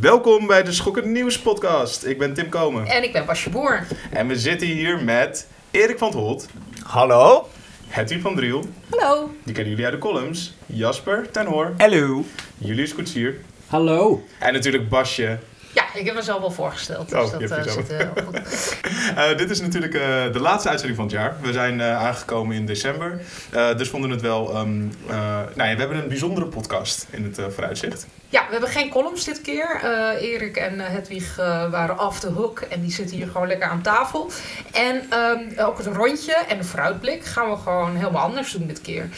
Welkom bij de Schokkend Nieuws podcast. Ik ben Tim Komen. En ik ben Basje Boer. En we zitten hier met Erik van het Holt, Hallo. Hetty van Driel, Hallo. die kennen jullie uit de columns, Jasper ten Hoor, Hallo. Julius Koetsier Hallo. en natuurlijk Basje. Ja, ik heb mezelf al voorgesteld. Oh, Dus je dat eh, zit. Eh, dit is natuurlijk de laatste uitzending van het jaar. We zijn aangekomen in december. Dus vonden het wel... eh, nou ja, we hebben een bijzondere podcast in het vooruitzicht. Ja, we hebben geen columns dit keer. Erik en Hedwig waren off the hook en die zitten hier gewoon lekker aan tafel. En ehm, ook het rondje en de vooruitblik gaan we gewoon helemaal anders doen dit keer.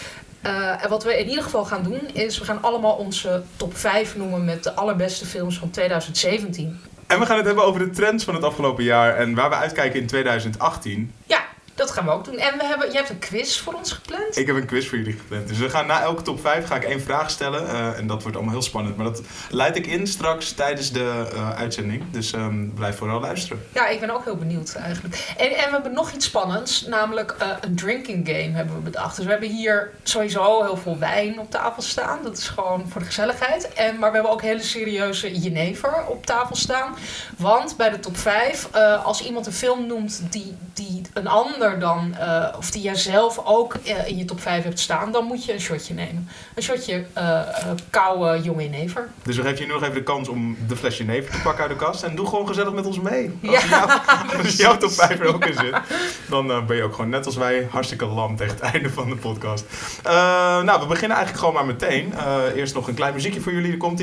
Eh, en wat we in ieder geval gaan doen is, we gaan allemaal onze top 5 noemen met de allerbeste films van 2017. En we gaan het hebben over de trends van het afgelopen jaar en waar we uitkijken in 2018. Ja, dat gaan we ook doen. En we hebben, je hebt een quiz voor ons gepland. Ik heb een quiz voor jullie gepland. Dus we gaan na elke top 5 ga ik één vraag stellen. eh, en dat wordt allemaal heel spannend. Maar dat leid ik in straks tijdens de eh, uitzending. Dus ehm, blijf vooral luisteren. Ja, ik ben ook heel benieuwd eigenlijk. En, en we hebben nog iets spannends, namelijk eh, een drinking game hebben we bedacht. Dus we hebben hier sowieso heel veel wijn op tafel staan. Dat is gewoon voor de gezelligheid. En, maar we hebben ook hele serieuze jenever op tafel staan. Want bij de top 5, eh, als iemand een film noemt die, die een ander dan, eh, of die jij zelf ook eh, in je top 5 hebt staan, dan moet je een shotje nemen. Een shotje eh, koude jonge jenever. Dus we geven je nu nog even de kans om de flesje neven te pakken uit de kast. En doe gewoon gezellig met ons mee. Als, Ja. jou, als jouw top 5 er ook in zit, dan ben je ook gewoon net als wij hartstikke lam tegen het einde van de podcast. Nou, we beginnen eigenlijk gewoon maar meteen. Eerst nog een klein muziekje voor jullie. Daar komt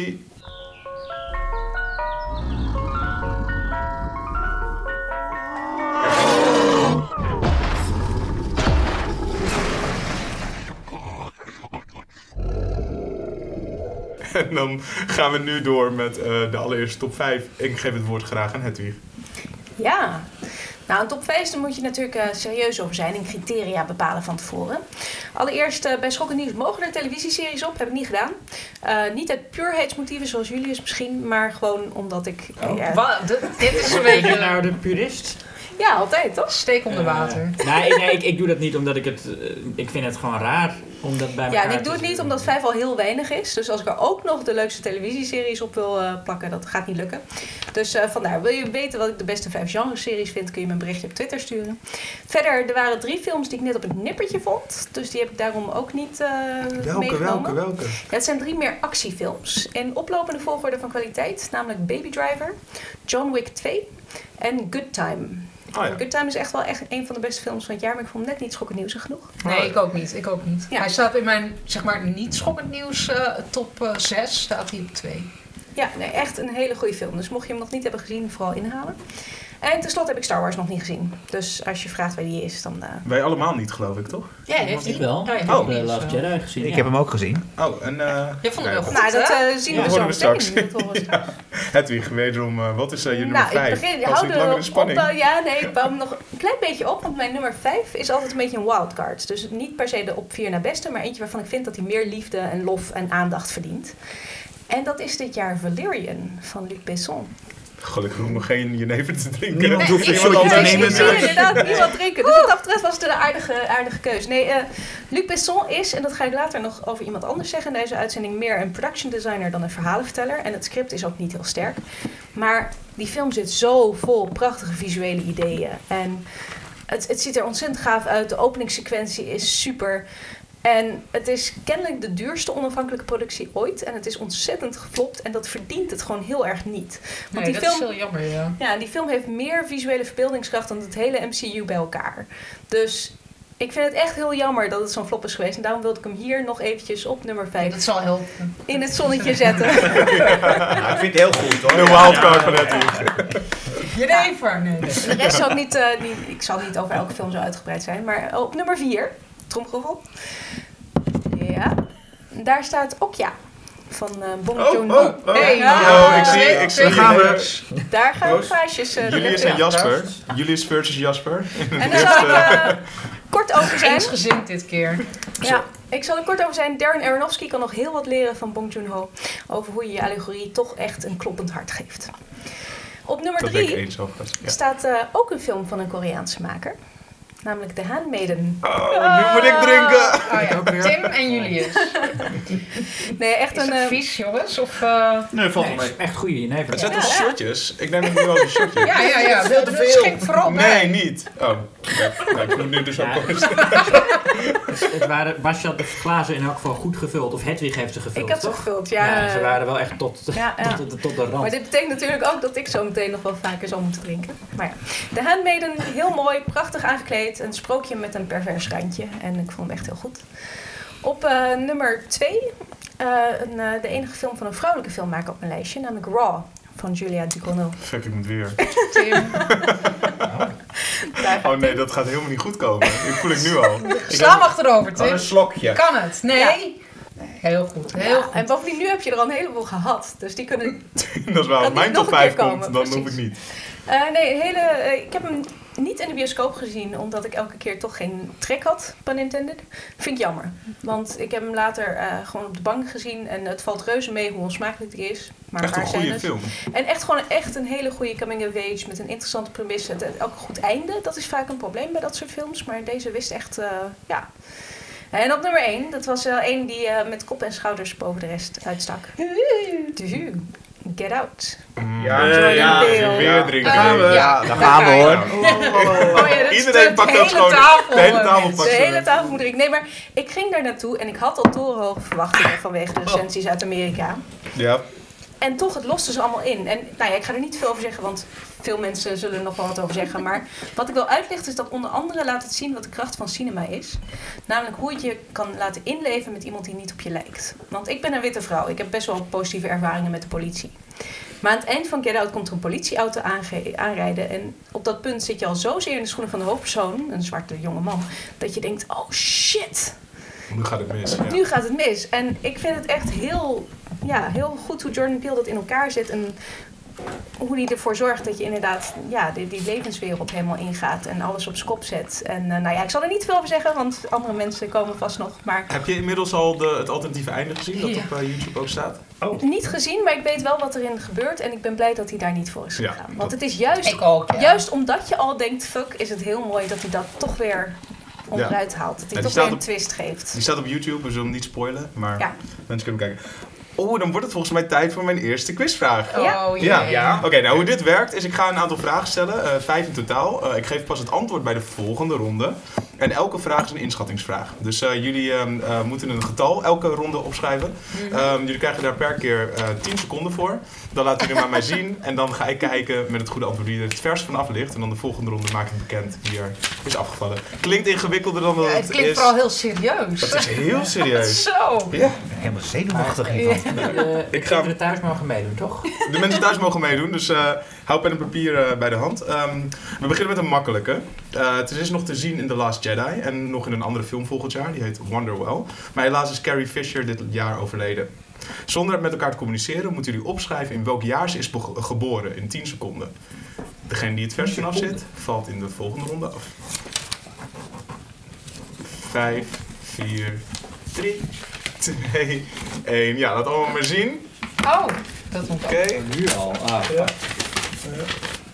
En dan gaan we nu door met eh, de allereerste top 5. Ik geef het woord graag aan Hedwig. Ja, nou een top 5 daar moet je natuurlijk eh, serieus over zijn en criteria bepalen van tevoren. Allereerst eh, bij Schokken Nieuws mogen er televisieseries op, heb ik niet gedaan. Eh, niet uit puurheidsmotieven zoals Julius misschien, maar gewoon omdat ik... Oh. ja, Wa- d- dit is een beetje nou de purist? Ja, altijd toch? steek onder water. Eh, nee, nee ik, ik doe dat niet omdat ik het... eh, ik vind het gewoon raar om dat bij Ja, en ik doe het niet omdat 5 al heel weinig is. Dus als ik er ook nog de leukste televisieseries op wil eh, plakken, dat gaat niet lukken. Dus eh, vandaar, wil je weten wat ik de beste 5 genreseries vind, kun je me een berichtje op Twitter sturen. Verder, er waren drie films die ik net op het nippertje vond. Dus die heb ik daarom ook niet eh Welke, welke, meegenomen. welke? Ja, het zijn drie meer actiefilms. In oplopende volgorde van kwaliteit, namelijk Baby Driver, John Wick 2 en Good Time. Oh ja. Good Time is echt wel echt een van de beste films van het jaar, maar ik vond hem net niet schokkend nieuws genoeg. Nee, ik ook niet. Ik ook niet. Ja. Hij staat in mijn, zeg maar, niet schokkend nieuws eh, top 6, staat hij op 2. Ja, nee, echt een hele goede film. Dus mocht je hem nog niet hebben gezien, vooral inhalen. En tenslotte heb ik Star Wars nog niet gezien. Dus als je vraagt waar die is, dan... eh, Wij allemaal niet, geloof ik, toch? Ja, heeft Ik hij. wel. Oh, ik oh, heb de Last zo. Jedi gezien. Ik ja. heb hem ook gezien. Oh, en... eh Je vond hem wel goed, nou, dat eh, zien Ja. we zo we meteen. straks. Dat horen we- Hedwig, wederom, eh, wat is eh, je nummer Nou, 5? ik begin, hou in op, spanning. eh, ja, nee, ik bouw hem nog een klein beetje op, want mijn nummer 5 is altijd een beetje een wildcard. Dus niet per se de op 4 naar beste, maar eentje waarvan ik vind dat hij meer liefde en lof en aandacht verdient. En dat is dit jaar Valerian van Luc Besson. Gelukkig hoef ik nog geen jenever te drinken. Niemand hoeft een shotje nemen. Ik zie inderdaad niemand drinken. Dus wat dat betreft was het een aardige, aardige keus. Nee, eh, Luc Besson is, en dat ga ik later nog over iemand anders zeggen in deze uitzending, meer een production designer dan een verhalenverteller. En het script is ook niet heel sterk. Maar die film zit zo vol prachtige visuele ideeën. En het, het ziet er ontzettend gaaf uit. De openingssequentie is super. En het is kennelijk de duurste onafhankelijke productie ooit. En het is ontzettend geflopt. En dat verdient het gewoon heel erg niet. Want Nee, die dat film, is heel jammer, ja. ja, die film heeft meer visuele verbeeldingskracht dan het hele MCU bij elkaar. Dus ik vind het echt heel jammer dat het zo'n flop is geweest. En daarom wilde ik hem hier nog eventjes op nummer 5 Dat zal heel... in het zonnetje zetten. Nou, ik vind het heel goed hoor. De wildcard van. Jenever, nee. De rest zal ik niet, eh, niet, ik zal niet over elke film zo uitgebreid zijn. Maar op nummer 4, tromgeroffel. Ja, daar staat Okja van eh Bong Oh, Joon-ho. oh, oh. Hey, Oh, ik zie, ik zie. Daar gaan we. Daar gaan we Proost. glaasjes. eh, Julius ja. en Jasper. Julius versus Jasper. En daar zal ik eh, kort over zijn. Eensgezind dit keer. Ja, ik zal er kort over zijn. Darren Aronofsky kan nog heel wat leren van Bong Joon-ho over hoe je je allegorie toch echt een kloppend hart geeft. Op nummer Dat ben ik drie eens overigens. Ja. staat eh, ook een film van een Koreaanse maker. Namelijk The Handmaiden. Oh, nu moet ik drinken. Oh ja, Ook weer. Tim en Julius. Nee, echt Is een... het eh, vies, jongens? Of, eh, Nee, valt Nee, wel mee. echt goede jenever. Het zijn Ja. toch shotjes? Ik neem het nu al een shotje. Ja, ja, ja. veel te veel. vooral bij. Nee, niet. Oh, ik moet nu dus ook eens. Het, waren, Basje had de glazen in elk geval goed gevuld. Of Hedwig heeft ze gevuld, ik heb ze toch? gevuld, Ja, ja. ze waren wel echt tot, Ja, ja. tot, tot, tot de rand. Maar dit betekent natuurlijk ook dat ik zo meteen nog wel vaker zal moeten drinken. Maar ja, de Handmaiden, heel mooi, prachtig aangekleed. Een sprookje met een pervers randje. En ik vond hem echt heel goed. Op eh, nummer 2, de enige film van een vrouwelijke filmmaker op mijn lijstje, namelijk Raw van Julia Ducournau. Fuck, ik moet weer. Tim. Oh nee, Tim. dat gaat helemaal niet goed komen. Ik voel ik nu al. Sla hem achterover, Wat een Tim. slokje. Kan het? Nee? Ja. Heel goed, heel Ja, goed. en bovendien, nu heb je er al een heleboel gehad. Dus die kunnen Dat is waar. Als mijn top nog een keer 5 komt, dan hoef ik niet. Eh, nee, hele, eh, ik heb hem niet in de bioscoop gezien, omdat ik elke keer toch geen trek had, pun intended. Vind ik jammer. Want ik heb hem later eh, gewoon op de bank gezien en het valt reuze mee hoe onsmakelijk die is. Maar Echt een goede film. En echt gewoon echt een hele goede coming of age met een interessante premisse. Het, ook een goed einde, dat is vaak een probleem bij dat soort films. Maar deze wist echt, eh, ja. En op nummer 1, dat was wel één die eh, met kop en schouders boven de rest uitstak. Get Out. Ja, Jordan ja, Peele. Weer drinken. Eh, gaan we. ja, daar gaan we hoor. Oh ja, dat is Iedereen de pakt ook hele gewoon tafel, de hele eh, tafel De hele tafel moet ik. Nee, maar ik ging daar naartoe en ik had al torenhoge verwachtingen vanwege de recensies uit Amerika. Ja. En toch, het loste ze allemaal in. En nou ja, ik ga er niet veel over zeggen, want veel mensen zullen er nog wel wat over zeggen. Maar wat ik wil uitlichten is dat onder andere laat het zien wat de kracht van cinema is. Namelijk hoe het je kan laten inleven met iemand die niet op je lijkt. Want ik ben een witte vrouw. Ik heb best wel positieve ervaringen met de politie. Maar aan het eind van Get Out komt er een politieauto aanrijden. En op dat punt zit je al zozeer in de schoenen van de hoofdpersoon, een zwarte jonge man, dat je denkt, oh shit, Nu gaat het mis. Ja. nu gaat het mis. En ik vind het echt heel, ja, heel goed hoe Jordan Peele dat in elkaar zet. En hoe hij ervoor zorgt dat je inderdaad ja, die, die levenswereld helemaal ingaat. En alles op zijn kop zet. En eh, nou ja, ik zal er niet veel over zeggen, want andere mensen komen vast nog. Maar Heb je inmiddels al de, het alternatieve einde gezien dat Ja. op eh, YouTube ook staat? niet gezien, maar ik weet wel wat erin gebeurt. En ik ben blij dat hij daar niet voor is Ja, gegaan. dat- Want het is juist, Ik ook, ja. juist omdat je al denkt, fuck, is het heel mooi dat hij dat toch weer onderuit haalt. Dat hij die toch weer een op- twist geeft. Die staat op YouTube, we zullen hem niet spoilen, maar Ja. mensen kunnen kijken. Oh, dan wordt het volgens mij tijd voor mijn eerste quizvraag. Ja. Oh, Ja. Oké, nou hoe dit werkt is ik ga een aantal vragen stellen, eh, vijf in totaal. Eh, ik geef pas het antwoord bij de volgende ronde. En elke vraag is een inschattingsvraag. Dus eh, jullie ehm, eh, moeten een getal elke ronde opschrijven. Ehm, jullie krijgen daar per keer eh 10 seconden voor. Dan jullie hem aan mij zien. En dan ga ik kijken met het goede antwoord wie er het verst vanaf ligt. En dan de volgende ronde maak ik bekend wie er is afgevallen. Klinkt ingewikkelder dan dat Ja, het, het klinkt is. vooral heel serieus. Het is heel serieus. Zo. Ja. Helemaal zenuwachtig hiervan. De Ik ga- kinderen thuis mogen meedoen, toch? De mensen thuis mogen meedoen, dus eh, hou pen en papier eh, bij de hand. Ehm, we beginnen met een makkelijke. Eh, het is nog te zien in The Last Jedi en nog in een andere film volgend jaar, die heet Wonderwell. Maar helaas is Carrie Fisher dit jaar overleden. Zonder met elkaar te communiceren moeten jullie opschrijven in welk jaar ze is geboren in 10 seconden. Degene die het vers vanaf zit, valt in de volgende ronde af. 5, 4, 3, 2, 1. Ja, laat allemaal maar zien. Oh, dat moet Oké. ook. Nu al. Ah.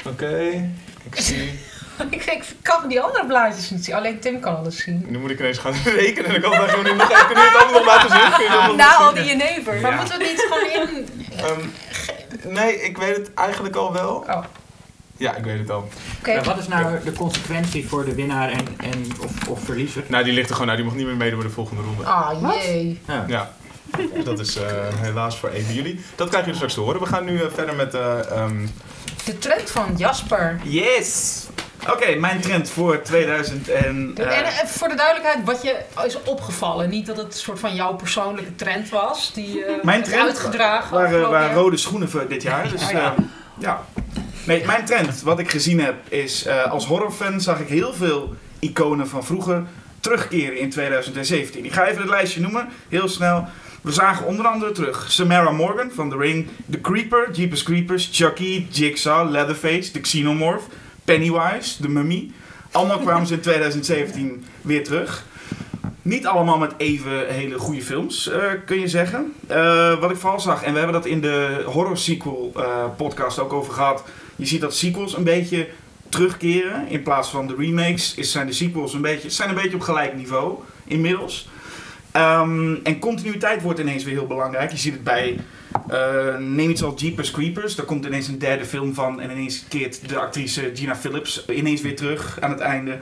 Oké, ik zie. Ik, ik kan die andere blaadjes niet zien. Alleen Tim kan alles zien. Nu moet ik ineens gaan rekenen en ik kan het gewoon niet nog even. Kun je het allemaal nog laten zien? Na al die jenever. Maar Ja. moeten we het niet gewoon in... Ehm, nee, ik weet het eigenlijk al wel. Oh, Ja, ik weet het al. oké. Maar wat is nou de consequentie voor de winnaar en, en of, of verliezer? Nou, die ligt er gewoon uit. Die mag niet meer meedoen met de volgende ronde. Ah, jee. Ja. Ja. Dat is eh, helaas voor even jullie. Dat krijgen jullie straks te horen. We gaan nu eh, verder met... eh, ehm, De trend van Jasper. Yes! Oké, mijn trend voor 2000 en... eh, En eh, voor de duidelijkheid, wat je is opgevallen. Niet dat het een soort van jouw persoonlijke trend was. Die eh Mijn trend uitgedragen. waren, rode schoenen voor dit jaar. Dus, Oh, ja. eh, ja. Nee, mijn trend, wat ik gezien heb, is eh, als horrorfan zag ik heel veel iconen van vroeger terugkeren in 2017. Ik ga even het lijstje noemen, heel snel. We zagen onder andere terug Samara Morgan van The Ring, The Creeper, Jeepers Creepers, Chucky, Jigsaw, Leatherface, The Xenomorph, Pennywise, The Mummy. Allemaal kwamen ze in 2017 weer terug. Niet allemaal met even hele goede films, eh, kun je zeggen. Eh, wat ik vooral zag, en we hebben dat in de horror sequel eh, podcast ook over gehad. Je ziet dat sequels een beetje terugkeren. In plaats van de remakes is, zijn de sequels een beetje, zijn een beetje op gelijk niveau inmiddels. Ehm, en continuïteit wordt ineens weer heel belangrijk. Je ziet het bij, eh, neem iets als Jeepers Creepers. Daar komt ineens een derde film van en ineens keert de actrice Gina Phillips ineens weer terug aan het einde.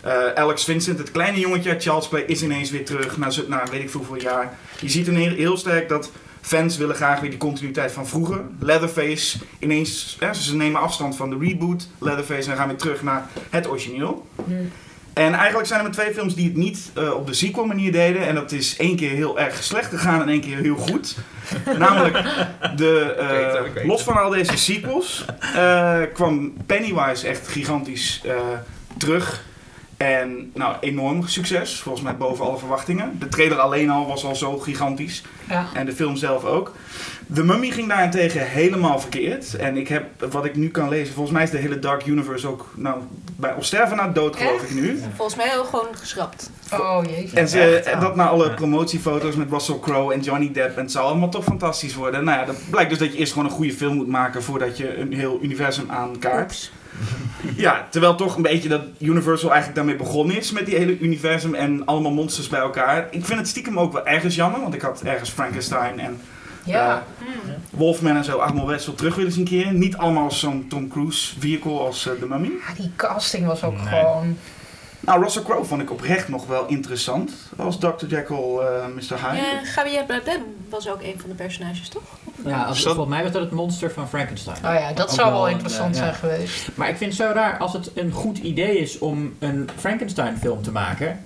Eh, Alex Vincent, het kleine jongetje uit Charles Play, is ineens weer terug na, na weet ik veel hoeveel jaar. Je ziet een heel, sterk dat fans willen graag weer die continuïteit van vroeger. Leatherface, ineens, ze nemen afstand van de reboot. Leatherface en gaan weer terug naar het origineel. En eigenlijk zijn er maar twee films die het niet eh, op de sequel manier deden. En dat is één keer heel erg slecht gegaan en één keer heel goed. Namelijk, de, eh, los van al deze sequels, eh, kwam Pennywise echt gigantisch eh, terug. En nou, enorm succes, volgens mij boven alle verwachtingen. De trailer alleen al was al zo gigantisch. Ja. En de film zelf ook. The Mummy ging daarentegen helemaal verkeerd. En ik heb, wat ik nu kan lezen, volgens mij is de hele Dark Universe ook nou, bij, op sterven na dood, geloof ik nu. Volgens mij ook gewoon geschrapt. Oh jee. En, ze, Echt, en ja. dat na alle promotiefoto's met Russell Crowe en Johnny Depp. En het zou allemaal toch fantastisch worden. Nou ja, dat blijkt dus dat je eerst gewoon een goede film moet maken voordat je een heel universum aankaart. Oeps. Ja, terwijl toch een beetje dat Universal eigenlijk daarmee begonnen is met die hele universum en allemaal monsters bij elkaar. Ik vind het stiekem ook wel ergens jammer, want ik had ergens Frankenstein en Ja. Wolfman en zo best wel terug willen zien keren. Niet allemaal als zo'n Tom Cruise vehicle als eh, The Mummy. Ja, die casting was ook Nee. gewoon... Nou, Russell Crowe vond ik oprecht nog wel interessant als Dr. Jekyll, eh Mr. Hyde. Ja, Javier Bardem was ook een van de personages, toch? Ja, als, Zat- volgens mij was dat het monster van Frankenstein. Oh ja, dat Ook zou wel een, interessant eh, zijn ja. geweest. Maar ik vind het zo raar, als het een goed idee is om een Frankenstein film te maken,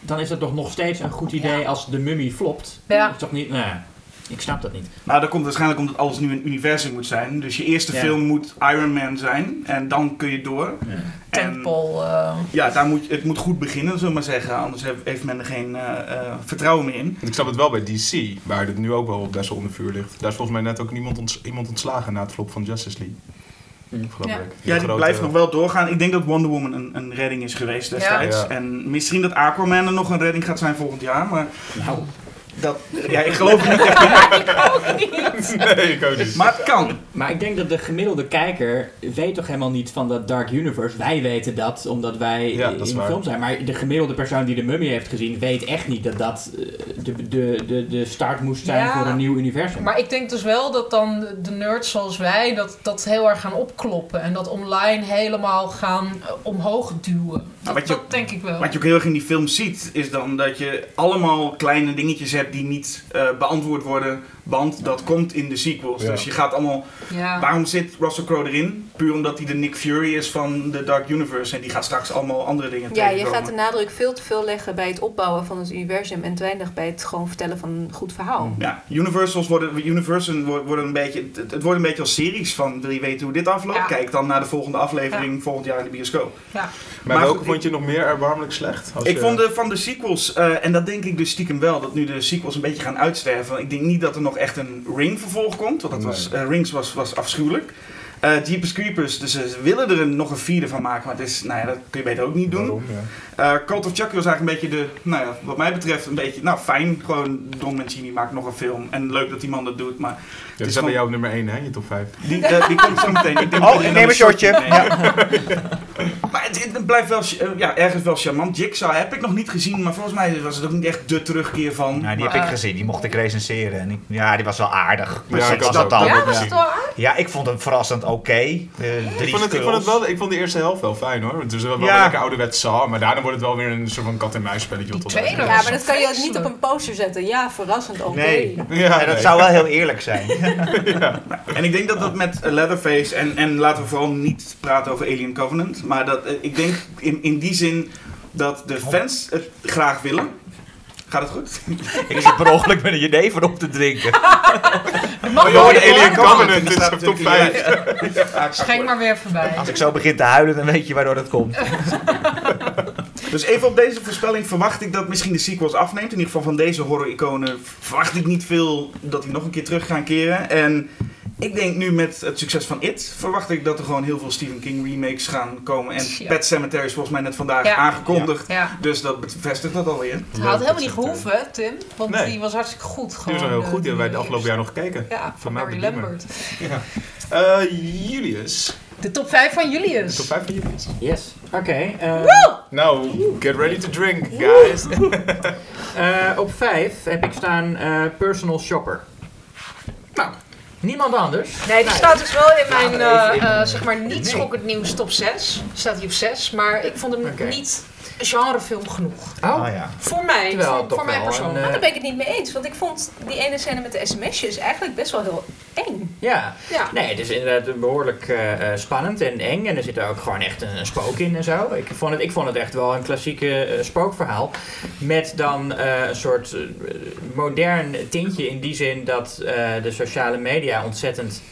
dan is dat toch nog steeds een goed idee Ja. als de mummy flopt. Ja. Dat is toch niet, nou ja, ik snap dat niet. Nou, dat komt waarschijnlijk omdat alles nu een universum moet zijn. Dus je eerste Ja. film moet Iron Man zijn en dan kun je door. En Tempel. eh, ja, daar moet, het moet goed beginnen, zullen we maar zeggen. Anders heeft- men er geen eh, eh, vertrouwen meer in. Ik snap het wel bij DC, waar het nu ook wel best wel onder vuur ligt. Daar is volgens mij net ook niemand ont- iemand ontslagen na het flop van Justice League. Hm. Ja. Ja, die Grote- blijft nog wel doorgaan. Ik denk dat Wonder Woman een, een redding is geweest destijds. Ja. En misschien dat Aquaman er nog een redding gaat zijn volgend jaar. Maar Nou, dat, ja, ik geloof niet echt in. Nee, ik ook niet. Maar het kan. maar ik denk dat de gemiddelde kijker weet toch helemaal niet van dat Dark Universe. Wij weten dat, omdat wij Ja, dat in de waar. film zijn. Maar de gemiddelde persoon die de mummy heeft gezien, weet echt niet dat dat eh, de, de, de, de start moest zijn Ja. voor een nieuw universum. Maar ik denk dus wel dat dan de- nerds zoals wij dat, dat heel erg gaan opkloppen. En dat online helemaal gaan eh, omhoog duwen. Dat, je- dat denk ik wel. Wat je ook heel erg in die film ziet, is dan dat je allemaal kleine dingetjes hebt die niet eh, beantwoord worden. Want dat komt in de sequels. Ja. Dus je gaat allemaal. ja. Waarom zit Russell Crowe erin? Puur omdat hij de Nick Fury is van de Dark Universe. En die gaat straks allemaal andere dingen Ja, je gaat de nadruk veel te veel leggen bij het opbouwen van het universum en te weinig bij het gewoon vertellen van een goed verhaal. Ja, Universals worden, Universum worden een beetje, het, wordt een beetje als series van wil je weten hoe dit afloopt? Ja. Kijk dan naar de volgende aflevering volgend jaar in de bioscoop. Maar, Maar welke goed, vond je nog meer erbarmelijk slecht? Als ik je- vond de, van de sequels, eh, en dat denk ik dus stiekem wel, dat nu de sequels een beetje gaan uitsterven. Ik denk niet dat er nog echt een Ring vervolg komt, want dat Nee. was, eh, Rings was, was afschuwelijk. Eh Jeepers Creepers, dus ze willen er een, nog een vierde van maken, maar het is, nou ja, dat kun je beter ook niet doen. Waarom? Ja. Eh Cult of Chucky was eigenlijk een beetje de, nou ja, wat mij betreft een beetje, nou fijn, gewoon Don Mancini maakt nog een film. En leuk dat die man dat doet, maar Ja, is die staat bij jou op nummer 1, hè? Je top 5. die, eh, die komt zo meteen. Ik denk Oh, dat neem een shotje. neemt. Ja. Maar het, het blijft wel, eh, ja, ergens wel charmant. Jigsaw heb ik nog niet gezien, maar volgens mij was het ook niet echt de terugkeer van. Nou, die Maar- heb ik gezien, die mocht ik recenseren. En ik, ja, die was wel aardig. Maar Ja, ja, ik was had dat ook- dan? ja, was het ik vond hem verrassend oké. Eh, Ik drie vond, het, ik, vond het skulls. wel, ik vond de eerste helft wel fijn hoor. Het is wel, wel Ja. lekker ouderwets saw, maar daarna wordt het wel weer een soort van kat-en-muis spelletje. Die tot tweede uiteindelijk. Ja, maar dat kan je ook niet op een poster zetten. Ja, verrassend, oké. Nee. Ja, dat zou wel heel eerlijk zijn. En ik denk dat dat met eh, Leatherface, en, en laten we vooral niet praten over Alien Covenant, maar dat, eh, ik denk in, in die zin dat de fans het graag willen. Gaat het goed? ik zit per ongeluk met een jenever op te drinken. Mag Oh, joh, de Alien. Covenant is op top natuurlijk 5. Ja, ja, Schenk maar weer voorbij. Als ik zo begin te huilen, dan weet je waardoor dat komt. Dus even op deze voorspelling verwacht ik dat misschien de sequels afneemt. In ieder geval van deze horror-iconen verwacht ik niet veel dat die nog een keer terug gaan keren. En ik denk nu met het succes van It, verwacht ik dat er gewoon heel veel Stephen King remakes gaan komen. En Ja. Pet Cemetery is volgens mij net vandaag Ja. aangekondigd. Ja. Dus dat bevestigt dat alweer. Het had helemaal niet gehoeven, hè, Tim. Want Nee. die was hartstikke goed. Die Gewoon, was wel heel eh, goed, die hebben wij de die afgelopen jaar nog gekeken. Ja, van Mary de. Lambert. Eh, Julius, De top 5 van De Julius. top 5 van jullie is. Yes. Oké. eh, Nou, get ready to drink, guys. eh, op 5 heb ik staan eh, personal shopper. Nou, niemand anders. Nee, die staat dus wel in mijn, in- eh, zeg maar, niet schokkend nieuws top 6. Staat hij op 6, maar ik vond hem niet genrefilm genoeg. Oh, Oh ja. Voor mij, Terwijl voor, toch voor mij wel persoonlijk. Maar eh, daar ben ik het niet mee eens, want ik vond die ene scène met de sms'jes eigenlijk best wel heel eng. ja. Ja. Nee, het is inderdaad behoorlijk eh, eh, spannend en eng. En er zit ook gewoon echt een, een spook in en zo. Ik vond het, ik vond het echt wel een klassieke spookverhaal. Met dan eh, een soort modern tintje in die zin dat eh, de sociale media ontzettend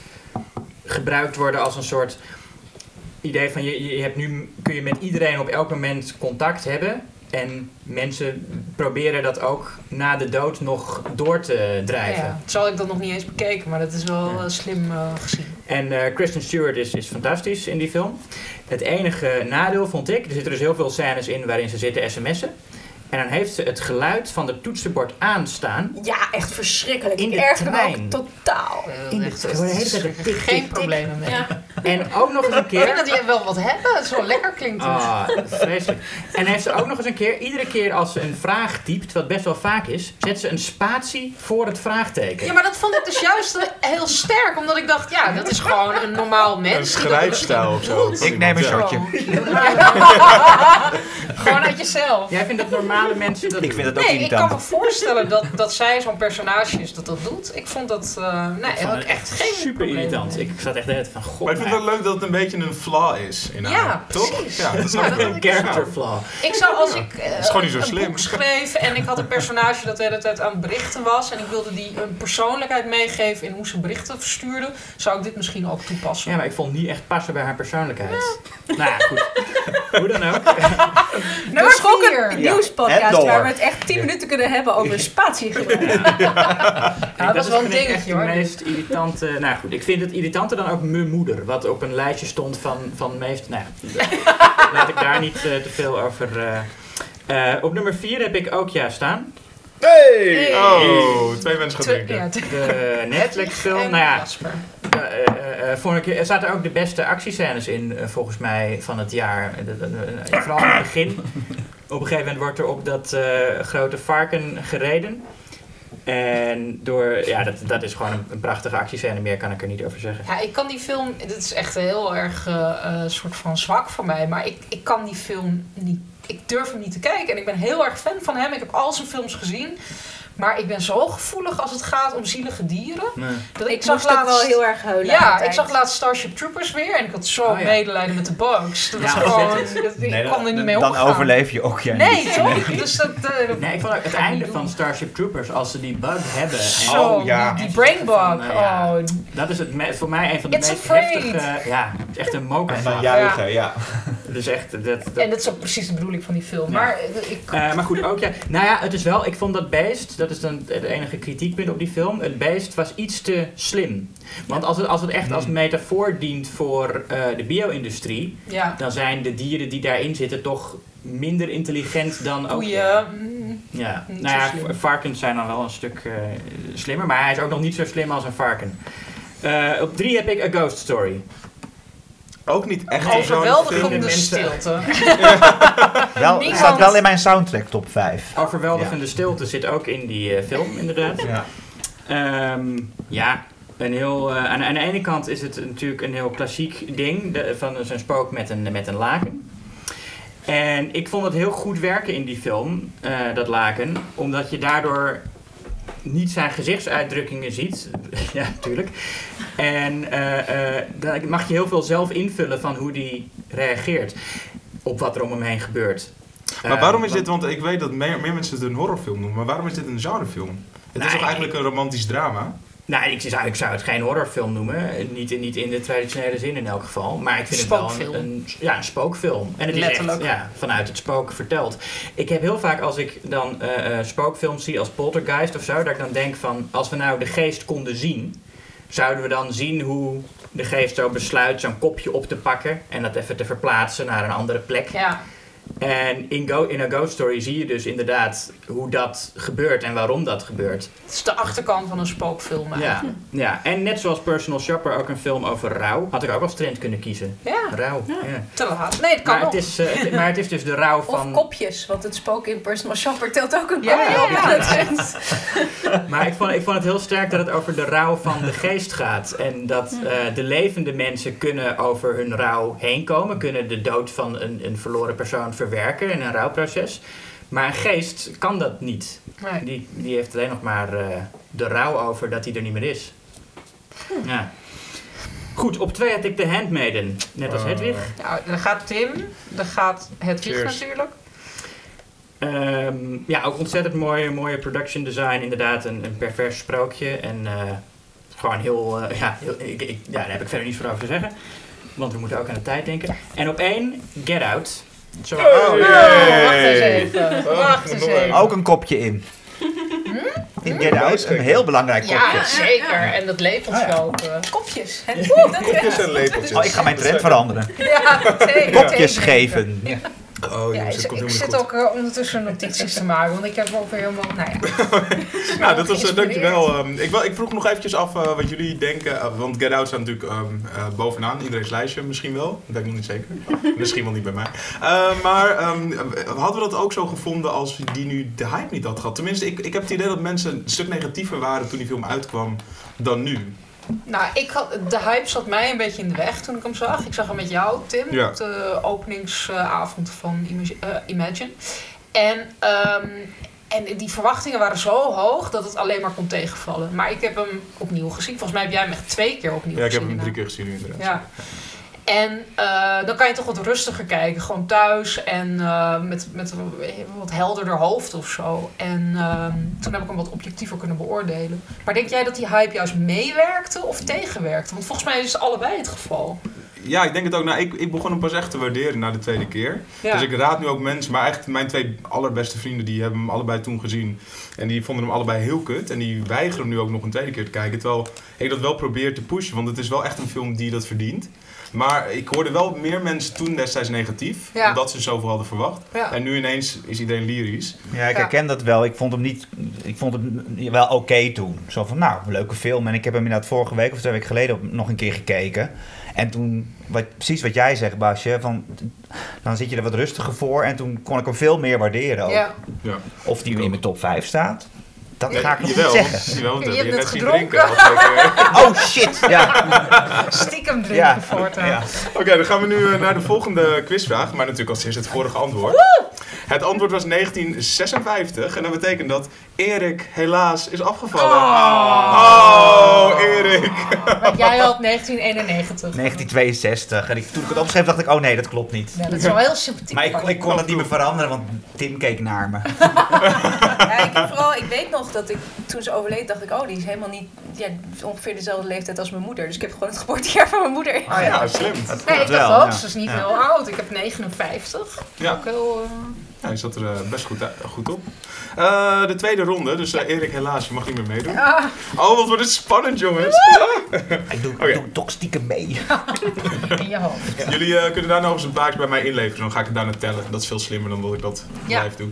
gebruikt worden als een soort idee van je, je hebt nu kun je met iedereen op elk moment contact hebben. En mensen proberen dat ook na de dood nog door te drijven. Ja, zal ik dat nog niet eens bekeken, maar dat is wel Ja. eh, slim eh, gezien. En eh, Kristen Stewart is, is fantastisch in die film. Het enige nadeel vond ik, er zitten dus heel veel scènes in waarin ze zitten sms'en. En dan heeft ze het geluid van de toetsenbord aanstaan. Ja, echt verschrikkelijk. In de trein. ook totaal. In de- Echt, de hele tijd een tik, tik, Geen tik. problemen mee. Ja. En ook nog eens een Ik denk keer... dat die wel wat hebben. Zo lekker klinkt het. Ah, vreselijk. En heeft ze ook nog eens een keer, iedere keer als ze een vraag typt, wat best wel vaak is, zet ze een spatie voor het vraagteken. Ja, maar dat vond ik dus juist heel sterk. Omdat ik dacht, ja, dat is gewoon een normaal mens. Een schrijfstijl of zo. Ik neem een Ja. shotje. Gewoon uit jezelf. Jij vindt dat normale mensen dat Ik vind het ook Nee, ik kan me voorstellen dat, dat zij zo'n personage is dat dat doet. Ik vond dat, eh nee, Ik vond het ook echt geen super probleem irritant. mee. Ik zat echt de hele tijd van, god, Maar ik vind het wel leuk dat het een beetje een flaw is in haar. Ja, toch? precies. Ja, dat is Ja, ik character flaw. Ik zou als ik eh, is gewoon niet zo een slim. boek schreef en ik had een personage dat de hele tijd aan het berichten was en ik wilde die een persoonlijkheid meegeven in hoe ze berichten verstuurde, zou ik dit misschien ook toepassen. Ja, maar ik vond niet echt passen bij haar persoonlijkheid. Nou ja, goed. Hoe dan ook. Dus maar ook Ja. door. waar we het echt 10 minuten kunnen hebben over spatiegebruik. Ja, dat was is, wel een dingetje de hoor. meest irritante. Nou goed, ik vind het irritante dan ook mijn moeder. Wat op een lijstje stond van, van meest. Nou, ja, laat ik daar niet eh, te veel over. eh. Eh, op nummer 4 heb ik ook ja staan. Hey! Oh, twee mensen gaan drinken. ja, De Netflix film. en Nou ja, Jasper. eh, eh, eh, vorige keer, er zaten ook de beste actiescènes in, volgens mij, van het jaar. De- de- de- vooral in het begin. Op een gegeven moment wordt er op dat eh, grote varken gereden. En door, ja, dat, dat is gewoon een, een prachtige actiescène. Meer kan ik er niet over zeggen. Ja, ik kan die film, dit is echt heel erg soort van zwak voor mij, maar ik, ik kan die film niet, ik durf hem niet te kijken. En ik ben heel erg fan van hem, ik heb al zijn films gezien. Maar ik ben zo gevoelig als het gaat om zielige dieren. Dat Ik zag ook wel heel erg huilen. Ja, ik zag laatst Starship Troopers weer en ik had zo Oh, ja. medelijden met de bugs. Dat Ja, is dat gewoon, dat, ik Nee, kon er niet mee dan omgaan. overleef je ook ja Nee, niet. toch? Dus dat, eh, Nee, ik vond ook het einde van. Starship Troopers, als ze die bug hebben. En Zo, Oh, ja. die, die brain bug. Van, eh, ja. oh, Dat is het me- voor mij een van de It's meest afraid. heftige... Ja, het is echt een En mokerslag. dan juichen, ja. Dus echt, dat, dat, en dat is ook precies de bedoeling van die film. Ja. Maar eh, ik, Eh, maar goed, ook ja. Nou ja, het is wel, ik vond dat beest, dat is dan het enige kritiekpunt op die film. Het beest was iets te slim. Want als het, als het echt als metafoor dient voor eh, de bio-industrie, ja, dan zijn de dieren die daarin zitten toch minder intelligent dan ook. mm, Ja, nou ja, varkens zijn dan wel een stuk eh, slimmer, maar hij is ook nog niet zo slim als een varken. Eh, op drie heb ik A Ghost Story. Ook niet echt Nee, zo'n Overweldigende stilte. Wel, Niemand- staat wel in mijn soundtrack top 5. Overweldigende stilte zit ook in die eh, film, inderdaad. Ja. Ehm, ja, een heel, eh, aan, aan de ene kant is het natuurlijk een heel klassiek ding de, van zo'n spook met een, met een laken. En ik vond het heel goed werken in die film, eh, dat laken, omdat je daardoor niet zijn gezichtsuitdrukkingen ziet. ja, natuurlijk. En eh, eh, dan mag je heel veel zelf invullen van hoe die reageert op wat er om hem heen gebeurt. Maar Eh, waarom is dit, want ik weet dat meer, meer mensen het een horrorfilm noemen, maar waarom is dit een genrefilm? Het is Nee, toch eigenlijk een romantisch drama? Nou, ik zou, het geen horrorfilm noemen. Niet, in- niet in de traditionele zin in elk geval. Maar ik vind het Spookfilm. wel een, een, ja, een spookfilm. En het is Letterlijk. echt ja, vanuit het spook verteld. Ik heb heel vaak als ik dan eh, eh, spookfilms zie als Poltergeist of zo... dat ik dan denk van, als we nou de geest konden zien... zouden we dan zien hoe de geest zo besluit zo'n kopje op te pakken... en dat even te verplaatsen naar een andere plek. Ja, En in, Go, in A Ghost Story zie je dus inderdaad hoe dat gebeurt en waarom dat gebeurt. Het is de achterkant van een spookfilm Ja, eigenlijk. ja, en net zoals Personal Shopper ook een film over rouw, had ik ook als trend kunnen kiezen. Ja, Rouw, ja. te laat. Nee, het kan Maar het, is, eh, het- maar het is dus de rouw Of van... kopjes, want het spook in Personal Shopper telt ook een Ja, kopje ja, op. ja. Dat is- Maar ik vond, ik vond het heel sterk dat het over de rouw van de geest gaat. En dat eh, de levende mensen kunnen over hun rouw heen komen. Kunnen de dood van een, een verloren persoon verwerken in een rouwproces. Maar een geest kan dat niet. Nee. Die, die heeft alleen nog maar eh, de rouw over dat hij er niet meer is. Ja. Goed, op twee had ik de Handmaiden. Net als Eh, Hedwig. Nou, dan gaat Tim, dan gaat Hedwig Cheers. natuurlijk. Ehm, ja, ook ontzettend mooie, mooie production design. Inderdaad, een, een pervers sprookje. En eh, gewoon heel, eh, ja, heel ik, ik, ja, daar heb ik verder niets voor over te zeggen. Want we moeten ook aan de tijd denken. En op één, Get Out. Zo, Oh, Oh, wacht eens even. Wacht eens even. Ook een kopje in. In Get Out, een heel belangrijk kopje. Ja, zeker. En dat lepeltje Ah, ja. ook. eh. Kopjes. hè? Kopjes en lepeltjes. Oh, ik ga mijn trend veranderen. Ja, zeker. Kopjes Zeker. geven. Oh, Ja, jongens, ik, ik zit goed. ook eh, ondertussen notities te maken, want ik heb ook weer helemaal, nou ja. Nou, dat was, uh, geïnspireerd. dankjewel. Um, ik, wel, ik vroeg nog eventjes af eh, wat jullie denken, want Get Out staat natuurlijk um, bovenaan, iedereen's lijstje misschien wel, dat weet ik nog niet zeker. misschien wel niet bij mij. Maar um, hadden we dat ook zo gevonden als die nu de hype niet had gehad? Tenminste, ik, ik heb het idee dat mensen een stuk negatiever waren toen die film uitkwam dan nu. Nou, ik had, de hype zat mij een beetje in de weg toen ik hem zag. Ik zag hem met jou, Tim, Ja. op de openingsavond van eh, Imagine. En, ehm, en die verwachtingen waren zo hoog dat het alleen maar kon tegenvallen. Maar ik heb hem opnieuw gezien. Volgens mij heb jij hem echt twee keer opnieuw Ja, ik heb gezien. hem drie keer gezien nu inderdaad. Ja. En eh, dan kan je toch wat rustiger kijken, gewoon thuis en eh, met, met een wat helderder hoofd of zo. En ehm, toen heb ik hem wat objectiever kunnen beoordelen. Maar denk jij dat die hype juist meewerkte of tegenwerkte? Want volgens mij is het allebei het geval. Ja, ik denk het ook. Nou, ik, ik begon hem pas echt te waarderen na de tweede keer. Ja. Dus ik raad nu ook mensen, maar eigenlijk mijn twee allerbeste vrienden, die hebben hem allebei toen gezien. En die vonden hem allebei heel kut. En die weigeren nu ook nog een tweede keer te kijken. Terwijl ik dat wel probeer te pushen, want het is wel echt een film die dat verdient. Maar ik hoorde wel meer mensen toen destijds negatief, Ja. omdat ze zoveel hadden verwacht. Ja. En nu ineens is iedereen lyrisch. Ja, ik Ja. herken dat wel. Ik vond hem niet. Ik vond hem wel oké toen. Zo van, nou, leuke film. En ik heb hem inderdaad vorige week of twee weken geleden nog een keer gekeken. En toen, wat, precies wat jij zegt, Basje, van, dan zit je er wat rustiger voor. En toen kon ik hem veel meer waarderen. Ook. Ja. Ja. Of die in mijn top 5 staat, dat ga ik jawel, niet zeggen. Jawel, want Je hebben net zien gedronken. drinken. Eh, Oh shit! Ja. Stiekem drinken Ja. voortaan. ja. Oké, dan gaan we nu eh, naar de volgende quizvraag. Maar natuurlijk als eerst het vorige antwoord. Het antwoord was 1956. En dat betekent dat Erik helaas is afgevallen. Oh, Erik. Want jij had 1991. 1962. En ik, toen ik het opschreef dacht ik, oh nee, dat klopt niet. Ja, dat is wel heel sympathiek. Maar ik, kon- je. ik kon het niet meer veranderen, want Tim keek naar me. Ja, ik, vooral, ik weet nog dat ik toen ze overleed, dacht ik, oh, die is helemaal niet ja, ongeveer dezelfde leeftijd als mijn moeder. Dus ik heb gewoon het geboortejaar van mijn moeder. Ah ja, slim. Nee, ik wel, dacht ook, ze is niet Ja. heel oud. Ik heb 59. Ja. Ook heel... eh, Ja, je zat er eh, best goed, uit- goed op. Eh, de tweede ronde, dus eh, Erik helaas, je mag niet meer meedoen. ah, Oh, wat wordt het spannend jongens. Ik doe, ik doe toch stiekem mee. in je hoofd. Jullie eh, kunnen daar nog eens een baakje bij mij inleveren, dan ga ik het daarna tellen. Dat is veel slimmer dan dat ik dat Ja. live doe.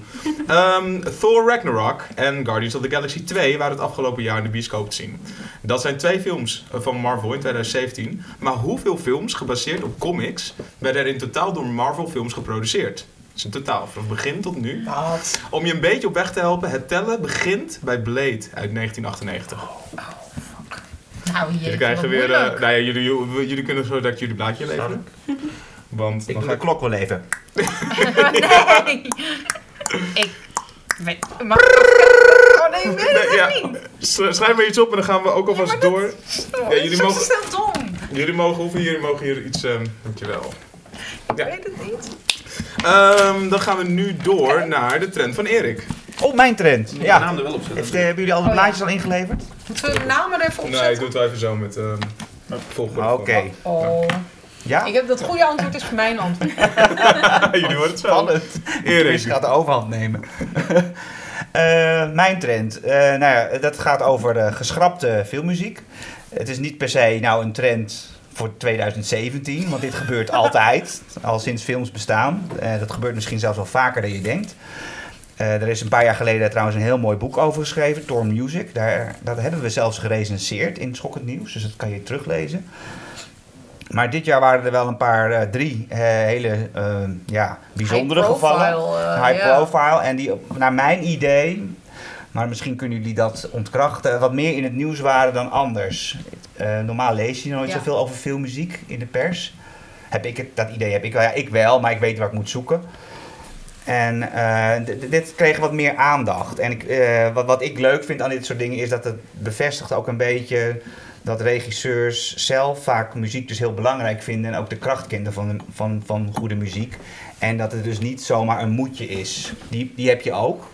Ehm, Thor Ragnarok en Guardians of the Galaxy 2 waren het afgelopen jaar in de bioscoop te zien. Dat zijn twee films eh, van Marvel in 2017. Maar hoeveel films gebaseerd op comics werden er in totaal door Marvel films geproduceerd? Is in totaal, van begin tot nu. Wat? Om je een beetje op weg te helpen, het tellen begint bij Blade uit 1998. Nou, jeetje, Jullie krijgen weer. eh, moeilijk. nou ja, jullie, jullie, jullie kunnen zo dat jullie blaadje leveren. Want Ik dan doe ga de ik. klok wel even. nee. Ik weet... Mag ik... Oh nee, ik weet het Nee, ja. niet. Schrijf maar iets op en dan gaan we ook alvast door. Oh, Ja, jullie dat mogen- is heel dom. Jullie mogen hoeven hier, jullie mogen hier iets. ehm dankjewel. Ik Ja. weet het niet. Ehm, dan gaan we nu door naar de trend van Erik. Oh, mijn trend. Ja. Ja. naam er wel op Heeft, zetten. eh, hebben jullie al de Oh, ja. blaadjes al ingeleverd? Moeten we de namen er even Nee, ik doe het wel even zo met ehm volgende. Oké. Oh. Ja? Ik heb dat goede antwoord is mijn antwoord. jullie horen het zo. Spannend. Erik. Chris gaat de overhand nemen. Eh, mijn trend. Eh, nou ja, dat gaat over eh, geschrapte filmmuziek. Het is niet per se nou een trend voor 2017, want dit gebeurt altijd, al sinds films bestaan. Eh, dat gebeurt misschien zelfs wel vaker dan je denkt. Eh, er is een paar jaar geleden trouwens een heel mooi boek over geschreven, Torn Music. Daar, dat hebben we zelfs gerecenseerd in Schokkend Nieuws, dus dat kan je teruglezen. Maar dit jaar waren er wel een paar, eh, drie hele ja, bijzondere High gevallen. profile, eh, High profile. En die, naar mijn idee, maar misschien kunnen jullie dat ontkrachten, wat meer in het nieuws waren dan anders. Eh, normaal lees je nooit Ja. zoveel over filmmuziek in de pers. Heb ik het, dat idee heb ik wel. Ja, ik wel, maar ik weet waar ik moet zoeken. En eh, dit kreeg wat meer aandacht. En ik, eh, wat, wat ik leuk vind aan dit soort dingen is dat het bevestigt ook een beetje dat regisseurs zelf vaak muziek dus heel belangrijk vinden en ook de kracht kennen van, van, van goede muziek. En dat het dus niet zomaar een moedje is. Die, die heb je ook.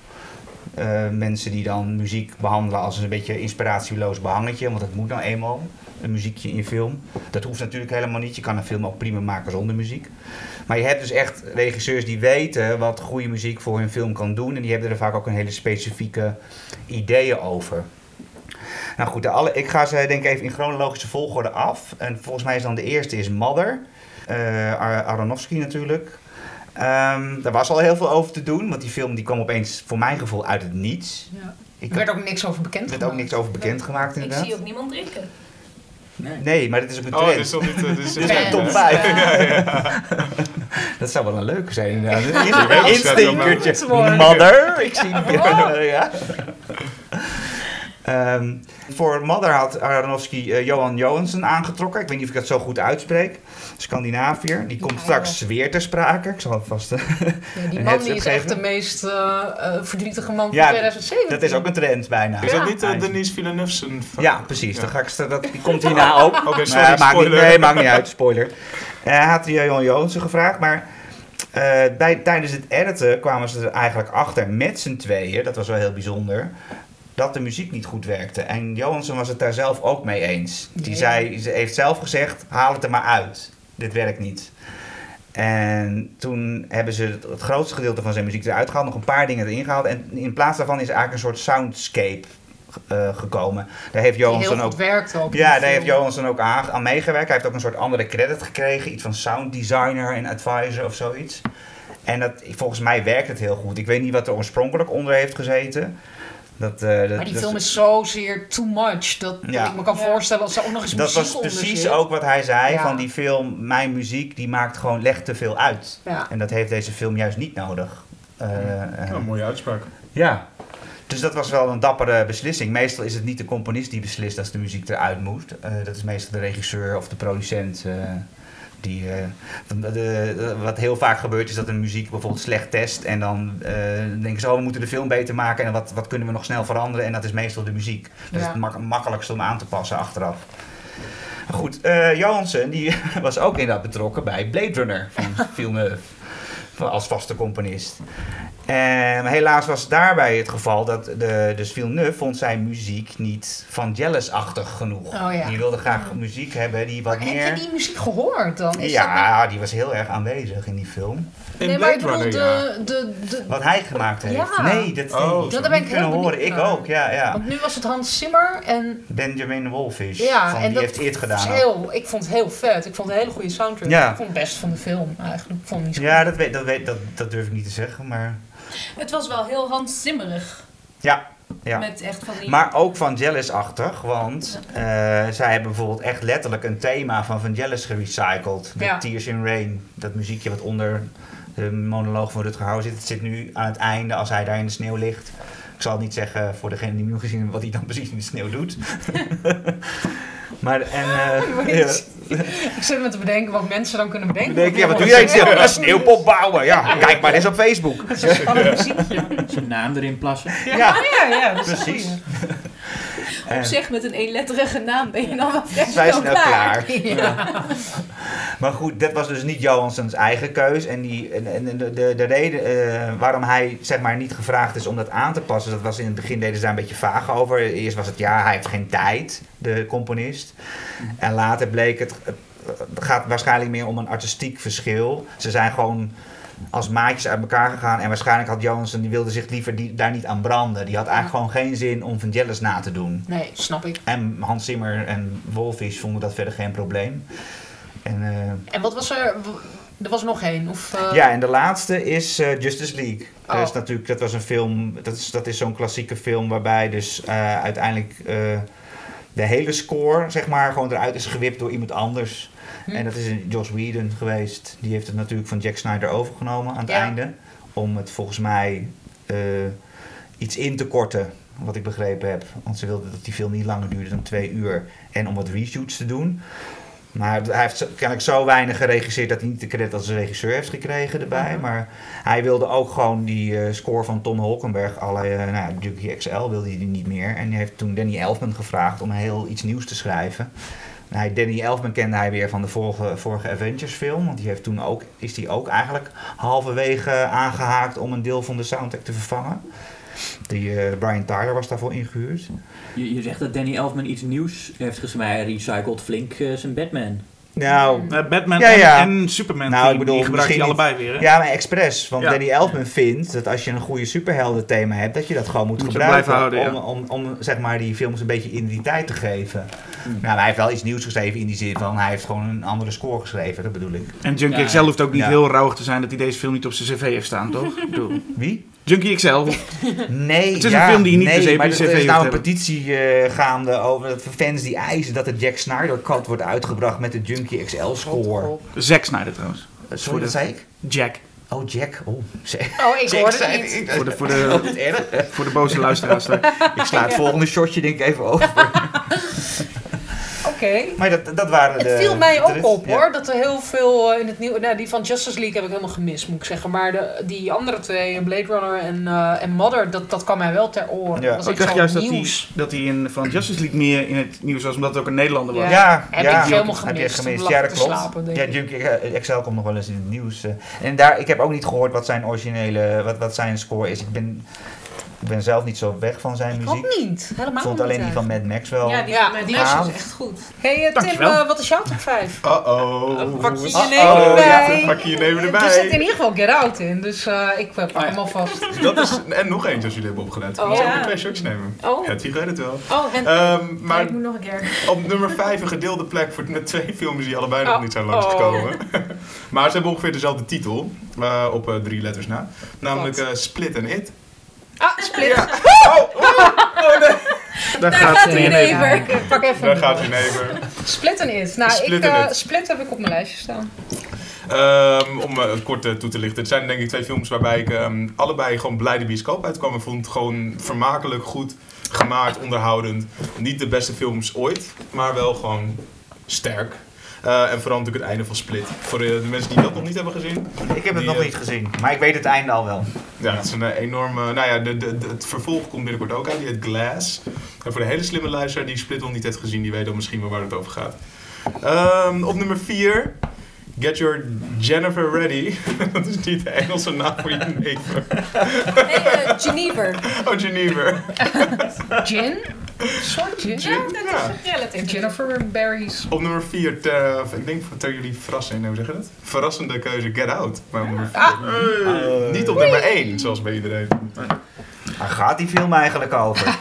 Eh, mensen die dan muziek behandelen als een beetje inspiratieloos behangetje, want dat moet nou eenmaal, een muziekje in film. Dat hoeft natuurlijk helemaal niet. Je kan een film ook prima maken zonder muziek. Maar je hebt dus echt regisseurs die weten wat goede muziek voor hun film kan doen. En die hebben er vaak ook een hele specifieke ideeën over. Nou goed, de alle, ik ga ze denk ik even in chronologische volgorde af. En volgens mij is dan de eerste is Mother. Ar- Aronofsky natuurlijk. Ehm daar was al heel veel over te doen, want die film die kwam opeens voor mijn gevoel uit het niets. Ja. Ik Er werd ook niks over bekend er werd ook gemaakt. niks over bekendgemaakt Ik inderdaad. zie ook niemand drinken. Nee, maar dit is ook een Oh, trend. dit is toch niet... eh, dit is een top 5. Dat zou wel een leuke zijn inderdaad. Een instinkertje. Mother, ik zie. Oh. Ja. Ehm, voor Mother had Aronofsky eh, Johan Johansson aangetrokken. Ik weet niet of ik dat zo goed uitspreek. Scandinaviër. Die komt Ja, straks weer ter sprake. Ik zal het vast... eh, Ja, die een man die is echt de meest eh, verdrietige man van Ja, 2017. dat is ook een trend bijna. Is dat niet Denise Villeneuve Ja, precies. Ja. Dan ga ik, dat, die komt hierna ook. Oké, sorry, maakt niet, nee, maakt niet uit, spoiler. Eh, Hij had Johan Johansen gevraagd, maar eh, bij, tijdens het editen kwamen ze er eigenlijk achter met z'n tweeën, dat was wel heel bijzonder, dat de muziek niet goed werkte. En Johansson was het daar zelf ook mee eens. Die Nee. zei, ze heeft zelf gezegd, haal het er maar uit. Dit werkt niet. En toen hebben ze het, het grootste gedeelte van zijn muziek eruit gehaald, nog een paar dingen erin gehaald. En in plaats daarvan is eigenlijk een soort soundscape eh, gekomen. Daar heeft Johansson ook werkt ook. ja, daar heeft. Johansson ook aan, aan meegewerkt. Hij heeft ook een soort andere credit gekregen. Iets van sound designer en advisor of zoiets. En dat, volgens mij werkt het heel goed. Ik weet niet wat er oorspronkelijk onder heeft gezeten. Dat, eh, dat, Maar die dat- film is zozeer too much. Dat Ja. ik me kan Ja. voorstellen als er ook nog eens dat muziek was onder precies zit. ook wat hij zei. Ja. Van die film, mijn muziek, die maakt gewoon, legt te veel uit. Ja. En dat heeft deze film juist niet nodig. Eh, eh, Ja, mooie uitspraak. ja. Dus dat was wel een dappere beslissing. Meestal is het niet de componist die beslist als de muziek eruit moet. Eh, dat is meestal de regisseur of de producent. Die, eh, de, de- wat heel vaak gebeurt is dat een muziek bijvoorbeeld slecht test. En dan eh, denken ze, oh, we moeten de film beter maken. En wat, wat kunnen we nog snel veranderen? En dat is meestal de muziek. Dat is het mak- makkelijkste om aan te passen achteraf. Goed, eh Johansen die was ook inderdaad betrokken bij Blade Runner van Villeneuve. van- Als vaste componist. En helaas was daarbij het geval dat de, dus Villeneuve vond zijn muziek niet Vangelis-achtig genoeg. Oh ja. Die wilde graag muziek hebben die wat Maar meer... Heb je die muziek gehoord dan? Is dat ja, die was heel erg aanwezig in die film. In nee, maar ik bedoel, de, de, de, Wat hij gemaakt heeft. Ja. Nee, dat, Oh, dat ben ik kunnen horen. Ik naar. ook, ja, ja. Want nu was het Hans Zimmer en Benjamin Wolfish. Ja, van, en die dat heeft It gedaan. heel, ik vond het heel vet. Ik vond het een hele goede soundtrack. Ja. Ik vond het best van de film eigenlijk. Ik vond het niet zo Ja, dat, weet, dat, weet, dat, dat durf ik niet te zeggen, maar... Het was wel heel Hans Zimmerig. Ja, ja. Met echt van die... Maar ook Vangelis-achtig, want eh, zij hebben bijvoorbeeld echt letterlijk een thema van Vangelis gerecycled. De Ja. Tears in Rain, dat muziekje wat onder de monoloog van Rutger Hauer zit. Het zit nu aan het einde als hij daar in de sneeuw ligt. Ik zal niet zeggen voor degene die hem gezien hebben wat hij dan precies in de sneeuw doet. maar en... eh, ja. Ik zit me te bedenken wat mensen dan kunnen bedenken. Dan denk je, ja, wat doe jij in sneeuw? Een sneeuwpop bouwen. Ja, kijk maar eens op Facebook. Zijn naam erin plassen. Ja, Ja, ja, dat is een precies. En- Zeg met een eenletterige naam ben je dan wel vrij Vrij snel snel klaar. Ja. Maar goed, dat was dus niet Johanssons eigen keus. En, die, en, en de, de, de reden eh, waarom hij zeg maar, niet gevraagd is om dat aan te passen, dat was in het begin deden ze daar een beetje vaag over. Eerst was het ja, hij heeft geen tijd, de componist. En later bleek het, het gaat waarschijnlijk meer om een artistiek verschil. Ze zijn gewoon als maatjes uit elkaar gegaan. En waarschijnlijk had Johansson, die wilde zich liever die, daar niet aan branden. Die had eigenlijk gewoon geen zin om Vangelis na te doen. Nee, snap ik. En Hans Zimmer en Wolfish vonden dat verder geen probleem. En, eh, En wat was er? Er was nog één. Of, eh, ja, en de laatste is eh, Justice League. Oh. Dat is natuurlijk, dat was een film, dat is, dat is zo'n klassieke film waarbij dus uiteindelijk de hele score, zeg maar, gewoon eruit is gewipt door iemand anders. Hm. En dat is een Joss Whedon geweest. Die heeft het natuurlijk van Jack Snyder overgenomen aan het Ja. einde. Om het volgens mij eh, iets in te korten, wat ik begrepen heb. Want ze wilden dat die film niet langer duurde dan twee uur. En om wat reshoots te doen. Maar hij heeft kennelijk zo weinig geregisseerd dat hij niet de credit als regisseur heeft gekregen erbij. Mhm. Maar hij wilde ook gewoon die eh, score van Tom Holkenberg, alle eh, nou, ja, XL, wilde hij niet meer. En hij heeft toen Danny Elfman gevraagd om heel iets nieuws te schrijven. Danny Elfman kende hij weer van de vorige, vorige Avengers film. Want die heeft toen ook, is die ook eigenlijk halverwege aangehaakt om een deel van de soundtrack te vervangen. Die, eh, Brian Tyler was daarvoor ingehuurd. Je, je zegt dat Danny Elfman iets nieuws heeft. Hij recycled flink eh, zijn Batman. Nou, Eh, Batman Ja, ja. En, en Superman Nou, ik bedoel, die gebruikt hij misschien allebei weer. Hè? Ja, maar expres. Want Ja. Danny Elfman vindt dat als je een goede superhelden thema hebt, dat je dat gewoon moet, gebruiken. houden, om, om, om, zeg maar die films een beetje identiteit te geven. Nou, hij heeft wel iets nieuws geschreven in die zin van hij heeft gewoon een andere score geschreven, dat bedoel ik. En Junkie Ja. XL hoeft ook niet Ja. heel rauwig te zijn dat hij deze film niet op zijn cv heeft staan, toch? Ik bedoel, Wie? Junkie XL. Nee, Het is ja, een film die je niet nee, per se op maar je er is nou een petitie eh, gaande over dat fans die eisen dat de Jack Snyder cut wordt uitgebracht met de Junkie XL score. Zack Snyder trouwens. Sorry, voor dat de- zei ik? Jack. Oh, Jack. Oh. Oh, ik hoorde het niet. Voor de, voor de, voor de boze luisteraars. Ik sla het volgende shotje denk ik even over. Maar dat, dat waren de... Het viel mij ook op ja. hoor, dat er heel veel eh, in het nieuwe... Nou, die van Justice League heb ik helemaal gemist, moet ik zeggen. Maar de, die andere twee, Blade Runner en, eh, en Mother, dat, dat kwam mij wel ter oren. Ja. Dat was Ik echt dacht juist dat hij, nieuws. dat hij in, van Justice League meer in het nieuws was, omdat het ook een Nederlander was. Ja. Ja, Heb ja. ik helemaal Heb je gemist. gemist. Ja, dat ik klopt. slapen, ja, ik. Junkie eh, XL komt nog wel eens in het nieuws. eh. En daar, ik heb ook niet gehoord wat zijn originele, wat, wat zijn score is. Ik ben, ik ben zelf niet zo weg van zijn Ik muziek. ook niet, Ik helemaal vond niet alleen die van. Mad Max wel. Ja, die Ja, van die meisje is- is echt goed. Hey eh, Tim, eh, wat is jouw top 5? Uh-oh. Pak je nemen ja. erbij. Pak je je nemen erbij. Er zit in ieder geval Get Out in, dus eh, ik eh, pak ja. hem alvast. Dat is, en nog eentje als jullie hebben opgelet. Oh. Oh. Zal ik Ja. er twee shirts nemen? Oh, Het weet het wel. oh en... Ehm, maar ik moet nog een keer. op nummer 5 een gedeelde plek voor, met twee films die allebei nog Oh. niet zijn langsgekomen. Oh. maar ze hebben ongeveer dezelfde titel. eh, op eh, drie letters na. Namelijk eh, Split en It. Ah, split. Daar Daar gaat gaat hij in. even. Ik pak even Daar gaat je nummer. neven. Split en It. Nou, Split ik, eh, It. Split heb ik op mijn lijstje staan. Ehm, om eh, het kort eh, toe te lichten. Het zijn denk ik twee films waarbij ik ehm, allebei gewoon blij de bioscoop uitkwam. Ik vond het gewoon vermakelijk, goed gemaakt, onderhoudend. Niet de beste films ooit, maar wel gewoon sterk. Eh, en vooral natuurlijk het einde van Split. Voor de, de mensen die dat nog niet hebben gezien. Ik heb het Die, nog eh, niet gezien, maar ik weet het einde al wel. Ja, het is een eh, enorme... Nou ja, de, de, de- het vervolg komt binnenkort ook uit. Die heet Glass. En voor de hele slimme luisteraar die Split nog niet heeft gezien, die weet dan misschien wel waar het over gaat. Ehm, op nummer 4. Get your Jennifer ready. dat is niet de Engelse naam voor je neven. Nee, eh, Genever. Oh, Geneva. Gin? Een soort gin? Ja, dat Ja. is relatief. Jennifer Berries. Op nummer 4, ik denk ter jullie verrassing, hoe zeg je dat? Verrassende keuze Get Out. Maar op nummer 4. Ah. Niet op nummer 1, zoals bij iedereen. Waar gaat die film eigenlijk over?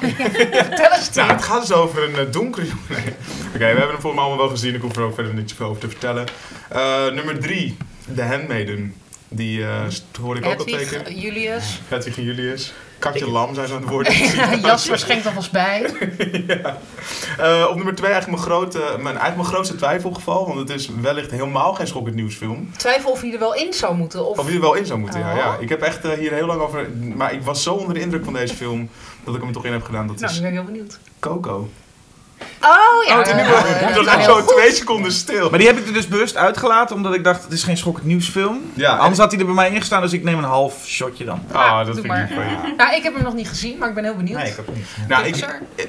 Vertel eens. Nou, het gaat dus over een eh, donkere jongen. Nee. Oké, we hebben hem volgens mij allemaal wel gezien. Ik hoef er ook verder niet zoveel over te vertellen. Eh, nummer 3, The Handmaiden. Die eh, hoorde ik ook al keer. Julius. Hedwig en Julius. Katje Lam zijn ze aan het woord. Jasper schenkt alvast bij. Eh, op nummer 2 eigenlijk mijn, grote, mijn, eigenlijk mijn grootste twijfelgeval. Want het is wellicht helemaal geen schokkend nieuwsfilm. Twijfel of hij er wel in zou moeten. Of... Of wie er wel in zou moeten, ja. Oh. ja. Ik heb echt eh, hier heel lang over... Maar ik was zo onder de indruk van deze film... dat ik hem toch in heb gedaan. Dat Nou, is nu ben ik heel benieuwd. Coco. Oh ja. Oh, ja, was- ja, echt zo twee seconden stil. Maar die heb ik er dus bewust uitgelaten, omdat ik dacht, het is geen schokkend nieuwsfilm. Ja, Anders had hij er bij mij ingestaan, dus ik neem een half shotje dan. Ah, Ja, dat vind maar. ik lief van je. Nou, ik heb hem nog niet gezien, maar ik ben heel benieuwd. Nee, ik ook niet. Nou, ik...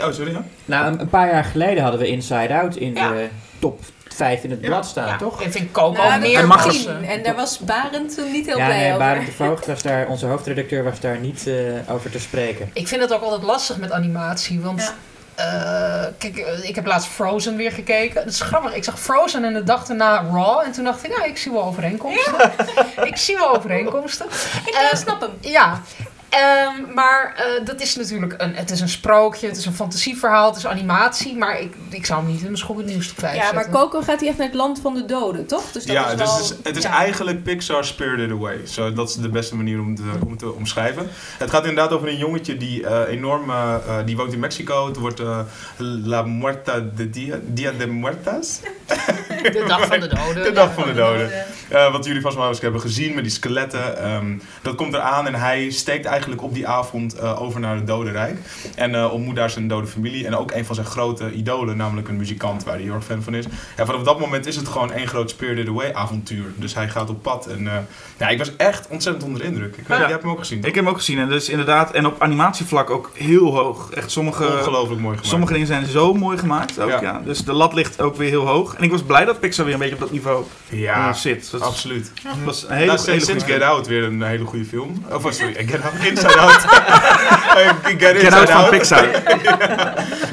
Oh, sorry, ja? Nou, een, een paar jaar geleden hadden we Inside Out in Ja. de top 5 in het Ja. blad staan, Ja, toch? Ik vind Coco Nou, meer mag tien. En daar was Barend toen niet heel ja, blij nee, over. Barend de Voogd was daar, onze hoofdredacteur was daar niet eh, over te spreken. Ik vind het ook altijd lastig met animatie, want Ja. Eh, kijk, eh, ik heb laatst Frozen weer gekeken. Dat is grappig. Ik zag Frozen en de dag daarna Raw. En toen dacht ik, nou, ik zie wel overeenkomsten. ik zie wel overeenkomsten. Ik Eh, eh, snap hem. Ja. Ehm, maar eh, dat is natuurlijk een, het is een sprookje, het is een fantasieverhaal, het is animatie. Maar ik, ik zou hem niet in mijn school nieuws top 5 Ja, maar. Coco gaat hij echt naar het land van de doden, toch? Dus dat ja, is dus wel, het is, het is ja. eigenlijk Pixar Spirited Away. Zo, dat is de beste manier om, te, om te omschrijven. Het gaat inderdaad over een jongetje die eh, enorm... eh, die woont in Mexico. Het wordt eh, La Muerta de Dia, Dia de Muertas. De dag van de doden. De dag van de doden. Wat jullie vast wel eens hebben gezien met die skeletten. ehm, dat komt eraan en hij steekt eigenlijk op die avond eh, over naar het dodenrijk. En eh, ontmoet daar zijn dode familie. En ook een van zijn grote idolen, namelijk een muzikant waar hij heel erg fan van is. En vanaf dat moment is het gewoon één groot Spirited Away avontuur. Dus hij gaat op pad. En eh, ja, ik was echt ontzettend onder de indruk. Ik weet. Jij hebt hem ook gezien, toch? Ik heb hem ook gezien en dus inderdaad, en op animatievlak ook heel hoog. Echt sommige, Ongelooflijk mooi gemaakt. sommige dingen zijn zo mooi gemaakt ook, Ja. ja. Dus de lat ligt ook weer heel hoog. En ik was blij dat Pixar weer een beetje op dat niveau ja, zit. Dat absoluut. was een hele, Nou, hele sinds film. Get Out weer een hele goede film. Of sorry, Get Out, Inside Out. Eh, Get, Get Out van Pixar.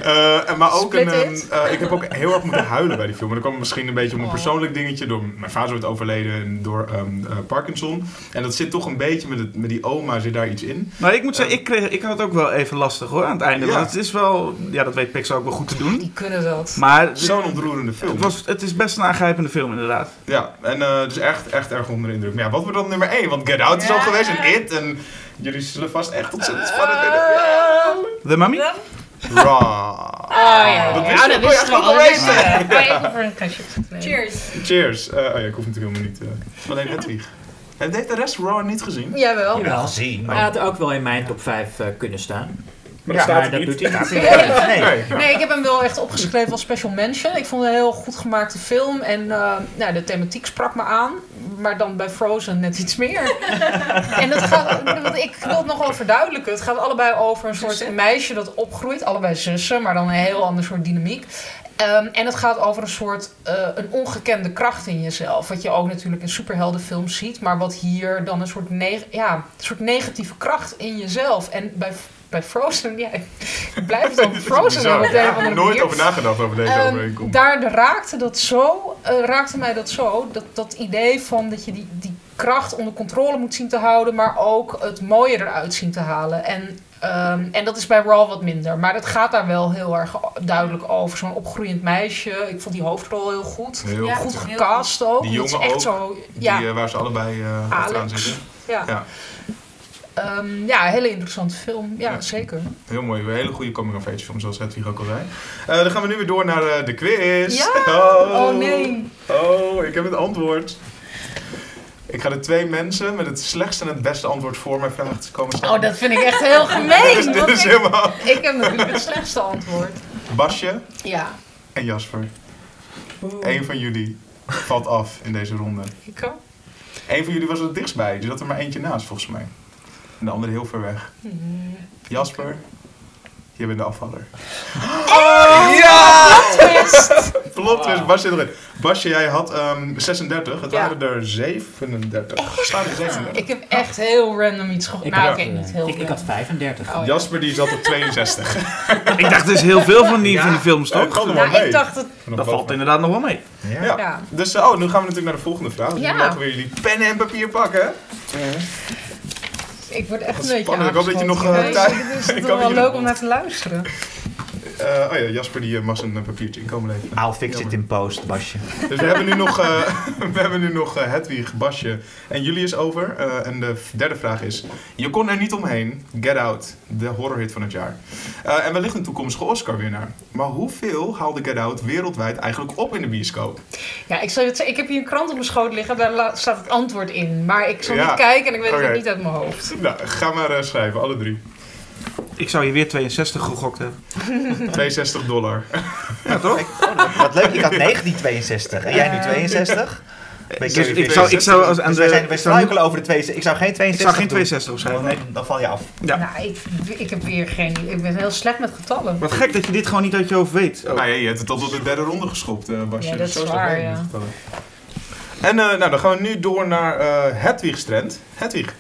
Eh, en maar ook een, ehm, eh, ik heb ook heel erg moeten huilen bij die film. En dat kwam misschien een beetje om een Oh. persoonlijk dingetje. Door, mijn vader wordt overleden en door ehm, eh, Parkinson. En dat zit toch een beetje met, het, met die oma, zit daar iets in. Maar ik moet zeggen, ik, kreeg, ik had het ook wel even lastig hoor aan het einde. Ja. Want het is wel, ja dat weet Pixar ook wel goed te doen. Die kunnen dat. Maar Zo'n ontroerende film. het, was, het is best een aangrijpende film inderdaad. Ja, en eh, dus echt, echt erg onder de indruk. Maar ja, wat wordt dan nummer 1? Want Get Out is al geweest en It. En jullie zullen vast echt ontzettend spannend vinden. The Mummy? Raw. Oh ja, Dat ja, wist dat kon je wisten echt we goed al. Dat lezen. wisten we. Maar even voor een kastje. Cheers. Cheers. Eh, oh ja, ik hoef natuurlijk helemaal niet. eh alleen Hedwig. Heeft heeft de rest Raw niet gezien? Jawel. Jawel. gezien. Maar hij had ook wel in mijn top 5 eh, kunnen staan. Maar Ja, dat Maar staat dat niet. doet hij niet. Nee. Nee. Nee, ik heb hem wel echt opgeschreven als special mention. Ik vond het een heel goed gemaakte film. En eh, nou, de thematiek sprak me aan. Maar dan bij Frozen net iets meer. en het gaat, want ik wil het nog wel verduidelijken. Het gaat allebei over een soort Zussen. meisje dat opgroeit. Allebei zussen, maar dan een heel ander soort dynamiek. Ehm, en het gaat over een soort eh, een ongekende kracht in jezelf. Wat je ook natuurlijk in superheldenfilms ziet. Maar wat hier dan een soort, neg- ja, een soort negatieve kracht in jezelf. En bij, bij Frozen, ja, ik blijf het over Frozen hebben of andere Nooit over nagedacht over deze Ehm, overeenkomst. daar raakte dat zo, eh, raakte mij dat zo, dat, dat idee van dat je die, die kracht onder controle moet zien te houden, maar ook het mooie eruit zien te halen. En, ehm, en dat is bij Raw wat minder, maar het gaat daar wel heel erg duidelijk over. Zo'n opgroeiend meisje, ik vond die hoofdrol heel goed. Heel Ja, goed. Gecast ook. Die jongen echt ook. zo. Die, Ja, eh, waar ze allebei eh achteraan Alex. zitten. ja. ja. Ehm, ja, een hele interessante film. Ja, Ja. zeker. Heel mooi. Een hele goede coming of age film, zoals Hedwig ook al zei. Eh, dan gaan we nu weer door naar eh, de quiz. Ja? Oh. Oh nee. Oh, ik heb het antwoord. Ik ga de twee mensen met het slechtste en het beste antwoord voor mijn vraag komen staan. Oh, dat vind ik echt heel Dit gemeen. dit want is ik, helemaal... ik heb natuurlijk het slechtste antwoord. Basje Ja. en Jasper. Eén van jullie valt af in deze ronde. Ik ook. Eén van jullie was er het dichtst bij. Er zat er maar eentje naast, volgens mij. En de andere heel ver weg. Jasper, je bent de afvaller. Ja! Twist! Plot twist, Basje erin. Basje, jij had ehm 36. Het Ja. waren er 37. Staan er 37. Ik heb echt heel random iets gehoord. Ik, Nou, had, oké, eh, niet heel ik, ik had random. 35. Oh, ja. Jasper die zat op 62. Ik dacht dus heel veel van die, Ja. van die films Ja, toch? er wel Nou, mee. ik dacht dat... Dat valt inderdaad nog wel mee. Ja. Ja. Ja. Dus eh, oh, nu gaan we natuurlijk naar de volgende vraag. Dus Ja. mogen weer jullie pennen en papier pakken. Ik word echt een beetje spannend. Ik hoop dat je nog, eh, Ja, tijd- Het is Ik hoop wel leuk om naar te luisteren. Eh, oh ja, Jasper die eh, mag zijn eh, papiertje inkomen leveren. I'll fix it in post, Basje. Dus we hebben nu nog, eh, we hebben nu nog Hedwig, Basje en Julius over. Eh, en de derde vraag is: Je kon er niet omheen. Get Out, de horrorhit van het jaar. Eh, en wellicht een toekomstige Oscar-winnaar. Maar hoeveel haalde Get Out wereldwijd eigenlijk op in de bioscoop? Ja, ik, zou het zeggen, ik heb hier een krant op mijn schoot liggen. Daar staat het antwoord in. Maar ik zal Ja. niet kijken en ik weet het niet uit mijn hoofd. Nou, ga maar schrijven, alle drie. Ik zou hier weer 62 gegokt hebben. 62 dollar. Ja, toch? Wat leuk, ik had 1962. En jij nu 62? Dus ik zou, ik zou als aan Dus de... wij, zijn, wij ik struikelen over de 62. Ik zou geen ik 62 zou geen doen. 62 opschrijven. Dan, dan val je af. Ja. Nou, ik, ik heb weer geen... Ik ben heel slecht met getallen. Wat gek dat je dit gewoon niet uit je hoofd weet. Oh. Nou ja, je hebt het al tot de derde ronde geschopt, eh Basje. Ja, dat Dus is zo waar, ja. En eh, nou, dan gaan we nu door naar eh Hedwig's trend. Hedwig,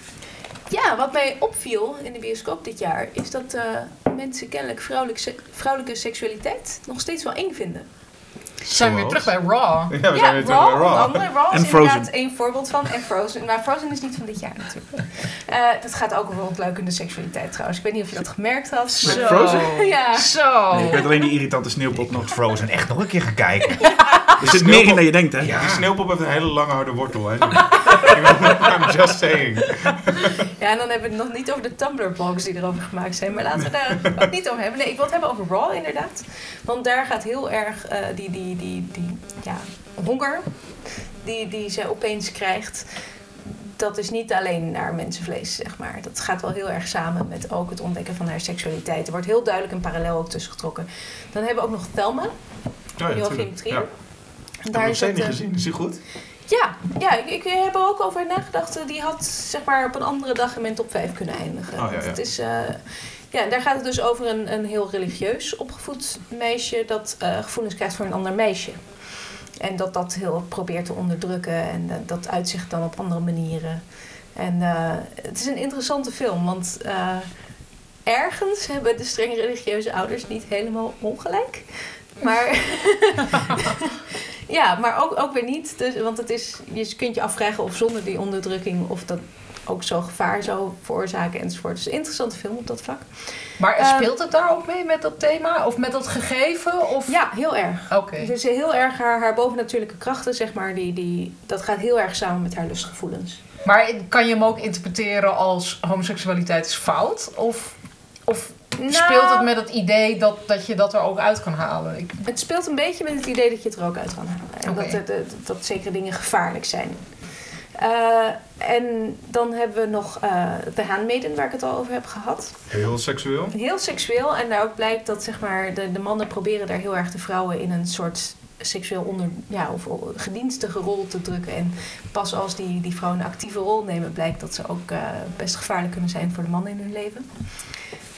Ja, wat mij opviel in de bioscoop dit jaar is dat eh, mensen kennelijk vrouwelijke, se- vrouwelijke seksualiteit nog steeds wel eng vinden. Zijn we weer terug bij Raw. Ja, we zijn weer terug Raw, bij Raw. Raw En is Frozen. inderdaad één voorbeeld van. En Frozen. Maar Frozen is niet van dit jaar natuurlijk. Eh, dat gaat ook over ontluikende seksualiteit trouwens. Ik weet niet of je dat gemerkt had. Zo. Frozen? Ja. Zo. Ik weet alleen die irritante sneeuwpop nog. Frozen echt nog een keer gaan kijken. Er zit meer in dan je denkt, hè? Ja. Die sneeuwpop heeft een hele lange harde wortel, hè. I'm just saying. Ja, en dan hebben we het nog niet over de Tumblr-blogs die erover gemaakt zijn. Maar laten we daar ook niet over hebben. Nee, ik wil het hebben over Raw inderdaad. Want daar gaat heel erg eh, die, die, die, die ja, honger die, die ze opeens krijgt. Dat is niet alleen naar mensenvlees, zeg maar. Dat gaat wel heel erg samen met ook het ontdekken van haar seksualiteit. Er wordt heel duidelijk een parallel ook tussen getrokken. Dan hebben we ook nog Thelma, Ja, ja, Joachim tuurlijk. Trier. Ja. Ik heb nog steeds zit, niet eh, gezien. Is die goed? ja, ja ik, ik heb er ook over nagedacht. Eh, Die had zeg maar op een andere dag in mijn top 5 kunnen eindigen. Oh, ja, ja. Is, eh, ja, daar gaat het dus over een, een heel religieus opgevoed meisje dat eh, gevoelens krijgt voor een ander meisje. En dat dat heel probeert te onderdrukken en eh, dat uitzicht dan op andere manieren. En eh, het is een interessante film, want eh, ergens hebben de streng religieuze ouders niet helemaal ongelijk. Maar ja, maar ook, ook weer niet. Dus, want het is, je kunt je afvragen of zonder die onderdrukking of dat ook zo gevaar zou veroorzaken enzovoort. Dus een interessante film op dat vlak. Maar Eh, speelt het daar ook mee met dat thema? Of met dat gegeven? Of... Ja, heel erg. Oké. Het is heel erg haar, haar bovennatuurlijke krachten, zeg maar, die, die, dat gaat heel erg samen met haar lustgevoelens. Maar kan je hem ook interpreteren als homoseksualiteit is fout? Of, of Nou, speelt het met het idee dat, dat je dat er ook uit kan halen? Ik, Het speelt een beetje met het idee dat je het er ook uit kan halen. En dat, dat, dat, dat zekere dingen gevaarlijk zijn. Eh, en dan hebben we nog eh The Handmaiden, waar ik het al over heb gehad. Heel seksueel. Heel seksueel. En daar ook blijkt dat zeg maar, de, de mannen proberen daar heel erg de vrouwen in een soort seksueel onder, ja, of gedienstige rol te drukken. En pas als die, die vrouwen een actieve rol nemen, blijkt dat ze ook eh, best gevaarlijk kunnen zijn voor de mannen in hun leven.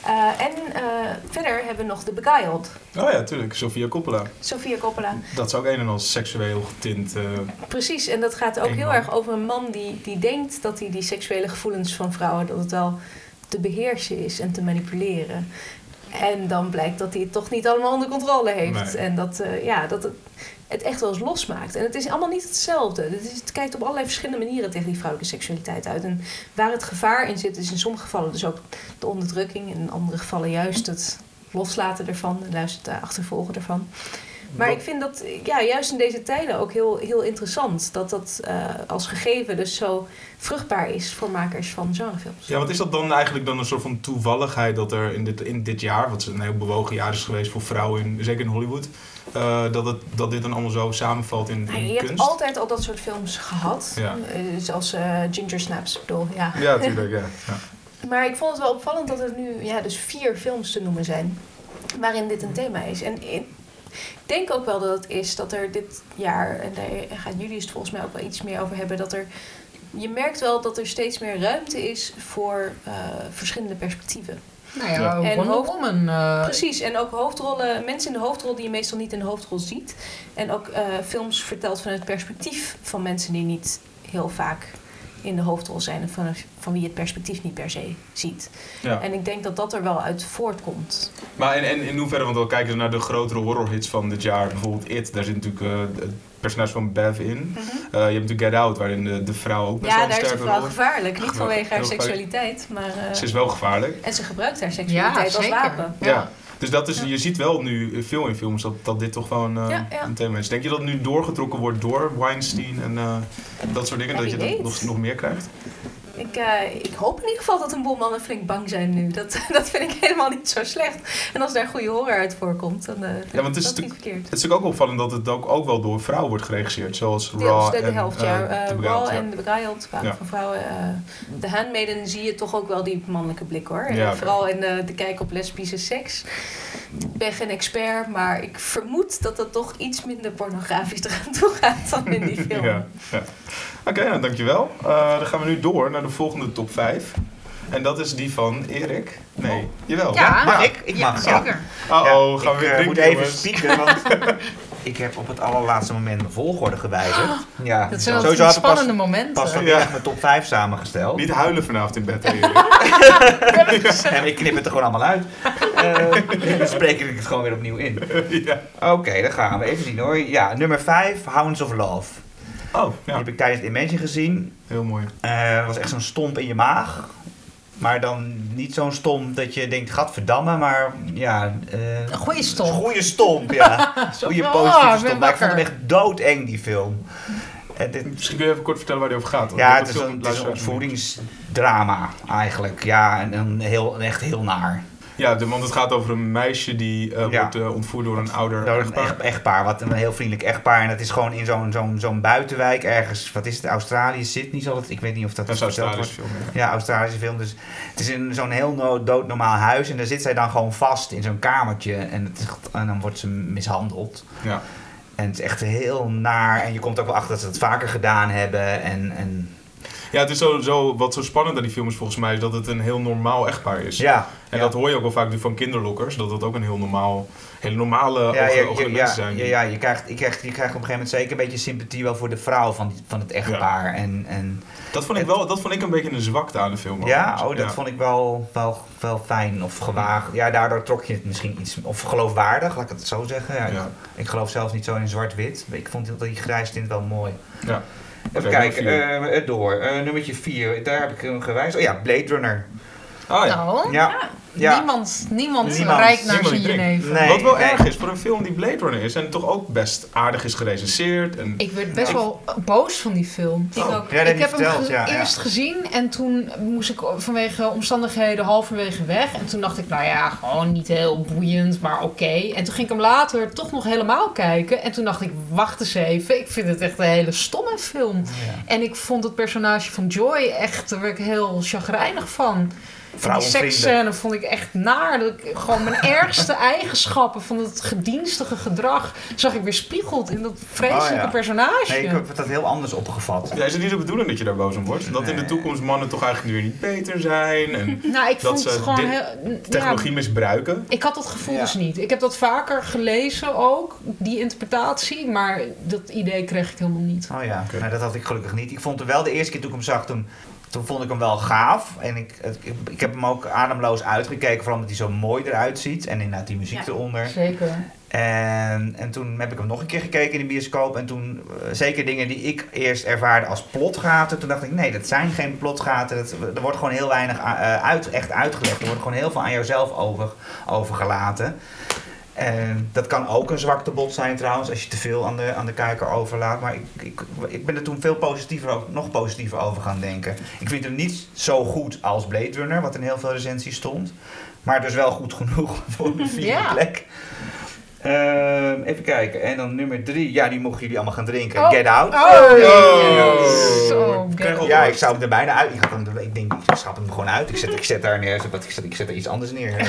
Eh, en eh, verder hebben we nog The Beguiled. Oh ja, tuurlijk. Sofia Coppola. Sofia Coppola. Dat is ook een en al seksueel getint. eh, Precies, en dat gaat ook heel man. erg over een man die, die denkt dat hij die seksuele gevoelens van vrouwen, dat het wel te beheersen is en te manipuleren. En dan blijkt dat hij het toch niet allemaal onder controle heeft. Nee. En dat, ja, dat het, echt wel eens losmaakt. En het is allemaal niet hetzelfde. Het, is, het kijkt op allerlei verschillende manieren tegen die vrouwelijke seksualiteit uit. En waar het gevaar in zit, is in sommige gevallen dus ook de onderdrukking. En in andere gevallen juist het loslaten ervan. Het achtervolgen ervan. Maar ik vind dat ja, juist in deze tijden ook heel, heel interessant. Dat dat eh, als gegeven dus zo vruchtbaar is voor makers van genrefilms. Ja, wat is dat dan eigenlijk dan een soort van toevalligheid dat er in dit, in dit jaar, wat een heel bewogen jaar is geweest voor vrouwen, in, zeker in Hollywood, eh, dat, het, dat dit dan allemaal zo samenvalt in, Nou, in je hebt kunst? altijd al dat soort films gehad. Ja. Eh, zoals eh, Ginger Snaps, bedoel, ja. Ja, natuurlijk, ja. ja. Maar ik vond het wel opvallend dat er nu ja, dus vier films te noemen zijn waarin dit een thema is. En in- ik denk ook wel dat het is dat er dit jaar, en daar gaan jullie het volgens mij ook wel iets meer over hebben, dat er. Je merkt wel dat er steeds meer ruimte is voor verschillende perspectieven. Nou ja, Ja. En Wonder hoofd- Woman. eh, Precies, en ook hoofdrollen, mensen in de hoofdrol die je meestal niet in de hoofdrol ziet. En ook eh, films verteld vanuit het perspectief van mensen die niet heel vaak in de hoofdrol zijn. En van, van wie het perspectief niet per se ziet. ja. En ik denk dat dat er wel uit voortkomt. Maar en, en in hoeverre, want we kijken naar de grotere horrorhits van dit jaar, bijvoorbeeld It, daar zit natuurlijk eh, personage van Bev in. Eh, je hebt natuurlijk Get Out, waarin de, de vrouw ook best Ja, daar is wel rol gevaarlijk. Niet vanwege haar seksualiteit, maar... eh, Ze is wel gevaarlijk. en ze gebruikt haar ja, seksualiteit als wapen. Ja. Dus dat is, Ja. je ziet wel nu veel in films dat, dat dit toch gewoon eh, Ja, ja. een thema is. Denk je dat het nu doorgetrokken wordt door Weinstein en eh, dat soort dingen? Ja, dat je dat nog, nog meer krijgt? Ik, eh, ik hoop in ieder geval dat een boel mannen flink bang zijn nu. Dat, dat vind ik helemaal niet zo slecht. En als daar goede horror uit voorkomt, dan vind Ja, want het is dat niet verkeerd. Het is natuurlijk ook opvallend dat het ook, ook wel door vrouwen wordt geregisseerd. Zoals Deels Raw de, de en helft, eh, ja. The Beguiled, Raw ja. en Beguiled kwamen Ja. van vrouwen. de Handmaiden zie je toch ook wel die mannelijke blik hoor. En Ja, oké. Vooral in de, de kijk op lesbische seks. Ik ben geen expert, maar ik vermoed dat dat toch iets minder pornografisch eraan toe gaat dan in die film. Ja, ja. Oké, nou, dankjewel. Eh, dan gaan we nu door naar de volgende top 5. En dat is die van Erik. Nee, Oh. jawel. Ja. Mag ik? Ik Ja, mag. ja. zeker. Uh-oh, gaan we ik weer eh, drinken, moet even spieken, want ik heb op het allerlaatste moment mijn volgorde gewijzigd. Ja, Dat zijn sowieso had pas, spannende momenten. pas vanmiddag Ja. mijn top 5 samengesteld. Niet huilen vanavond in bed, hè, Erik? En ik knip het er gewoon allemaal uit. Eh dan spreek ik het gewoon weer opnieuw in. ja. Oké, dan gaan we even zien hoor. Ja, nummer 5, Hounds of Love. Oh, Die heb ik tijdens Imagine gezien. Heel mooi. Eh, Het was echt zo'n stomp in je maag. Maar dan niet zo'n stomp dat je denkt, gadverdamme, maar ja... eh, Een goede stom. Goede stomp, ja. Goede positieve oh, stomp. Maar ik vond hem echt doodeng, die film. En dit, Misschien kun je even kort vertellen waar die over gaat. ja, het is een, het is een ontvoeringsdrama eigenlijk. Ja, en een heel, echt heel naar. Ja, de- want het gaat over een meisje die eh, Ja. wordt eh, ontvoerd door een ouder Door een echtpaar. echt, echtpaar, wat een heel vriendelijk echtpaar. En dat is gewoon in zo'n zo'n zo'n buitenwijk ergens. Wat is het? Australië, Sydney zal het? Ik weet niet of dat Dat is Australische film. Ja. Ja, Australische film. Dus het is in zo'n heel no- doodnormaal huis. En daar zit zij dan gewoon vast in zo'n kamertje. En, het is, en dan wordt ze mishandeld. Ja. En het is echt heel naar. En je komt ook wel achter dat ze het vaker gedaan hebben. En, en Ja, het is zo, zo, wat zo spannend aan die film is volgens mij, is dat het een heel normaal echtpaar is. ja. En ja. dat hoor je ook wel vaak van kinderlokkers, dat dat ook een heel normaal, hele normale ja, ogen je- mensen ja, zijn. ja, ja, je krijgt, je, krijgt, je krijgt op een gegeven moment zeker een beetje sympathie wel voor de vrouw van, die- van het echtpaar. En, en, Dat, vond ik wel, dat vond ik een beetje een zwakte aan de film. ja, oh, dat Ja. vond ik wel, wel, wel fijn of gewaagd. Ja, daardoor trok je het misschien iets, of geloofwaardig, laat ik het zo zeggen. Ja, Ja. Ik, ik geloof zelfs niet zo in zwart-wit. Ik vond die grijs tint wel mooi. Ja. Even kijken, eh, door. Eh, nummertje 4, daar heb ik hem gewijzigd. Oh ja, Blade Runner. Ah, ja. Nou, Ja, ja. niemand, niemand, Niemand. rijdt naar zijn jenever. Nee. Wat wel nee. erg is voor een film die Blade Runner is en toch ook best aardig is gerecenseerd. En, Ik werd best Ja. wel boos van die film. Ik ook. Ja, dat heb ik heb hem verteld, ge- ja, ja. eerst gezien en toen moest ik vanwege omstandigheden halverwege weg. En toen dacht ik, nou ja, gewoon niet heel boeiend, maar oké. En toen ging ik hem later toch nog helemaal kijken. En toen dacht ik, wacht eens even, ik vind het echt een hele stomme film. Ja. En ik vond het personage van Joy echt, daar werd ik heel chagrijnig van. En die seksscène vond ik echt naar. Dat ik gewoon mijn ergste eigenschappen van het gedienstige gedrag zag ik weer spiegeld in dat vreselijke Oh ja. personage. Nee, ik heb dat heel anders opgevat. ja, is het niet de bedoeling dat je daar boos om wordt? Dat in de toekomst mannen toch eigenlijk weer niet beter zijn en Nou, ik Dat vond ze heel. technologie Ja, misbruiken. ik had dat gevoel Ja. dus niet. Ik heb dat vaker gelezen ook, die interpretatie, maar dat idee kreeg ik helemaal niet. Oh ja, nou, dat had ik gelukkig niet. Ik vond hem wel de eerste keer toen ik hem zag, toen, toen vond ik hem wel gaaf. En ik, ik, ik heb hem ook ademloos uitgekeken, vooral omdat hij zo mooi eruit ziet. En inderdaad die muziek Ja. eronder. Zeker. En, en toen heb ik hem nog een keer gekeken in de bioscoop. En toen, eh, zeker dingen die ik eerst ervaarde als plotgaten. Toen dacht ik, nee, dat zijn geen plotgaten. Dat, er wordt gewoon heel weinig eh, uit, echt uitgelegd. Er wordt gewoon heel veel aan jouzelf over, overgelaten. En dat kan ook een zwaktebod zijn trouwens, als je te veel aan de, aan de kijker overlaat. Maar ik, ik, ik ben er toen veel positiever, nog positiever over gaan denken. Ik vind hem niet zo goed als Blade Runner, wat in heel veel recensies stond. Maar dus wel goed genoeg voor de vierde Ja. plek. Ehm, even kijken. En dan nummer drie. Ja, die mochten jullie allemaal gaan drinken. Oh. Get Out. Oh, Oh. Get- Ja, ik zou hem er bijna uit. Ik, hem, ik denk, ik schap hem gewoon uit. Ik zet, ik zet daar neer. Ik zet, ik zet er iets anders neer.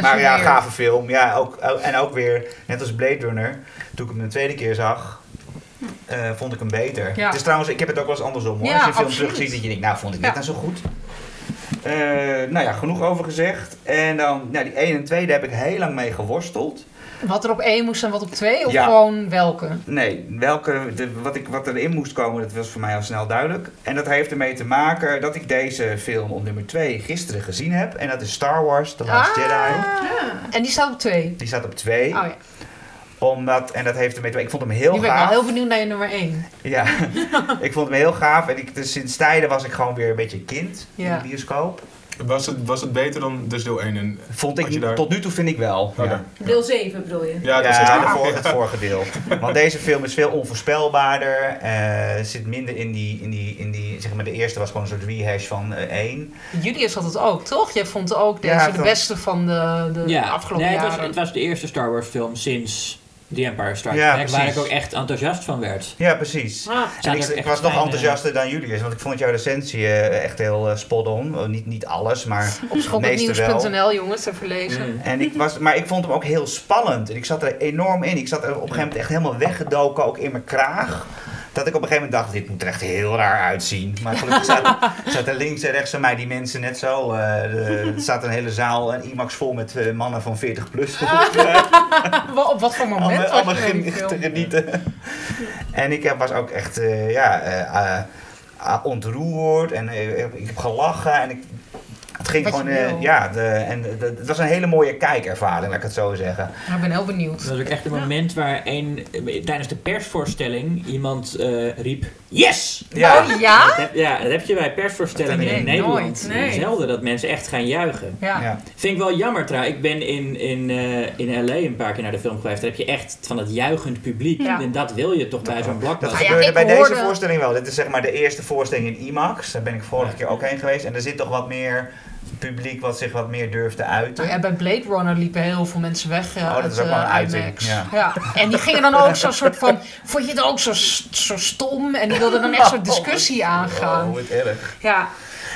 Maar ja, gave film. Ja, ook, en ook weer, net als Blade Runner, toen ik hem de tweede keer zag, eh, vond ik hem beter. Ja. Het is trouwens, ik heb het ook wel eens andersom hoor. Ja, als je een film terugziet, dat je denkt, nou vond ik Ja. dit nou zo goed. Eh, nou ja, genoeg over gezegd. En dan, nou, die 1 en 2, daar heb ik heel lang mee geworsteld. Wat er op één moest en wat op twee? Of Ja. gewoon welke? Nee, welke, de, wat, ik, wat erin moest komen, dat was voor mij al snel duidelijk. En dat heeft ermee te maken dat ik deze film op nummer 2 gisteren gezien heb. En dat is Star Wars, The Last Ah. Jedi. En die staat op twee. Die staat op 2. Oh ja. Omdat, en dat heeft ermee te maken, ik vond hem heel ben ik gaaf. wel heel benieuwd naar je nummer één. Ja, ik vond hem heel gaaf. En ik, dus sinds tijden was ik gewoon weer een beetje kind in Ja. de bioscoop. Was het, was het beter dan dus deel 1? En, Vond ik, daar- tot nu toe vind ik wel. Oké. Ja. Deel 7 bedoel je? ja, dat is Ja, het. vorige deel. Want deze film is veel onvoorspelbaarder. eh zit minder in die, in die, in die, zeg maar de eerste was gewoon een soort rehash van eh, één. Julius had het ook, toch? Jij vond ook deze Ja, de beste van de, de Ja, afgelopen nee, het was, jaren. het was de eerste Star Wars film sinds The Empire Strikes Ja, Back, waar ik ook echt enthousiast van werd. Ja, precies. Ah, En ik, was nog enthousiaster dan Julius, want ik vond jouw recensie eh, echt heel eh, spot on. Oh, niet, niet alles, maar op het meeste wel. schotnetnieuws.nl jongens, even lezen. Mm. En ik was, maar ik vond hem ook heel spannend. En ik zat er enorm in. Ik zat er op een gegeven moment echt helemaal weggedoken, ook in mijn kraag. Dat ik op een gegeven moment dacht, dit moet er echt heel raar uitzien. Maar gelukkig zaten, zaten links en rechts van mij die mensen net zo. eh, er staat een hele zaal, een IMAX vol met eh, mannen van 40 plus. Op wat voor moment allemaal was allemaal je te genieten. En ik was ook echt eh, ja, eh, eh, ontroerd en eh, ik heb gelachen en ik, het ging Wat gewoon, eh, ja, de, en de- het was een hele mooie kijkervaring, laat ik het zo zeggen. Nou, ik ben heel benieuwd. Dat was ook echt een moment waar een, tijdens de persvoorstelling iemand eh, riep: Yes! Ja, Oh ja? Dat heb, ja, dat heb je bij persvoorstellingen Nee, in Nederland nooit, nee. zelden, dat mensen echt gaan juichen. Ja. ja. Vind ik wel jammer trouwens. Ik ben in, in, eh, in L.A. een paar keer naar de film geweest. Daar heb je echt van het juichend publiek. Ja. En dat wil je toch bij zo'n Dat blockbuster. Ah, ja, gebeurde bij deze voorstelling wel. Dit is zeg maar de eerste voorstelling in IMAX. Daar ben ik vorige keer ook heen geweest. En er zit toch wat meer publiek wat zich wat meer durft te uiten. Ja, bij Blade Runner liepen heel veel mensen weg eh, Oh, dat uit is ook wel een eh, uiting, IMAX. ja. En die gingen dan ook zo'n soort van... Vond je het ook zo, zo stom? En die wilden dan echt zo'n discussie aangaan. Oh, wat erg. Ja,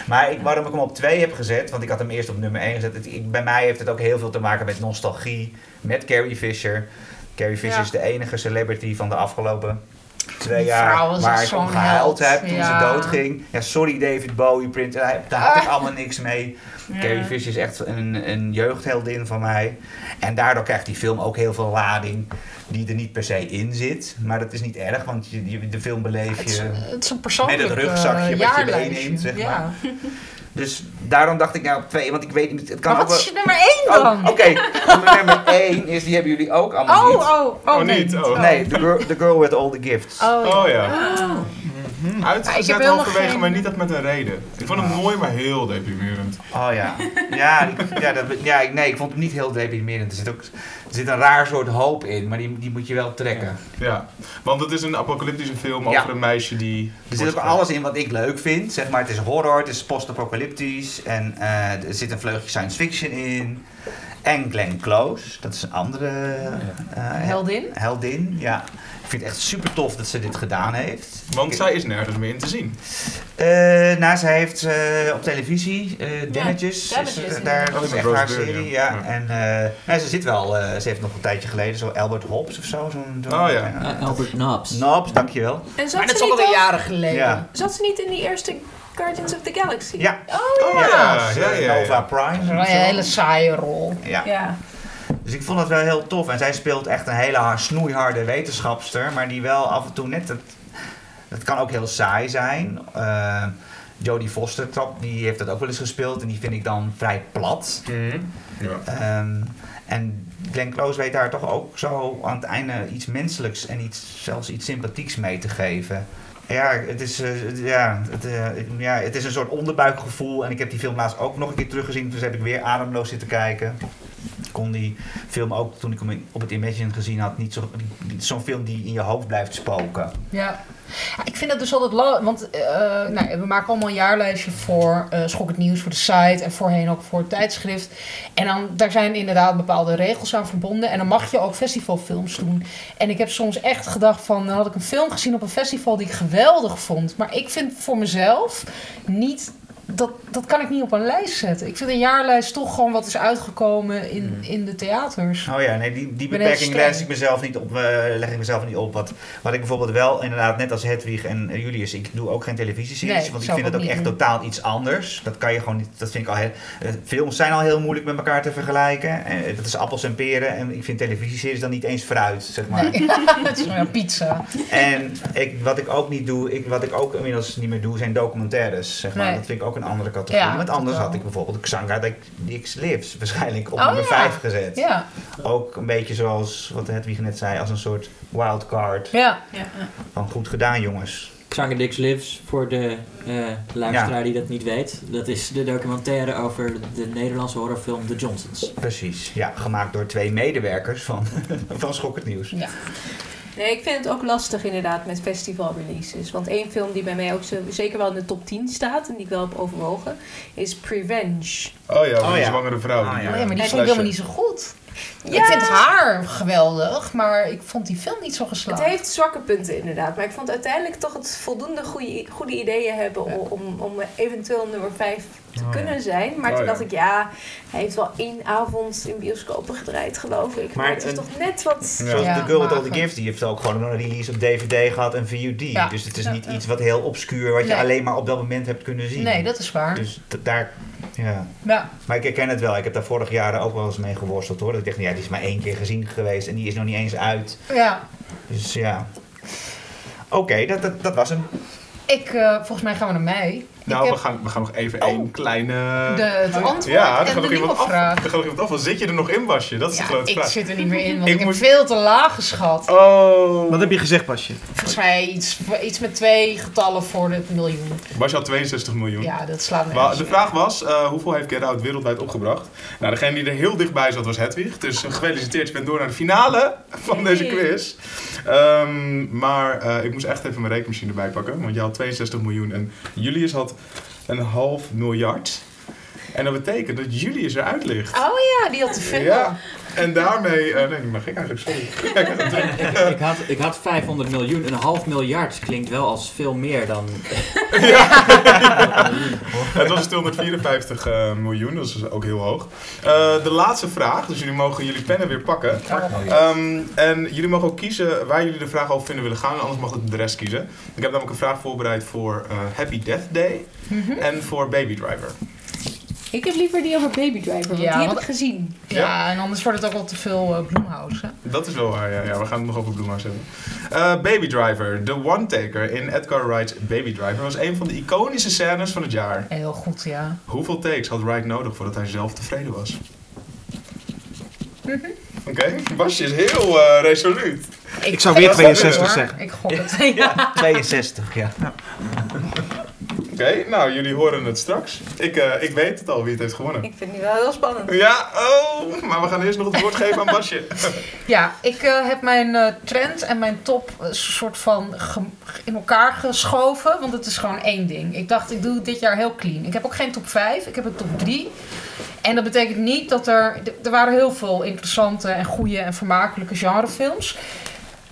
Maar ik, waarom ik hem op 2 heb gezet, want ik had hem eerst op nummer 1 gezet. Het, ik, bij mij heeft het ook heel veel te maken met nostalgie. Met Carrie Fisher. Carrie Fisher Ja. is de enige celebrity van de afgelopen twee jaar waar ik om gehuild held. heb toen Ja. ze doodging. Ja, sorry David Bowie, Print, daar had ik allemaal niks mee. Ja. Carrie Fisher is echt een, een jeugdheldin van mij. En daardoor krijgt die film ook heel veel lading die er niet per se in zit. Maar dat is niet erg, want je, je- de film beleef het is, je het is een persoonlijk met het rugzakje eh, wat je meeneemt, zeg Ja. maar. Dus daarom dacht ik nou op twee, want ik weet niet, het kan Maar ook wat is je nummer 1 dan? Oh, Oké, nummer- nummer 1 is, die hebben jullie ook allemaal Oh, niet. oh, oh, Oh, nee. niet? Oh. Nee, the girl, the girl with all the gifts. Oh, ja. Oh ja. Ja, ik Uitgezet halverwege, geen- maar niet echt met een reden. Ik vond hem mooi, maar heel deprimerend. Oh ja. Ja, ik- ja, dat, ja ik- nee, ik vond het niet heel deprimerend. Er zit, ook, zit een raar soort hoop in, maar die, die moet je wel trekken. Ja, want het is een apocalyptische film over een meisje die... Er zit ook alles in wat ik leuk vind. Zeg maar, het is horror, het is post-apocalyptisch en eh, er zit een vleugje science fiction in. En Glenn Close, dat is een andere eh, Heldin. heldin. Ja. Ik vind het echt super tof dat ze dit gedaan heeft. Want zij is nergens meer in te zien. Eh nou, zij heeft eh, op televisie, eh Damages, Damages, is, ja. daar, dat is echt haar serie. ja. Ja. Ja. En eh, nou, ze zit wel, eh, ze heeft nog een tijdje geleden zo Albert Hobbs of zo. Zo'n, zo'n- Oh ja. Albert. Nobbs, dankjewel. En Maar zat dat is al jaren geleden. Ja. zat ze niet in die eerste Guardians of the Galaxy? Ja. Oh ja, ja, ja, ja, ja. Nova Dat is Prime. een hele saaie rol. Ja. Ja. Dus ik vond dat wel heel tof. En zij speelt echt een hele har- snoeiharde wetenschapster, maar die wel af en toe net... Het, het kan ook heel saai zijn. Eh, Jodie Foster, trap, die heeft dat ook wel eens gespeeld en die vind ik dan vrij plat. Mhm. Ja. Ehm, en Glenn Close weet daar toch ook zo aan het einde iets menselijks en iets, zelfs iets sympathieks mee te geven. Ja, het is, eh, ja, het, eh, ja, het is een soort onderbuikgevoel. En ik heb die film laatst ook nog een keer teruggezien. Dus heb ik weer ademloos zitten kijken. Ik kon die film ook, toen ik hem op het Imagine gezien had, niet zo- niet zo'n film die in je hoofd blijft spoken. Ja. Ik vind het dus altijd want eh, nou, we maken allemaal een jaarlijstje voor eh Schok het Nieuws, voor de site en voorheen ook voor het tijdschrift. En dan, daar zijn inderdaad bepaalde regels aan verbonden en dan mag je ook festivalfilms doen. En ik heb soms echt gedacht van, dan had ik een film gezien op een festival die ik geweldig vond. Maar ik vind voor mezelf niet, dat, dat kan ik niet op een lijst zetten. Ik vind een jaarlijst toch gewoon wat is uitgekomen in, in de theaters. Oh ja, nee, die, die beperking leg ik mezelf niet op. eh, leg ik mezelf niet op. Wat, wat ik bijvoorbeeld wel, inderdaad, net als Hedwig en Julius, ik doe ook geen televisieseries, Nee, want ik vind het ook echt totaal iets anders. Dat kan je gewoon niet, dat vind ik al heel, eh, films zijn al heel moeilijk met elkaar te vergelijken. Eh, dat is appels en peren en ik vind televisieseries dan niet eens fruit, zeg maar. Het is een pizza. En ik, wat ik ook niet doe, ik, wat ik ook inmiddels niet meer doe, zijn documentaires, zeg maar. Nee. Dat vind ik ook een andere categorie. Ja, want anders had ik bijvoorbeeld Xanga X Lives waarschijnlijk op Oh, nummer ja. 5 gezet. Ja, Ook een beetje zoals wat Hedwig net zei, als een soort wildcard. ja. Van goed gedaan jongens. Xanger Dix Lives, voor de eh, luisteraar die dat niet weet. Dat is de documentaire over de Nederlandse horrorfilm The Johnsons. Precies. Ja, gemaakt door twee medewerkers van, van Schok het Nieuws. ja. Nee, ik vind het ook lastig inderdaad met festival releases. Want één film die bij mij ook zo, zeker wel in de top 10 staat en die ik wel heb overwogen, is Prevenge. Oh ja, Oh ja. zwangere vrouw. Oh ja. eh, Oh ja, maar die vond ik helemaal niet zo goed. Ja. Ik vind haar geweldig, maar ik vond die film niet zo Het geslaagd. heeft zwakke punten inderdaad, maar ik vond uiteindelijk toch het voldoende goede, goede ideeën hebben om, om, om eventueel nummer 5 te Oh, ja. kunnen zijn. Maar Oh, toen ja. dacht ik, ja, hij heeft wel één avond in bioscopen gedraaid, geloof ik. Maar, Maar het is toch net wat... Ja. Zoals Ja, The Girl with All the. Gifts, die heeft ook gewoon een release op DVD gehad en VOD. Ja. Dus het is niet ja. iets wat heel obscuur, wat je alleen maar op dat moment hebt kunnen zien. Nee, dat is waar. Dus daar, ja. Ja. Maar ik herken het wel. Ik heb daar vorig jaar ook wel eens mee geworsteld hoor. Dat ik dacht, ja, die is maar één keer gezien geweest en die is nog niet eens uit. ja. Dus ja. Oké, dat, dat, dat was hem. Ik, eh, volgens mij gaan we naar mij. Nou, ik we, gaan, we gaan nog even Oh. één kleine... de, het antwoord ja, er en gaat de nog iemand nieuwe af. vraag. Er gaat nog iemand af. Wat zit je er nog in, Basje? Dat is de Ja, grote ik vraag. zit er niet meer in, want Ik ik, heb moet- veel te laag geschat. Oh. Wat heb je gezegd, Pasje? Volgens mij iets, iets met twee getallen voor het miljoen. Basje had 62 miljoen. Ja, dat slaat me Maar de vraag was, eh, hoeveel heeft Get Out wereldwijd opgebracht? Nou, degene die er heel dichtbij zat was Hedwig. Dus eh, gefeliciteerd, je bent door naar de finale van deze quiz. Ehm, maar eh, ik moest echt even mijn rekenmachine erbij pakken. Want jij had 62 miljoen en Julius had een half miljard. En dat betekent dat Julius eruit ligt. Oh ja, die had te veel. Ja, en daarmee... eh, nee, die mag ik eigenlijk, sorry. ik, had, ik had 500 miljoen, een half miljard klinkt wel als veel meer dan... Het was 254 eh, miljoen, dat is dus ook heel hoog. Eh, de laatste vraag, dus jullie mogen jullie pennen weer pakken. Ehm, en jullie mogen ook kiezen waar jullie de vraag over vinden willen gaan, anders mag het de rest kiezen. Ik heb namelijk een vraag voorbereid voor eh, Happy Death Day Mhm. en voor Baby Driver. Ik heb liever die over Baby Driver, want Ja, die heb want- ik gezien. Ja, en anders wordt het ook wel te veel uh, Bloemhouse. hè? Dat is wel waar, ja, ja. We gaan het nog over Bloemhuis hebben. Eh, Baby Driver, de one-taker in Edgar Wright's Baby Driver, was een van de iconische scènes van het jaar. Heel goed, ja. Hoeveel takes had Wright nodig voordat hij zelf tevreden was? Mhm. Oké, Basje is heel eh, resoluut. Ik zou weer gok het, 62 hoor. zeggen. Ik gok het. ja. 62, ja. Oké, nou jullie horen het straks. Ik, eh, ik weet het al wie het heeft gewonnen. Ik vind het nu wel heel spannend. Ja, oh, maar we gaan eerst nog het woord geven aan Basje. Ja, ik eh, heb mijn eh, trend en mijn top een soort van in elkaar geschoven. Want het is gewoon één ding. Ik dacht, ik doe het dit jaar heel clean. Ik heb ook geen top 5, ik heb een top 3. En dat betekent niet dat er... Er waren heel veel interessante en goede en vermakelijke genrefilms.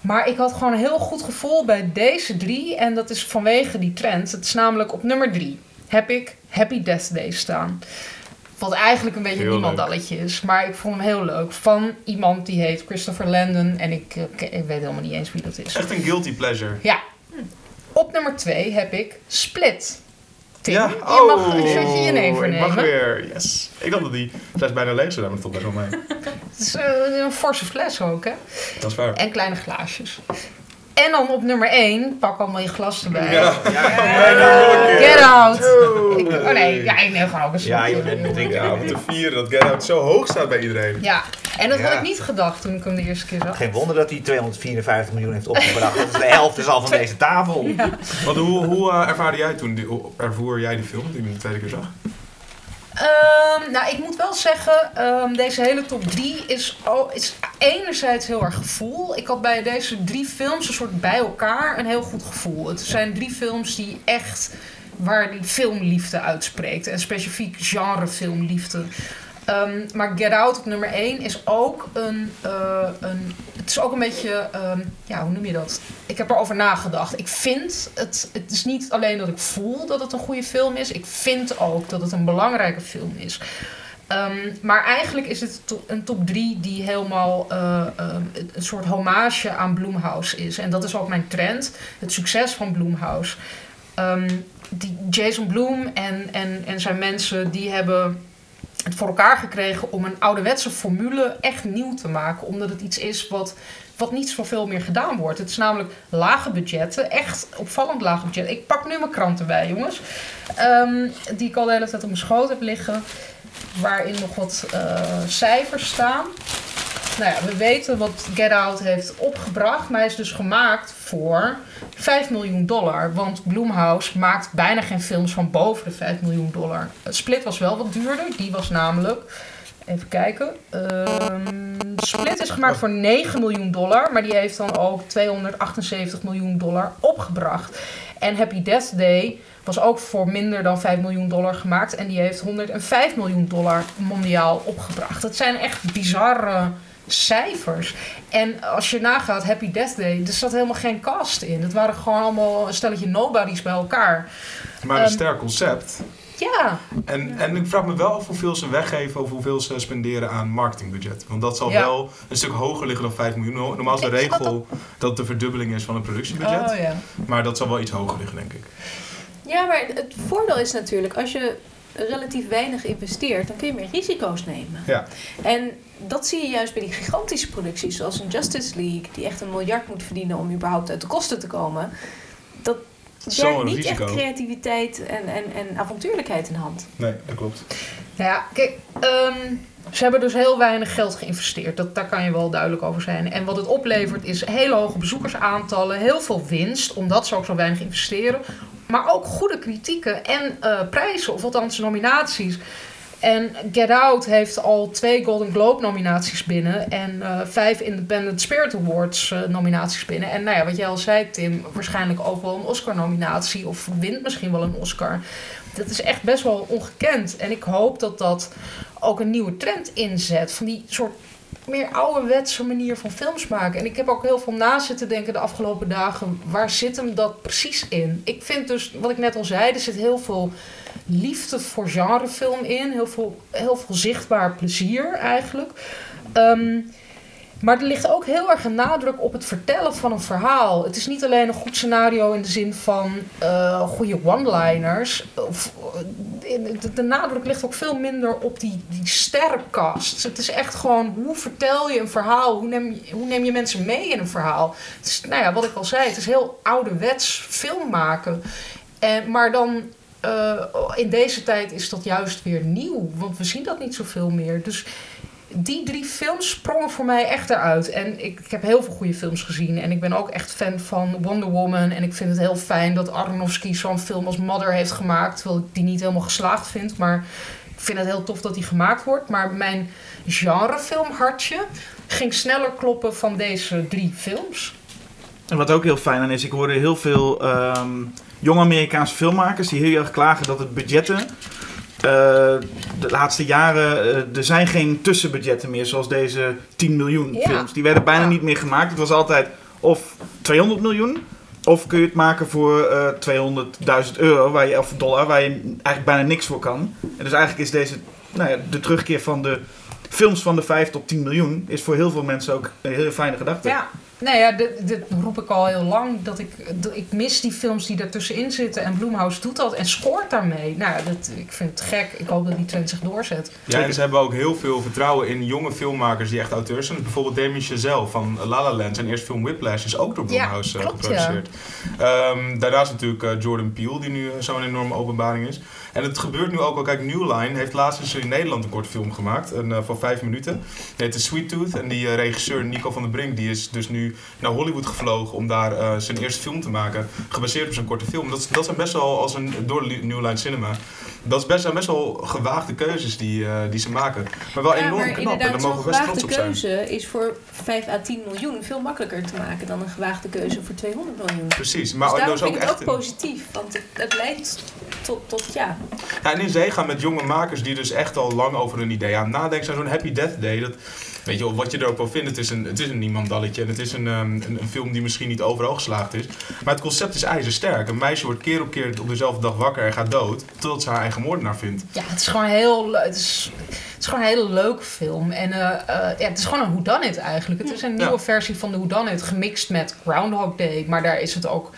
Maar ik had gewoon een heel goed gevoel bij deze drie. En dat is vanwege die trend. Het is namelijk op nummer drie heb ik Happy Death Day staan. Wat eigenlijk een beetje Heel een niemandalletje is. Maar ik vond hem heel leuk. Van iemand die heet Christopher Landon. En ik, eh, ik weet helemaal niet eens wie dat is. Echt een guilty pleasure. Ja. Op nummer 2 heb ik Split. Tim, ja, je mag een shotje in even ik mag nemen. weer. Yes. Ik dacht dat die fles bijna leeg zou zijn, maar dat valt best wel mee. Het is eh, een forse fles ook, hè? Dat is waar. En kleine glaasjes. En dan op nummer 1, pak allemaal je glas erbij. Ja. Get out! Oh. Ik- oh nee, ja, ik neem gewoon ook een Ja, je bent drinken. Ja, om te vieren dat Get Out zo hoog staat bij iedereen. Ja, en dat had ik niet gedacht toen ik hem de eerste keer zag. Geen wonder dat hij 254 miljoen heeft opgebracht. Dat is de helft is al van deze tafel. Want hoe, hoe eh, ervaarde jij toen, die, hoe ervoer jij die film toen je hem de tweede keer zag? Ehm, nou, ik moet wel zeggen, ehm, deze hele top 3 is, is enerzijds heel erg gevoel. Ik had bij deze drie films een soort bij elkaar een heel goed gevoel. Het zijn drie films die echt, waar die filmliefde uitspreekt. En specifiek genre Ehm, maar Get Out op nummer 1 is ook een, eh, een. Het is ook een beetje. ehm, ja, hoe noem je dat? Ik heb erover nagedacht. Ik vind het. Het is niet alleen dat ik voel dat het een goede film is. Ik vind ook dat het een belangrijke film is. Ehm, maar eigenlijk is het een top 3 die helemaal eh, een soort hommage aan Blumhouse is. En dat is ook mijn trend. Het succes van Blumhouse. Ehm, die Jason Bloom en, en, en zijn mensen die hebben het voor elkaar gekregen om een ouderwetse formule echt nieuw te maken. Omdat het iets is wat, wat niet zoveel meer gedaan wordt. Het is namelijk lage budgetten, echt opvallend lage budgetten. Ik pak nu mijn kranten bij, jongens. Ehm, die ik al de hele tijd op mijn schoot heb liggen. Waarin nog wat eh, cijfers staan. Nou ja, we weten wat Get Out heeft opgebracht. Maar hij is dus gemaakt voor 5 miljoen dollar. Want Blumhouse maakt bijna geen films van boven de 5 miljoen dollar. Split was wel wat duurder. Die was namelijk... Even kijken. Ehm, Split is gemaakt voor 9 miljoen dollar. Maar die heeft dan ook 278 miljoen dollar opgebracht. En Happy Death Day was ook voor minder dan 5 miljoen dollar gemaakt. En die heeft 105 miljoen dollar mondiaal opgebracht. Het zijn echt bizarre cijfers. En als je nagaat, Happy Death Day, er zat helemaal geen cast in. Het waren gewoon allemaal een stelletje nobodies bij elkaar. Maar een Ehm, sterk concept. Ja, En, en ik vraag me wel af hoeveel ze weggeven of hoeveel ze spenderen aan marketingbudget. Want dat zal Ja. wel een stuk hoger liggen dan 5 miljoen. Normaal is de Ik regel dat het de verdubbeling is van het productiebudget. Oh, ja. Maar dat zal wel iets hoger liggen, denk ik. Ja, maar het voordeel is natuurlijk, als je relatief weinig investeert, dan kun je meer risico's nemen. Ja. En dat zie je juist bij die gigantische producties, zoals een Justice League, die echt een miljard moet verdienen om überhaupt uit de kosten te komen. Dat werkt niet risico. echt creativiteit en, en, en avontuurlijkheid in hand. Nee, dat klopt. Nou ja, kijk, ehm, ze hebben dus heel weinig geld geïnvesteerd. Dat, daar kan je wel duidelijk over zijn. En wat het oplevert is hele hoge bezoekersaantallen, heel veel winst, omdat ze ook zo weinig investeren. Maar ook goede kritieken en eh, prijzen, of althans nominaties. En Get Out heeft al twee Golden Globe nominaties binnen en eh, vijf Independent Spirit Awards eh, nominaties binnen. En nou ja, wat jij al zei, Tim, waarschijnlijk ook wel een Oscar-nominatie of wint misschien wel een Oscar. Dat is echt best wel ongekend. En ik hoop dat dat ook een nieuwe trend inzet. Van die soort meer ouderwetse manier van films maken. En ik heb ook heel veel na zitten denken de afgelopen dagen. Waar zit hem dat precies in? Ik vind dus, wat ik net al zei, er zit heel veel liefde voor genrefilm in. Heel veel, heel veel zichtbaar plezier eigenlijk. Ehm, maar er ligt ook heel erg een nadruk op het vertellen van een verhaal. Het is niet alleen een goed scenario in de zin van eh, goede one-liners. Eh, de, de nadruk ligt ook veel minder op die, die sterrencast. Het is echt gewoon hoe vertel je een verhaal? Hoe neem je, hoe neem je mensen mee in een verhaal? Nou ja, wat ik al zei, het is heel ouderwets film maken. En, maar dan eh, in deze tijd is dat juist weer nieuw. Want we zien dat niet zoveel meer. Dus die drie films sprongen voor mij echt eruit. En ik, ik heb heel veel goede films gezien. En ik ben ook echt fan van Wonder Woman. En ik vind het heel fijn dat Aronofsky zo'n film als Mother heeft gemaakt. Terwijl ik die niet helemaal geslaagd vind. Maar ik vind het heel tof dat die gemaakt wordt. Maar mijn genrefilmhartje ging sneller kloppen van deze drie films. En wat ook heel fijn aan is, ik hoorde heel veel ehm, jonge Amerikaanse filmmakers die heel erg klagen dat het budgetten. Eh, de laatste jaren, eh, er zijn geen tussenbudgetten meer zoals deze 10 miljoen Ja. films. Die werden bijna Ja. niet meer gemaakt. Het was altijd of 200 miljoen, of kun je het maken voor eh 200.000 euro waar je, of dollar, waar je eigenlijk bijna niks voor kan. En dus eigenlijk is deze, nou ja, de terugkeer van de films van de 5 tot 10 miljoen, is voor heel veel mensen ook een heel fijne gedachte. Ja, nou ja, dit, dit roep ik al heel lang. Dat ik, dat ik mis die films die ertussenin zitten. En Bloomhouse doet dat en scoort daarmee. Nou dat, ik vind het gek. Ik hoop dat die trend zich doorzet. Ja, en ze hebben ook heel veel vertrouwen in jonge filmmakers die echt auteurs zijn. Bijvoorbeeld Damien Chazelle van La La Land. Zijn eerste film Whiplash is ook door Ja, Blumhouse eh, klopt, geproduceerd. Ehm, daarnaast natuurlijk eh, Jordan Peele, die nu zo'n enorme openbaring is. En het gebeurt nu ook al. Kijk, New Line heeft laatst eens in Nederland een korte film gemaakt. Een, eh, van vijf minuten. Die heet The Sweet Tooth. En die eh, regisseur Nico van der Brink, die is dus nu naar Hollywood gevlogen om daar eh, zijn eerste film te maken. Gebaseerd op zijn korte film. Dat, dat zijn best wel, als een, door New Line Cinema. Dat is best, zijn best wel gewaagde keuzes die, die ze maken. Maar wel Ja, enorm maar knap. En daar mogen we best gewaagde trots op zijn. keuze is voor 5 à 10 miljoen veel makkelijker te maken dan een gewaagde keuze voor 200 miljoen. Precies, maar dus daarom dus ook vind ik het ook positief, want het, het leidt tot, tot ja. Ja, en in zee gaan met jonge makers die dus echt al lang over hun idee aan nadenken zijn. Zo'n Happy Death Day, dat, weet je wat je er ook wel vindt, het is een, het is een niemandalletje. En het is een, ehm, een, een film die misschien niet overal geslaagd is. Maar het concept is ijzersterk. Een meisje wordt keer op keer op dezelfde dag wakker en gaat dood, totdat ze haar eigen moordenaar vindt. Ja, het is gewoon heel het is, het is gewoon een hele leuke film. En eh, eh, ja, het is gewoon een whodunit eigenlijk. Het is een nieuwe Ja. versie van de whodunit gemixt met Groundhog Day. Maar daar is het ook,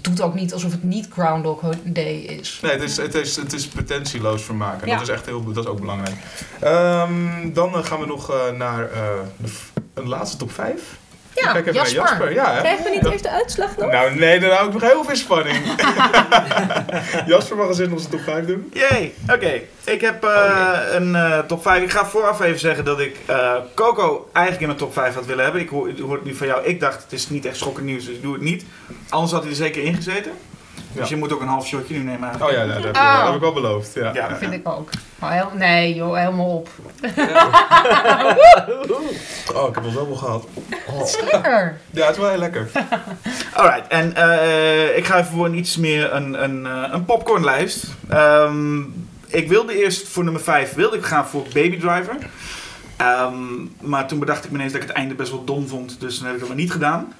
doet ook niet alsof het niet Groundhog Day is. Nee, het is, het is, het is pretentieloos vermaken. Ja. dat is echt heel, dat is ook belangrijk. Ehm, dan eh, gaan we nog eh, naar eh, een laatste top 5. Ja, Kijk even Jasper. Jasper. Ja, hè? Krijgen we niet eerst de uitslag nog? Nou, nee, dan hou ik nog heel veel spanning. Jasper mag eens in onze top 5 doen. Jee, oké. Ik heb eh, een eh, top 5. Ik ga vooraf even zeggen dat ik eh, Coco eigenlijk in mijn top 5 had willen hebben. Ik hoor, ik hoor het nu van jou. Ik dacht, het is niet echt schokkend nieuws, dus ik doe het niet. Anders had hij er zeker in gezeten. Dus Ja. je moet ook een half shotje nu nemen. Oh ja, dat heb, Oh. dat heb ik wel beloofd. Ja. Ja. Dat vind ik ook. Maar heel, nee joh, helemaal op. Oh, ik heb al zoveel gehad. Het is lekker. Ja, het is wel heel lekker. Alright, en eh, ik ga even voor een iets meer een, een, eh, een popcornlijst. Ehm, ik wilde eerst voor nummer 5 wilde ik gaan voor Baby Driver. Ehm, maar toen bedacht ik me ineens dat ik het einde best wel dom vond. Dus toen heb ik het maar niet gedaan.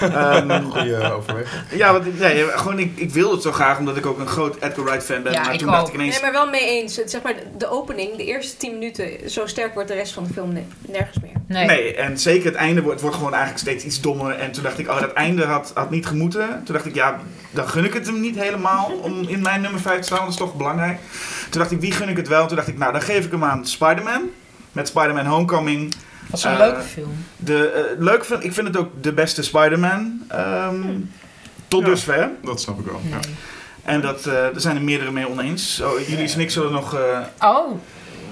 Ehm, Goeie overweging. ja, want, nee, gewoon, ik, ik wilde het zo graag omdat ik ook een groot Edgar Wright fan ben. Ja, maar ik toen dacht ik ineens... Nee, maar wel mee eens. Zeg maar, de opening, de eerste 10 minuten, zo sterk wordt de rest van de film ne- nergens meer. Nee. Nee, en zeker het einde wordt, gewoon eigenlijk steeds iets dommer. En toen dacht ik, oh, dat einde had, had niet gemoeten. Toen dacht ik, ja, dan gun ik het hem niet helemaal om in mijn nummer 5 te staan. Dat is toch belangrijk. Toen dacht ik, wie gun ik het wel? Toen dacht ik, nou, dan geef ik hem aan Spider-Man. Met Spider-Man Homecoming. Dat is een Eh, leuke film. De, leuk vind, ik vind het ook de beste Spider-Man. ehm, tot Ja. dusver. Dat snap ik wel. Ja. En dat, eh er zijn er meerdere mee oneens. Zo, jullie en ik zullen nog... eh, Oh.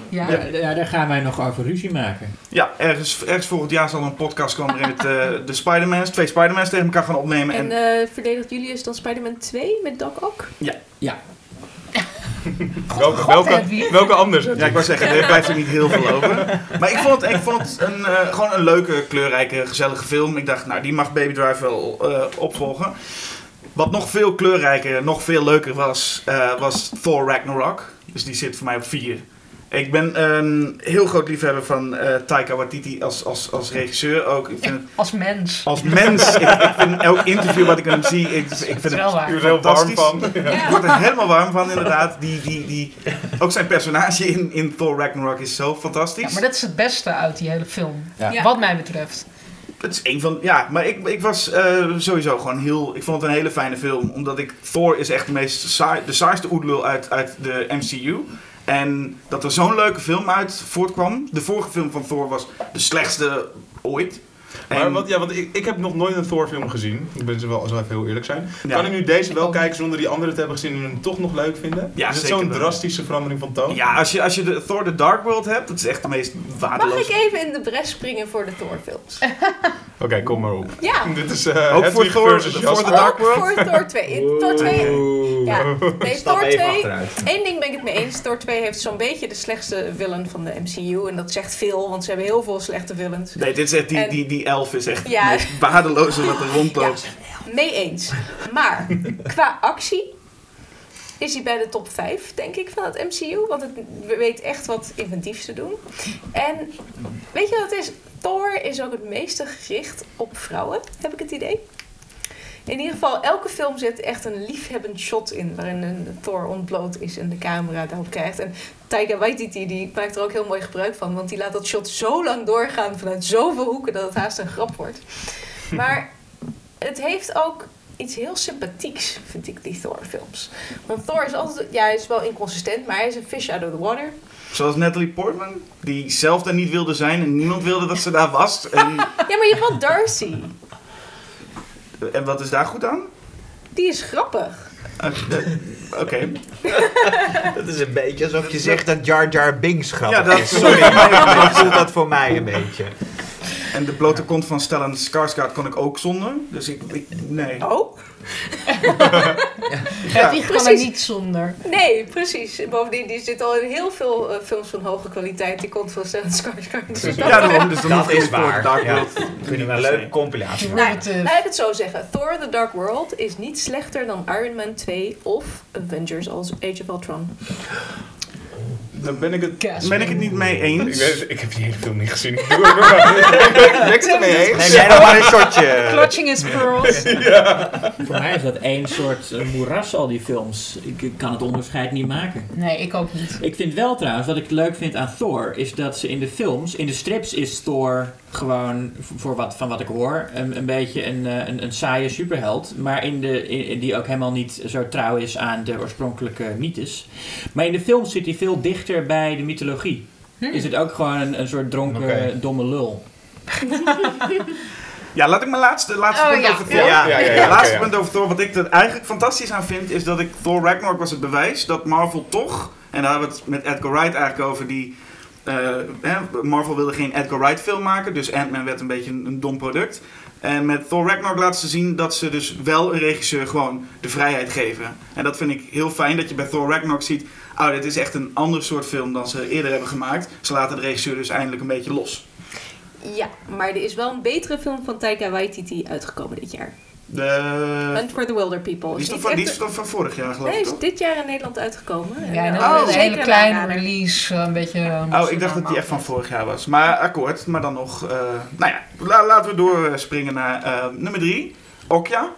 Ja. Ja, ja, daar gaan wij nog over ruzie maken. ja, ergens, ergens volgend jaar zal er een podcast komen waarin het, eh, de Spider-Mans, twee Spider-Mans tegen elkaar gaan opnemen. En, En verdedigt Julius dan Spider-Man 2 met Doc Ock? Welke, welke, anders? Ja, ik wou zeggen, er blijft er niet heel veel over. Maar ik vond het, ik vond het een, eh, gewoon een leuke, kleurrijke, gezellige film. Ik dacht, nou, die mag Baby Drive wel eh, opvolgen. Wat nog veel kleurrijker, nog veel leuker was, eh, was Thor Ragnarok. Dus die zit voor mij op 4. Ik ben een heel groot liefhebber van eh, Taika Waititi als, als, als regisseur ook. Ik vind het Als mens. als mens, ik, ik vind elk interview wat ik met hem zie, ik, ik vind het waar. Er heel warm van. Ik word er helemaal warm van, inderdaad. Die, die, die, ook zijn personage in, in Thor Ragnarok is zo fantastisch. Ja, maar dat is het beste uit die hele film. Ja. Ja. Wat mij betreft. Het is een van. Ja, maar ik, ik was eh, sowieso gewoon heel. Ik vond het een hele fijne film. Omdat ik. Thor is echt de meest saai, de saaiste oedlul uit, uit de MCU. En dat er zo'n leuke film uit voortkwam. De vorige film van Thor was de slechtste ooit. Maar wat, ja, want ik, ik heb nog nooit een Thor film gezien. Ik ben zo wel, zo even heel eerlijk zijn. Ja. Kan ik nu deze wel kijken zonder die andere te hebben gezien en hem toch nog leuk vinden? Ja, is het zo'n drastische verandering van toon? Ja, als je, als je de Thor The Dark World hebt, dat is echt de meest Mag waardeloze. ik even in de bres springen voor de Thor-films? Oké, kom maar op. Ja, Dit is eh Ook voor Thor- versus voor. The Dark ook World? voor Thor 2. In Thor 2 Ja, nee, Stap Thor even 2. achteruit. Eén ding ben ik het mee eens. Thor 2 heeft zo'n beetje de slechtste villain van de MCU. En dat zegt veel, want ze hebben heel veel slechte villains. Nee, dit is echt, die, En- die, die elf is echt Ja. het meest waardeloze wat er rondloopt. Mee eens. Maar qua actie is hij bij de top 5, denk ik, van het MCU. Want het weet echt wat inventiefs te doen. En weet je wat het is? Thor is ook het meeste gericht op vrouwen, heb ik het idee. In ieder geval, elke film zit echt een liefhebbend shot in... waarin een Thor ontbloot is en de camera daarop krijgt. En Taika Waititi die maakt er ook heel mooi gebruik van... want die laat dat shot zo lang doorgaan vanuit zoveel hoeken... dat het haast een grap wordt. Maar het heeft ook iets heel sympathieks, vind ik, die Thor-films. Want Thor is altijd... Ja, hij is wel inconsistent, maar hij is een fish out of the water. Zoals Natalie Portman, die zelf daar niet wilde zijn en niemand wilde dat ze daar was. En, Ja, maar je hebt wel Darcy. En wat is daar goed aan? Die is grappig. Eh, Oké. Dat is een beetje alsof je zegt dat Jar Jar Binks grappig Ja, dat- is. Sorry, maar voelt dat voor mij een beetje. En de blote kont van Stellan Skarsgård kon ik ook zonder. Dus ik, ik nee. Oh? Ja, die kan er niet zonder. Nee, precies. Bovendien, die zit al in heel veel eh, films van hoge kwaliteit. Die komt van Stellan Skarsgård. Dus ja, daarom. Dus dan Dat is waar, Dark ja. World Kunnen we een leuke compilatie Die maken. eh, Laat ik het zo zeggen. Thor The Dark World is niet slechter dan Iron Man 2 of Avengers als Age of Ultron. Dan ben ik het... Ben ik het niet mee Ik, eens? weet- ik heb die hele film niet gezien. Doe doe. Ik het niks ermee eens. Neem jij nog maar een shotje. Clutching his pearls. Voor mij is dat één soort eh, moeras, al die films. Ik, ik kan het onderscheid niet maken. Nee, ik ook niet. Ik vind wel trouwens, wat ik leuk vind aan Thor, is dat ze in de films, in de strips is Thor gewoon, voor wat, van wat ik hoor, een, een beetje een, eh, een, een saaie superheld. Maar in de, in- die ook helemaal niet zo trouw is aan de oorspronkelijke mythes. Maar in de films zit hij veel dichter bij de mythologie. Is het ook gewoon een, een soort dronken, Oké. domme lul. Ja, laat ik mijn laatste, laatste Oh, punt ja. over Thor. Ja, ja, ja, ja, laatste punt over Thor. Wat ik er eigenlijk fantastisch aan vind, is dat ik Thor Ragnarok was het bewijs dat Marvel toch, en daar hebben we het met Edgar Wright eigenlijk over, die eh, Marvel wilde geen Edgar Wright film maken, dus Ant-Man werd een beetje een, dom product. En met Thor Ragnarok laten ze zien dat ze dus wel een regisseur gewoon de vrijheid geven. En dat vind ik heel fijn, dat je bij Thor Ragnarok ziet, oh, dit is echt een ander soort film dan ze eerder hebben gemaakt. Ze laten de regisseur dus eindelijk een beetje los. Ja, maar er is wel een betere film van Taika Waititi uitgekomen dit jaar. De... Hunt for the Wilder People. Die is, toch van, die echt is toch van vorig jaar geloof Nee, ik is toch? dit jaar in Nederland uitgekomen. En, Ja, en eh, een, Oh, een hele kleine release, eh, een beetje... eh, Oh, ik dacht dat die echt van vorig jaar was. Maar akkoord, maar dan nog... eh, nou ja, la- laten we doorspringen naar eh, nummer drie. Okja.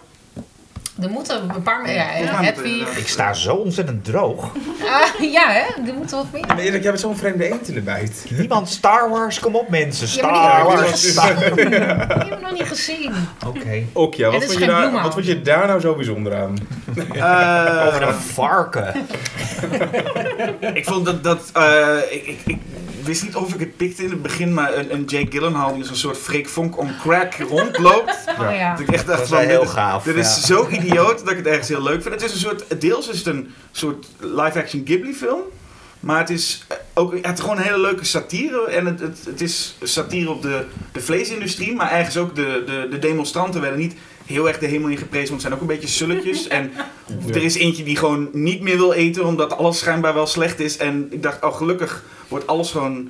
Er moeten een paar... Ja, moeten we, Hedwig. eh, Ik sta zo ontzettend droog. Ah, ja, hè? Er moet wat meer. Maar Erik, jij bent zo'n vreemde eend in de bijt. Niemand Star Wars, kom op mensen. Ja, maar die Star Wars. Star-. Die hebben we nog niet gezien. Oké. Okja, En wat, vond je daar- wat vond je daar nou zo bijzonder aan? Eh, Over een varken. ik vond dat... dat eh, ik, ik, ik wist niet of ik het pikte in het begin, maar een, een Jake Gyllenhaal die als een soort Freek Vonk on crack rondloopt. Oh ja. Dat ik echt dacht Dat is van, wel heel dit, gaaf, dit is ja. zo idioot dat ik het ergens heel leuk vind. Het is een soort, deels is het een soort live-action Ghibli film. Maar het is eh, ook het is gewoon een hele leuke satire. En het, het, het is satire op de, de vleesindustrie. Maar ergens ook de, de, de demonstranten werden niet heel erg de hemel in geprezen. Want het zijn ook een beetje sulletjes. En er is eentje die gewoon niet meer wil eten. Omdat alles schijnbaar wel slecht is. En ik dacht, oh gelukkig wordt alles gewoon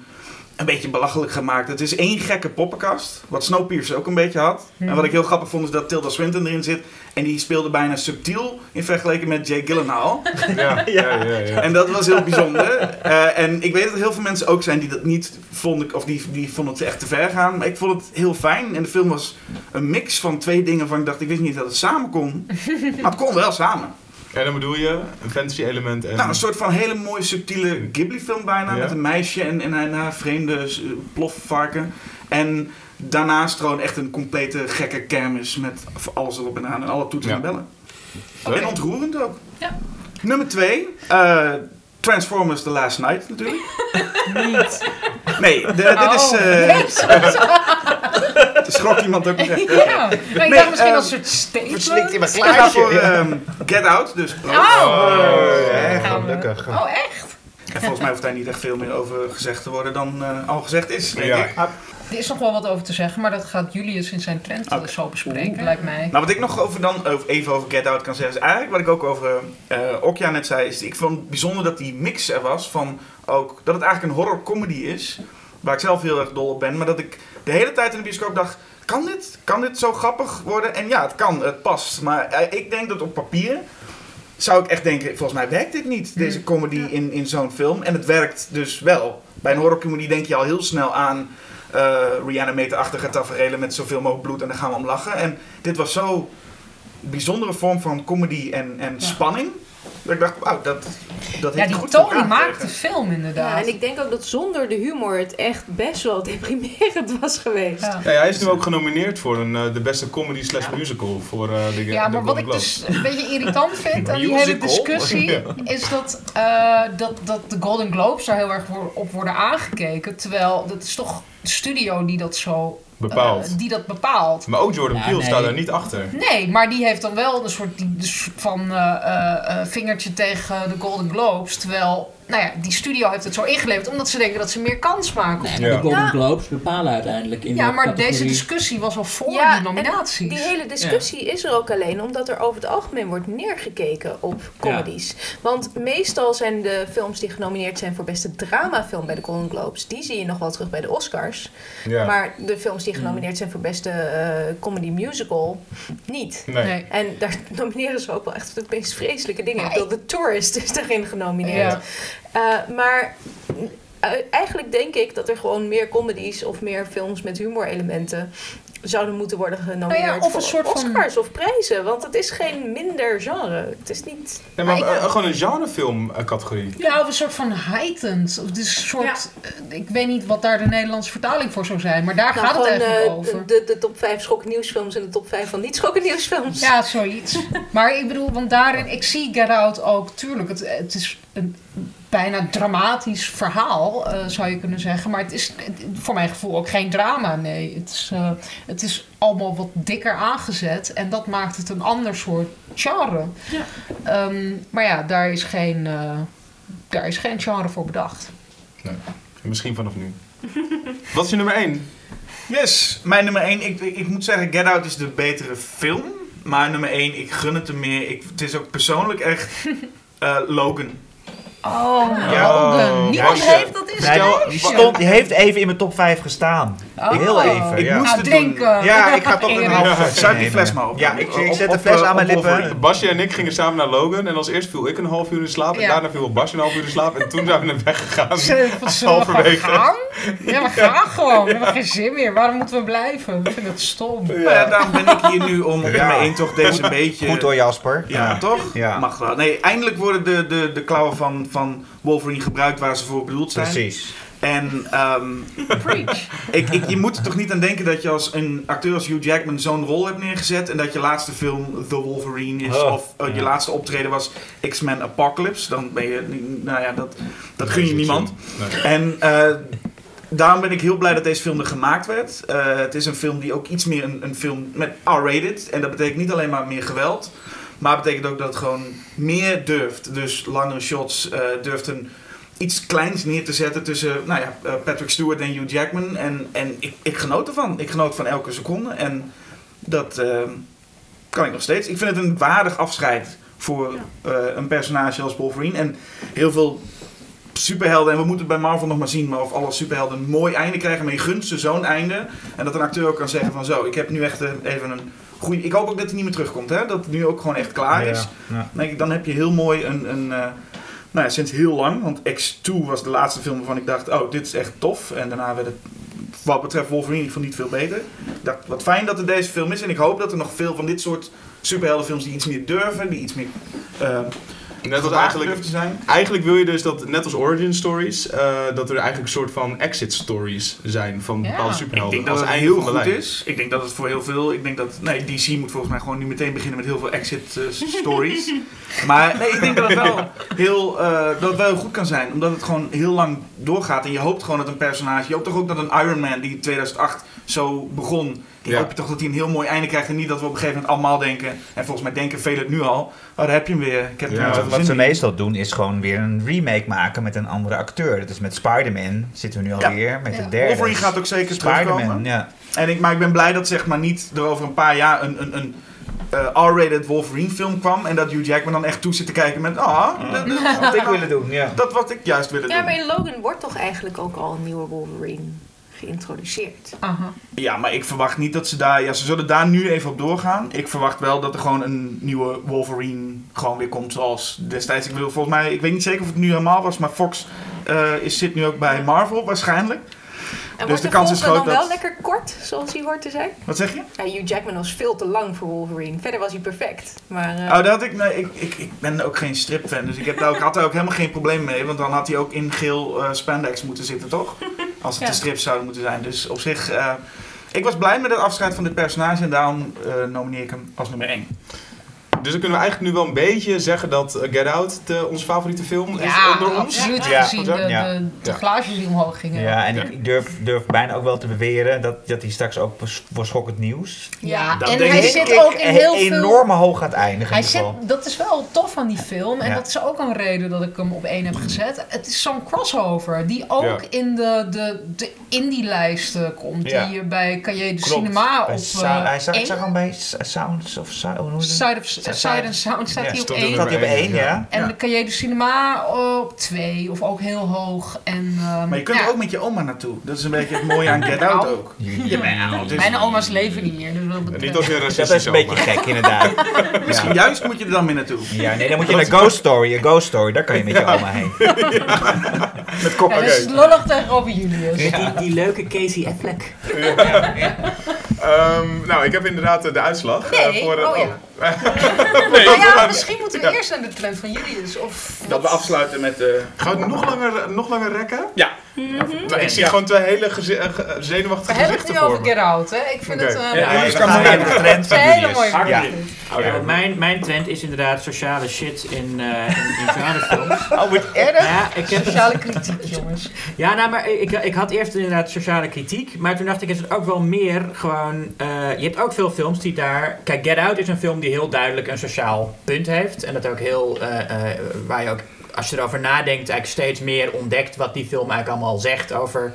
een beetje belachelijk gemaakt. Het is één gekke poppenkast. Wat Snowpiercer ook een beetje had. En wat ik heel grappig vond is dat Tilda Swinton erin zit. En die speelde bijna subtiel in vergelijking met Jake Gyllenhaal. Ja, ja, ja. ja. En dat was heel bijzonder. Eh, en ik weet dat er heel veel mensen ook zijn die dat niet vonden, of die, die vonden het echt te ver gaan. Maar ik vond het heel fijn. En de film was een mix van twee dingen waarvan ik dacht, ik wist niet dat het samen kon. Maar het kon wel samen. En dan bedoel je een fantasy element en... Nou, een soort van hele mooie subtiele Ghibli-film bijna. Ja. Met een meisje en, en een haar vreemde eh, plofvarken. En daarnaast gewoon echt een complete gekke kermis met alles erop en aan. En alle toetsen Ja. en bellen. En ontroerend ook. Ja. Nummer twee. eh, Transformers The Last Night natuurlijk. Niet. Nee, de- dit is... Oh, eh schrok iemand ook nog echt. Ja. Maar ik Nee, dacht misschien eh, als een soort statement. Verslikt in mijn glaasje. voor ehm, Get Out, dus. Oh! Ja, Gaan we- gelukkig. Oh, echt? En volgens mij hoeft daar niet echt veel meer over gezegd te worden dan eh, al gezegd is, denk Ja. ik. Er is nog wel wat over te zeggen, maar dat gaat Julius in zijn trend Oké. zo bespreken, lijkt mij. Nou, wat ik nog over dan, even over Get Out kan zeggen, is eigenlijk wat ik ook over eh Okja net zei, is ik vond het bijzonder dat die mix er was van ook, dat het eigenlijk een horror comedy is, waar ik zelf heel erg dol op ben, maar dat ik de hele tijd in de bioscoop dacht, kan dit? Kan dit zo grappig worden? En ja, het kan, het past. Maar eh, ik denk dat op papier zou ik echt denken, volgens mij werkt dit niet, deze comedy in, in zo'n film. En het werkt dus wel. Bij een horrorcomedy denk je al heel snel aan eh reanimator-achtige tafereelen met zoveel mogelijk bloed en daar gaan we om lachen. En dit was zo bijzondere vorm van comedy en, en spanning. Dat ik dacht, wauw, dat, dat Ja, heeft die goed Tony maakt de film Ja, inderdaad. en ik denk ook dat zonder de humor het echt best wel deprimerend was geweest. Ja. Ja, hij is nu ook genomineerd voor een, eh, de beste comedy slash musical voor eh, de Ja, de maar wat Golden ik dus een beetje irritant vind aan die hele discussie, Ja. is dat, eh, dat, dat de Golden Globes daar heel erg op worden aangekeken. Terwijl dat is toch de studio die dat zo Bepaald. eh, die dat bepaalt. maar ook Jordan Ja, Peele nee. staat daar niet achter. Nee, maar die heeft dan wel een soort soort van eh, eh, eh, vingertje tegen de Golden Globes. Terwijl, nou ja, die studio heeft het zo ingeleverd omdat ze denken dat ze meer kans maken. Nee, Ja. de Golden. Globes bepalen uiteindelijk in ja, maar deze discussie was al voor Ja, die en nominaties. Die hele discussie is er ook alleen omdat er over het algemeen wordt neergekeken op comedies. Want meestal zijn de films die genomineerd zijn voor beste dramafilm bij de Golden Globes, die zie je nog wel terug bij de Oscars. Ja. Maar de films die genomineerd zijn voor beste eh, comedy musical, niet. nee. Nee. En daar nomineren ze ook wel echt de meest vreselijke dingen. Ik bedoel, The Tourist is daarin genomineerd. Eh, maar eh, eigenlijk denk ik dat er gewoon meer comedies of meer films met humorelementen zouden moeten worden genomineerd Nou ja, of een soort van- Oscars of prijzen. Want het is geen minder genre. Het is niet... Nee, maar Maar ik- eh, gewoon een genrefilm eh, categorie. Ja, of een soort van heightened. Of dus een soort, ik weet niet wat daar de Nederlandse vertaling voor zou zijn, maar daar Nou, gaat het eigenlijk over. De, de top 5 schokken nieuwsfilms en de top 5 van niet schokken nieuwsfilms. Ja, zoiets. Maar ik bedoel, want daarin, ik zie Get Out ook, tuurlijk, het, het is een bijna dramatisch verhaal, eh, zou je kunnen zeggen. Maar het is het- voor mijn gevoel ook geen drama, nee. Het is, eh, het is allemaal wat dikker aangezet en dat maakt het een ander soort genre. Ehm, maar ja, daar is, geen, eh, daar is geen genre voor bedacht. Misschien vanaf nu. Wat is je nummer 1? Yes, mijn nummer 1. Ik, ik, ik moet zeggen, Get Out is de betere film. Maar nummer 1, ik gun het er meer. Ik, het is ook persoonlijk echt eh, Logan. Oh, Ja. Logan. Niemand ja. heeft dat is Nee, het die, stond, die heeft even in mijn top 5 gestaan. Oh. Heel even. Ik ja. moest Nou, het drinken. Ja, ik ga toch een half doen. Zuip die nemen. fles maar op. Ja, ik, ik Op- zet de fles eh, aan mijn lippen. Basje en ik gingen samen naar Logan en als eerst viel ik een half uur in slaap en Ja. daarna viel Basje een half uur in slaap en toen zijn we naar weggegaan. Zullen we zullen we gewoon Halverwege. gaan? Ja, we gaan gewoon. We hebben geen zin meer. Waarom moeten we blijven? Ik vind het stom. Nou ja, daarom ben ik hier nu om op Ja. nummer 1 toch deze een beetje... Goed door Jasper. Ja, toch? Ja. Mag wel. Nee, eindelijk worden de, de, de klauwen van, van Wolverine gebruikt waar ze voor bedoeld zijn. Precies. En ehm, Preach. ik, ik, je moet er toch niet aan denken dat je als een acteur als Hugh Jackman zo'n rol hebt neergezet. En dat je laatste film The Wolverine is. Oh, of eh, je laatste optreden was X-Men Apocalypse. Dan ben je, nou ja, dat, dat gun je niemand. Nee. En eh, daarom ben ik heel blij dat deze film er gemaakt werd. Eh, het is een film die ook iets meer een, een film met R-rated. En dat betekent niet alleen maar meer geweld. Maar betekent ook dat het gewoon meer durft. Dus langere shots eh, durft een iets kleins neer te zetten tussen nou ja, eh, Patrick Stewart en Hugh Jackman. En, en ik, ik genoot ervan. Ik genoot van elke seconde. En dat eh, kan ik nog steeds. Ik vind het een waardig afscheid voor een personage als Wolverine. En heel veel superhelden, en we moeten het bij Marvel nog maar zien, maar of alle superhelden een mooi einde krijgen, maar je gunt ze zo'n einde. En dat een acteur ook kan zeggen van zo, ik heb nu echt even een goede... Ik hoop ook dat hij niet meer terugkomt, hè? dat het nu ook gewoon echt klaar is. Dan denk ik, dan heb je heel mooi een... een eh, nou ja, sinds heel lang, want X2 was de laatste film waarvan ik dacht, oh, dit is echt tof. En daarna werd het, wat betreft Wolverine, geval niet veel beter. Ik dacht, wat fijn dat er deze film is. En ik hoop dat er nog veel van dit soort superheldenfilms die iets meer durven, die iets meer... eh Net als eigenlijk, te zijn. eigenlijk wil je dus dat, net als origin stories, eh, dat er eigenlijk een soort van exit stories zijn van Ja. bepaalde Ik superhelden. denk dat het heel goed lijn. is. Ik denk dat het voor heel veel. Ik denk dat. Nee, DC moet volgens mij gewoon nu meteen beginnen met heel veel exit eh, stories. maar nee, ik denk dat het wel heel, eh, dat het wel heel goed kan zijn. Omdat het gewoon heel lang doorgaat. En je hoopt gewoon dat een personage. Je hoopt toch ook dat een Iron Man die in 2008 zo begon. Die Ja. hoop je toch dat hij een heel mooi einde krijgt. En niet dat we op een gegeven moment allemaal denken. En volgens mij denken velen het nu al. Oh, daar heb je hem weer. Ik heb Ja, niet Wat, ze meestal doen is gewoon weer een remake maken met een andere acteur. Dat is met Spider-Man zitten we nu Ja. alweer. Met Ja. de derde. Wolverine gaat ook zeker terugkomen. Spider-Man, ja. En ik, maar ik ben blij dat zeg maar niet er over een paar jaar een, een, een eh, R-rated Wolverine film kwam. En dat Hugh Jackman dan echt toe zit te kijken met... Ah, dat- dat- Wat ik willen doen, ja. dat wat ik juist wilde Ja, doen. maar in Logan wordt toch eigenlijk ook al een nieuwe Wolverine geïntroduceerd. Aha. Ja, maar ik verwacht niet dat ze daar... Ja, ze zullen daar nu even op doorgaan. Ik verwacht wel dat er gewoon een nieuwe Wolverine gewoon weer komt zoals destijds. Ik bedoel, volgens mij... Ik weet niet zeker of het nu helemaal was, maar Fox eh, is, zit nu ook bij Marvel waarschijnlijk. En Dus wordt de de kans is volgende dan groot wel dat- lekker kort, zoals hij hoort te zijn? Wat zeg je? Ja, Hugh Jackman was veel te lang voor Wolverine. Verder was hij perfect. Maar, eh, Oh, dat had ik, nee, ik, ik, ik ben ook geen stripfan, dus ik heb daar ook, had daar ook helemaal geen probleem mee. Want dan had hij ook in geel eh, spandex moeten zitten, toch? Als het Ja. de strips zouden moeten zijn. Dus op zich, eh, ik was blij met het afscheid van dit personage en daarom nomineer ik hem als nummer 1. Dus dan kunnen we eigenlijk nu wel een beetje zeggen dat eh, Get Out de, onze favoriete film is Ja, onder ons. absoluut. Ja. Gezien de, Ja. de, glaasjes die omhoog gingen. Ja, en Ja. ik durf, durf bijna ook wel te beweren dat, dat hij straks ook voor- schokkend nieuws Ja, Dat en denk hij ik. zit ook in heel veel... enorm hoog gaat eindigen. Hij in ieder zit, geval. dat is wel tof aan die film. En Ja. dat is ook een reden dat ik hem op één heb gezet. Het is zo'n crossover. Die ook Ja. in de, de, de indie-lijsten komt. Ja. Die je bij Cahiers de Klopt. Cinema Bij op eh, hij zag, ik zag hem bij Sounds of. Hoe noem je dat? Side, of, And Sound staat Ja, hij op één. Staat hij op één, ja? En Ja. de Cahiers de Cinema op twee of ook heel hoog. En, ehm, Maar je kunt ja. er ook met je oma naartoe. Dat is een beetje het mooie aan Get Out ook. Jawel. Dus- Mijn oma's leven niet meer. Dus niet als je een Dat is een beetje gek, inderdaad. Misschien juist moet je er dan mee naartoe. ja, nee, dan moet je naar Ghost Story. Een Ghost Story, daar kan je met je oma heen. Met kop. Dat is lullig tegenover Julius. Die, die leuke Casey Affleck. Ehm, nou, ik heb inderdaad eh, de uitslag. eh, Nee, voor, eh, oh ja. Nee, Nou ja, maar- misschien moeten we eerst naar de trend van Julius. Of Dat we afsluiten met... eh Gaan we het nog langer, nog langer rekken? ja. Maar ik zie Ja. gewoon twee hele geze- eh, ge- zenuwachtige we hebben het gezichten nu voor over Out, hè? Ik vind het... eh, Ja, een we gaan naar de trend van hele mooie Ja. ja. Ja, mijn, mijn trend is inderdaad sociale shit in, eh in, in genrefilms. Oh, wat erg. Ja, ik heb, Sociale kritiek, jongens. ja, nou, maar ik, ik had eerst inderdaad sociale kritiek. Maar toen dacht ik, is het ook wel meer gewoon... eh, je hebt ook veel films die daar... Kijk, Get Out is een film die heel duidelijk een sociaal punt heeft. En dat ook heel... eh, eh, waar je ook als je erover nadenkt, eigenlijk steeds meer ontdekt wat die film eigenlijk allemaal zegt over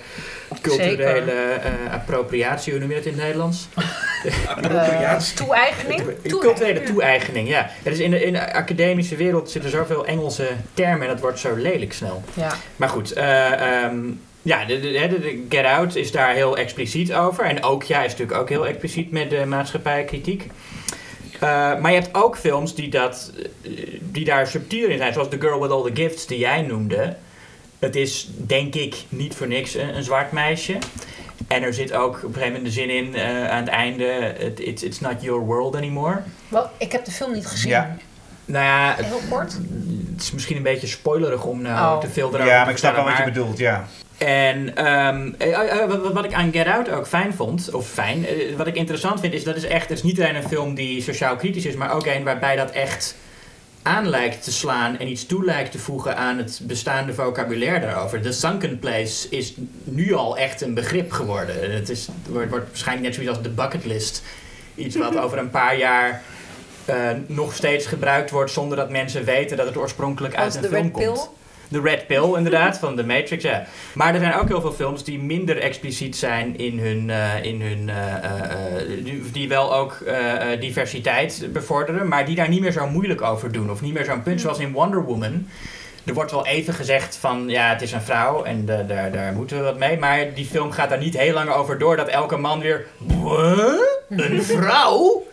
culturele eh, appropriatie. Hoe noem je dat in het Nederlands? Appropriatie. Toe-eigening? Culturele toe-eigening, ja. Het is in, de, in de academische wereld zitten zoveel Engelse termen en dat wordt zo lelijk snel. Ja. Maar goed, eh, ehm, ja, de, de, de- de Get Out is daar heel expliciet over. En ook, ja, is natuurlijk ook heel expliciet met de maatschappijkritiek. Eh, maar je hebt ook films die, dat, eh, die daar subtiel in zijn. Zoals The Girl with All the Gifts, die jij noemde. Het is, denk ik, niet voor niks een, een zwart meisje. En er zit ook op een gegeven moment de zin in eh, aan het einde... it- it's, it's not your world anymore. Wel, ik heb de film niet gezien. Ja. Nou ja, het, Heel kort. het is misschien een beetje spoilerig om nou Oh. te veel erover Ja, te maar ik snap wel wat je bedoelt, ja. En ehm, eh, eh, eh, wat, ik aan Get Out ook fijn vond, of fijn, wat ik interessant vind, is dat is echt, het is niet alleen een film die sociaal kritisch is, maar ook een waarbij dat echt aan lijkt te slaan en iets toe lijkt te voegen aan het bestaande vocabulaire daarover. The sunken place is nu al echt een begrip geworden. Het is, wordt, wordt waarschijnlijk net zoiets als de bucket list. Iets wat over een paar jaar nog steeds gebruikt wordt zonder dat mensen weten dat het oorspronkelijk uit Als een film komt. Pill. De Red Pill, inderdaad, van The Matrix, ja. Maar er zijn ook heel veel films die minder expliciet zijn in hun... eh, in hun eh, eh, eh, die, die wel ook diversiteit bevorderen, maar die daar niet meer zo moeilijk over doen. Of niet meer zo'n punt zoals in Wonder Woman. Er wordt wel even gezegd van, ja, het is een vrouw en de- daar, daar moeten we wat mee. Maar die film gaat daar niet heel lang over door dat elke man weer... Een vrouw?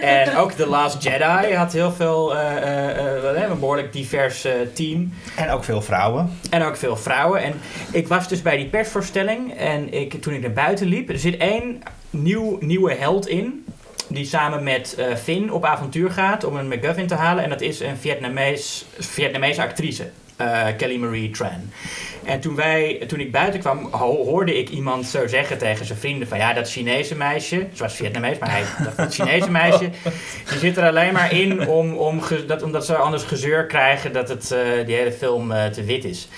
En ook The Last Jedi had heel veel, eh, eh, eh, een behoorlijk divers team. En ook veel vrouwen. En ook veel vrouwen. En ik was dus bij die persvoorstelling. En ik, toen ik naar buiten liep, er zit één nieuw, nieuwe held in. Die samen met eh, Finn op avontuur gaat om een McGuffin te halen. En dat is een Vietnamees, Vietnamese actrice. Kelly Marie Tran. En toen, wij, toen ik buiten kwam, ho- hoorde ik iemand zo zeggen tegen zijn vrienden: van ja, dat Chinese meisje, ze was Vietnamees, maar hij dacht dat Chinese meisje, die zit er alleen maar in om, om ge- dat, omdat ze anders gezeur krijgen dat het, eh, die hele film eh, te wit is.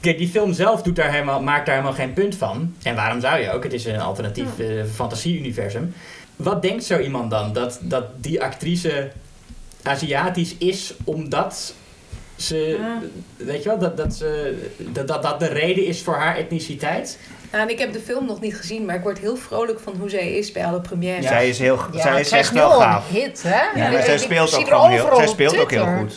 Kijk, die film zelf doet daar helemaal, maakt daar helemaal geen punt van. En waarom zou je ook? Het is een alternatief eh, fantasie-universum. Wat denkt zo iemand dan? Dat, dat die actrice Aziatisch is omdat ze... Weet je wel? Dat dat, ze, dat, dat dat de reden is voor haar etniciteit? Nou, en ik heb de film nog niet gezien, maar ik word heel vrolijk van hoe zij is bij alle premières. Zij is, heel, Ja, zij is zij echt nu wel al gaaf. een hit, hè? Ja, maar Ik- zij speelt ook heel, zij speelt ook heel goed.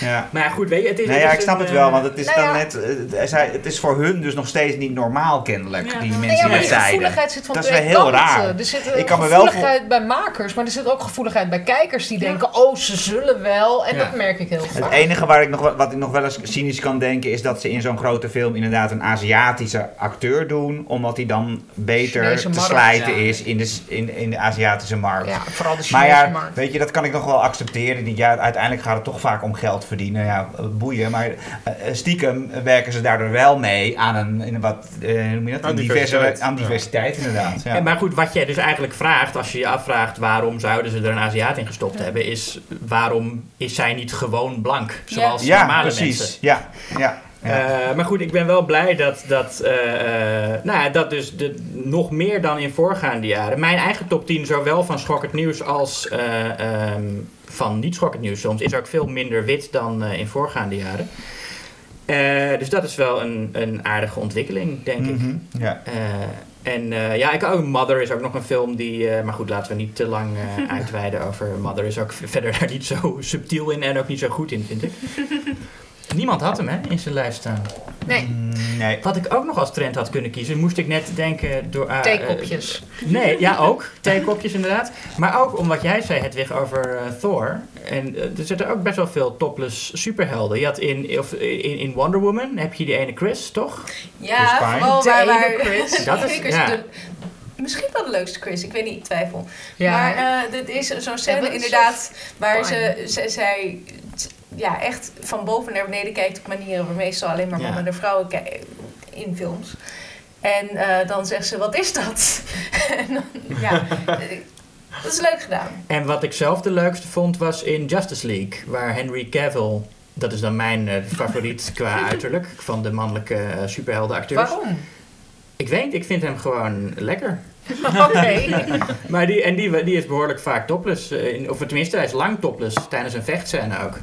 Ja. Maar ja, goed, weet je, het is... Nee, het ja, ik snap een, het wel, eh, want het is nou dan ja. net, eh, zij, het is voor hun dus nog steeds niet normaal kennelijk, Ja. die Nee, mensen ja, maar die gevoeligheid zit van Dat is wel heel kanten. raar. Er zit Ik kan me wel gevoeligheid bij makers, maar er zit ook gevoeligheid bij kijkers die denken, oh, ze zullen wel. En Ja. dat merk ik heel Het vaak. enige waar ik nog, wat ik nog wel eens cynisch kan denken is dat ze in zo'n grote film inderdaad een Aziatische acteur doen, omdat hij dan beter Chinese te markt. slijten Ja. is in de, in, in de Aziatische markt. Ja, vooral de Maar Chinese ja, markt. weet je, dat kan ik nog wel accepteren. Die- Ja, uiteindelijk gaat het toch vaak om geld verdienen. Ja, eh, boeien. Maar eh, stiekem werken ze daardoor wel mee aan een, in een wat, eh, hoe noem je dat? Aan Een diversiteit. diverse- aan diversiteit, inderdaad. Ja. En maar goed, wat jij dus eigenlijk vraagt, als je je afvraagt waarom zouden ze er een Aziat in gestopt hebben, is waarom is zij niet gewoon blank, zoals ja, normale precies. mensen. Ja, ja. ja. Eh, maar goed, ik ben wel blij dat, dat, eh, eh, nou ja, dat dus de, nog meer dan in voorgaande jaren. Mijn eigen top 10, zowel van Schokkend Nieuws als eh, ehm, van niet Schokkend Nieuws soms, is ook veel minder wit dan eh, in voorgaande jaren. Eh, dus dat is wel een, een aardige ontwikkeling, denk ik. Mhm, ja. Eh, en ja, ik ook Mother is ook nog een film die. maar goed, laten we niet te lang uitweiden over. Mother is ook verder daar niet zo subtiel in en ook niet zo goed in, vind ik. Niemand had hem hè, in zijn lijst staan. Nee, Mm, nee. Wat ik ook nog als trend had kunnen kiezen, moest ik net denken door. ah, theekopjes. eh, nee, ja ook. Theekopjes inderdaad. Maar ook om wat jij zei, Hedwig, over eh, Thor. En eh, er zitten ook best wel veel topless superhelden. Je had in, of, in, in Wonder Woman heb je die ene Chris, toch? Ja, Chris vooral De waar, Chris. Dat is- ja. de- misschien wel de leukste Chris, ik weet niet, ik twijfel. Ja, Maar eh dit is zo'n scène inderdaad waar ze, ze, zij ja, echt van boven naar beneden kijkt op manieren waar meestal alleen maar Ja. mannen en vrouwen ki- in films. En eh, dan zegt ze, wat is dat? en dan, ja, dat is leuk gedaan. En wat ik zelf de leukste vond was in Justice League, waar Henry Cavill, dat is dan mijn eh, favoriet qua uiterlijk van de mannelijke eh, superheldenacteurs. waarom? Ik weet, niet, ik vind hem gewoon lekker. Oké. Maar die, en die, die is behoorlijk vaak topless, in, of tenminste hij is lang topless tijdens een vechtscène ook.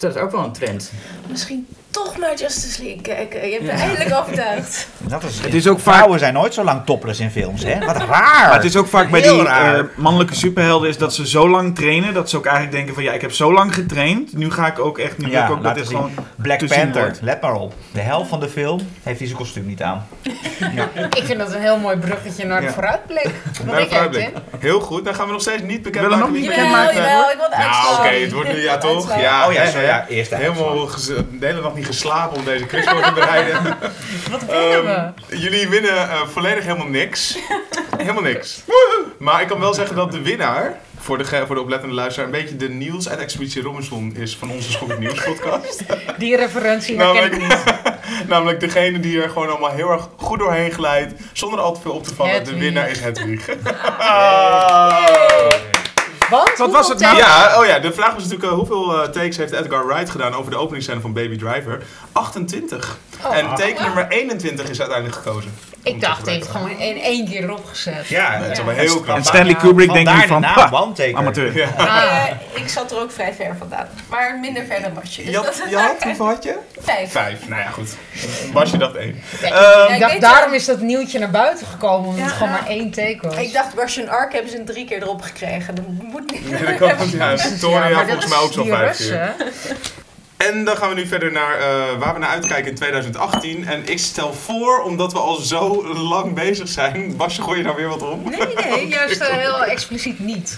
Dat is ook wel een trend. Misschien toch maar Justice League kijken. Je hebt me eindelijk overtuigd. Dat is, Het is ook vaak- Vrouwen zijn nooit zo lang topless in films, hè? Wat raar! Maar het is ook vaak bij Heel die eh, mannelijke superhelden is dat ze zo lang trainen dat ze ook eigenlijk denken van ja, ik heb zo lang getraind. Nu ga ik ook echt, nu wil ik ook dat dit gewoon Black Panther, wordt. let maar op. De helft van de film heeft hij zijn kostuum niet aan. Ik vind dat een heel mooi bruggetje naar de Ja. vooruitblik. Wat denk jij, vooruitblik. Tim? Heel goed, dan gaan we nog steeds niet bekend maken nog niet bekend jawel, ik wil het Nou, oké, het wordt nu ja toch? Ja, oh ja, ja, eerste Helemaal de hele nacht niet geslapen om deze quizvraag te bereiden. Wat winnen we? Ehm, jullie winnen eh, volledig helemaal niks. helemaal niks. Maar ik kan wel zeggen dat de winnaar, voor de, voor de oplettende luisteraar, een beetje de Niels uit Expeditie Robinson is van onze Schok het Nieuws podcast. Die referentie herken ik niet. namelijk degene die er gewoon allemaal heel erg goed doorheen glijdt, zonder al te veel op te vallen. Hedwig. De winnaar is Hedwig. Want, Wat was het nou? Ja, oh ja, de vraag was natuurlijk eh, hoeveel eh, takes heeft Edgar Wright gedaan over de openingsscène van Baby Driver? 28. Oh. en take nummer 21 is uiteindelijk gekozen. Ik dacht, hij heeft gewoon in één keer erop gezet. Ja, het is wel heel knap. En Stanley Kubrick denkt nu van, naam, amateur. Ja. Eh, ik zat er ook vrij ver vandaan. Maar minder ver dan Basje. Dus Je had, dat je had, hoeveel had je? Vijf. Vijf. Nou ja, goed. Basje dacht één. Ja, Ehm, Ja, ik ik dacht, weet daarom is dat nieuwtje naar buiten gekomen, omdat Ja, het gewoon ja. maar één take was. Ik dacht, Russian Ark hebben ze een drie keer erop gekregen. Dat moet niet. Nee, dat kan niet. Ja, Victoria maar dat volgens mij ook zo'n die vijf keer. En dan gaan we nu verder naar eh, waar we naar uitkijken in 2018. En ik stel voor, omdat we al zo lang bezig zijn. Basje, gooi je nou weer wat om? Nee, nee, juist eh, heel expliciet niet.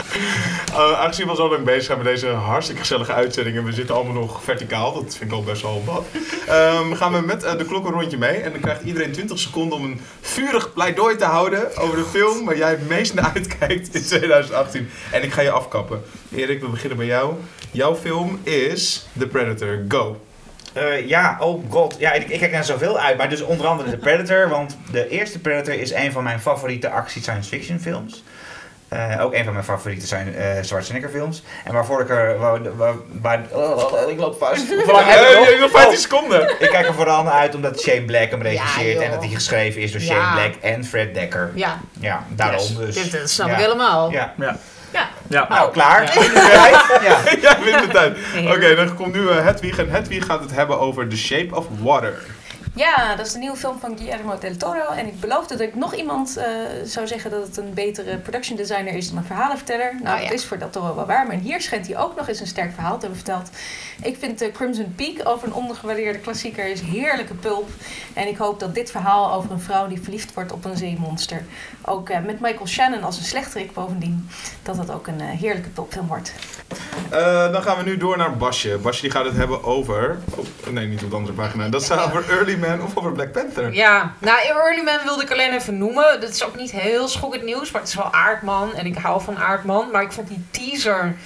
Eh, aangezien we al zo lang bezig zijn met deze hartstikke gezellige uitzending en we zitten allemaal nog verticaal, dat vind ik al best wel wat, ehm, gaan we met de klok een rondje mee. En dan krijgt iedereen 20 seconden om een vurig pleidooi te houden over de film waar jij het meest naar uitkijkt in 2018. En ik ga je afkappen. Erik, we beginnen bij jou. Jouw film is The Predator. Go. Eh, ja, oh god. Ja, ik, ik kijk naar zoveel uit. Maar dus onder andere The Predator. Want de eerste Predator is een van mijn favoriete actie science fiction films. Eh, ook een van mijn favoriete zijn uh, Schwarzenegger films. En waarvoor ik er... Waar, waar, waar- oh, ik loop vast. Ik nog? je hebt nog 15 Oh, seconden. ik kijk er vooral naar uit omdat Shane Black hem regisseert. en dat hij geschreven is door Ja. Shane Black en Fred Dekker. Ja, Ja, daarom yes. dus. Dit, dat snap ja. ik helemaal. Ja. Ja. Ja. Ja. Nou, klaar. Ja. ja. ja, wint de tijd. Oké, dan komt nu eh, Hedwig. En Hedwig gaat het hebben over The Shape of Water. Ja, dat is de nieuwe film van Guillermo del Toro. En ik beloofde dat ik nog iemand eh, zou zeggen dat het een betere production designer is dan een verhalenverteller. Nou, Oh, ja. dat is voor del Toro wel waar. Maar hier schijnt hij ook nog eens een sterk verhaal te hebben verteld. Ik vind eh, Crimson Peak over een ondergewaardeerde klassieker is heerlijke pulp. En ik hoop dat dit verhaal over een vrouw die verliefd wordt op een zeemonster. Ook eh, met Michael Shannon als een slechterik bovendien. Dat dat ook een eh, heerlijke pulpfilm wordt. Eh, dan gaan we nu door naar Basje. Basje die gaat het hebben over... Oh, nee, niet op de andere pagina. Dat staat over Early Man of over Black Panther. Ja, nou, Early Man wilde ik alleen even noemen. Dat is ook niet heel schokkend nieuws, maar het is wel Aardman. En ik hou van Aardman. Maar ik vond die teaser,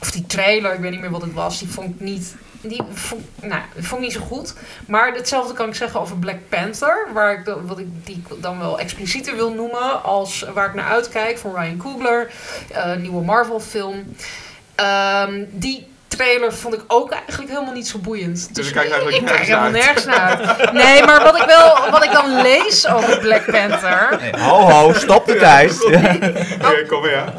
of die trailer, ik weet niet meer wat het was, die vond ik niet... Die vond, nou, vond niet zo goed. Maar hetzelfde kan ik zeggen over Black Panther. Waar ik wat ik, die ik dan wel explicieter wil noemen. Als waar ik naar uitkijk van Ryan Coogler. eh, nieuwe Marvel film. Ehm, die trailer vond ik ook eigenlijk helemaal niet zo boeiend. Dus je kijkt eigenlijk ik kijk nergens helemaal nergens naar uit. Nee, maar wat ik, wel, wat ik dan lees over Black Panther. Nee, ho, ho, stop de tijd. Oké, kom ja.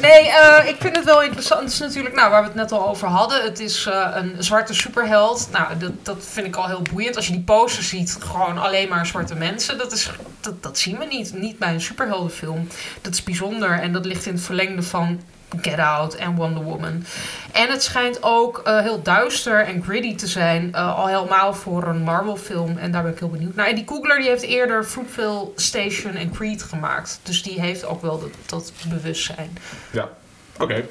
Nee, eh, ik vind het wel interessant. Het is natuurlijk, nou, waar we het net al over hadden. Het is eh, een zwarte superheld. Nou, dat, dat vind ik al heel boeiend. Als je die poster ziet, gewoon alleen maar zwarte mensen. Dat, is, dat, dat zien we niet. Niet bij een superheldenfilm. Dat is bijzonder. En dat ligt in het verlengde van Get Out en Wonder Woman. En het schijnt ook eh, heel duister en gritty te zijn. eh, al helemaal voor een Marvel-film. En daar ben ik heel benieuwd naar. En die Coogler die heeft eerder Fruitvale Station en Creed gemaakt. Dus die heeft ook wel dat bewustzijn. Ja, oké.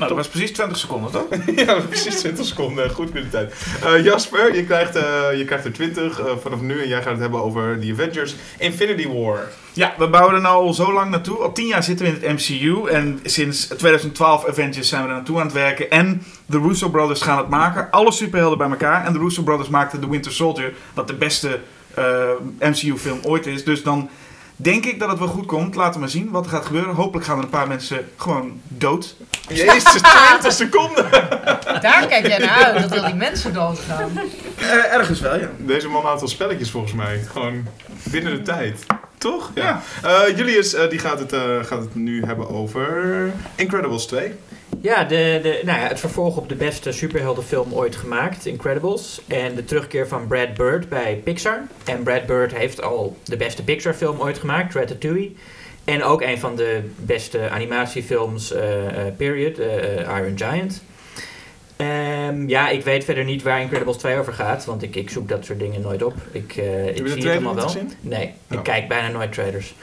Nou, dat was precies 20 seconden, toch? ja, precies 20 seconden. Goed de tijd. Eh, Jasper, je krijgt, eh, je krijgt er 20 eh, vanaf nu. En jij gaat het hebben over The Avengers Infinity War. Ja, we bouwen er nou al zo lang naartoe. Al tien jaar zitten we in het MCU. En sinds 2012 Avengers zijn we er naartoe aan het werken. En de Russo Brothers gaan het maken. Alle superhelden bij elkaar. En de Russo Brothers maakten The Winter Soldier. Wat de beste MCU-film ooit is. Dus dan denk ik dat het wel goed komt. Laten we maar zien wat er gaat gebeuren. Hopelijk gaan er een paar mensen gewoon dood. Jezus, 20 seconden! Daar kijk jij naar uit, dat wil die mensen doodgaan. Eh, ergens wel, ja. Deze man houdt wel spelletjes volgens mij. Gewoon binnen de tijd. Toch? Ja. Eh, Julius eh, die gaat, het, eh, gaat het nu hebben over Incredibles 2. Ja, de, de, nou ja, het vervolg op de beste superheldenfilm ooit gemaakt, Incredibles. En de terugkeer van Brad Bird bij Pixar. En Brad Bird heeft al de beste Pixar-film ooit gemaakt, Ratatouille. En ook een van de beste animatiefilms, eh, eh, period, eh, Iron Giant. Ehm, ja, ik weet verder niet waar Incredibles 2 over gaat, want ik, ik zoek dat soort dingen nooit op. Ik, eh, ik zie het allemaal wel. gezien? Nee, ik Oh. kijk bijna nooit trailers.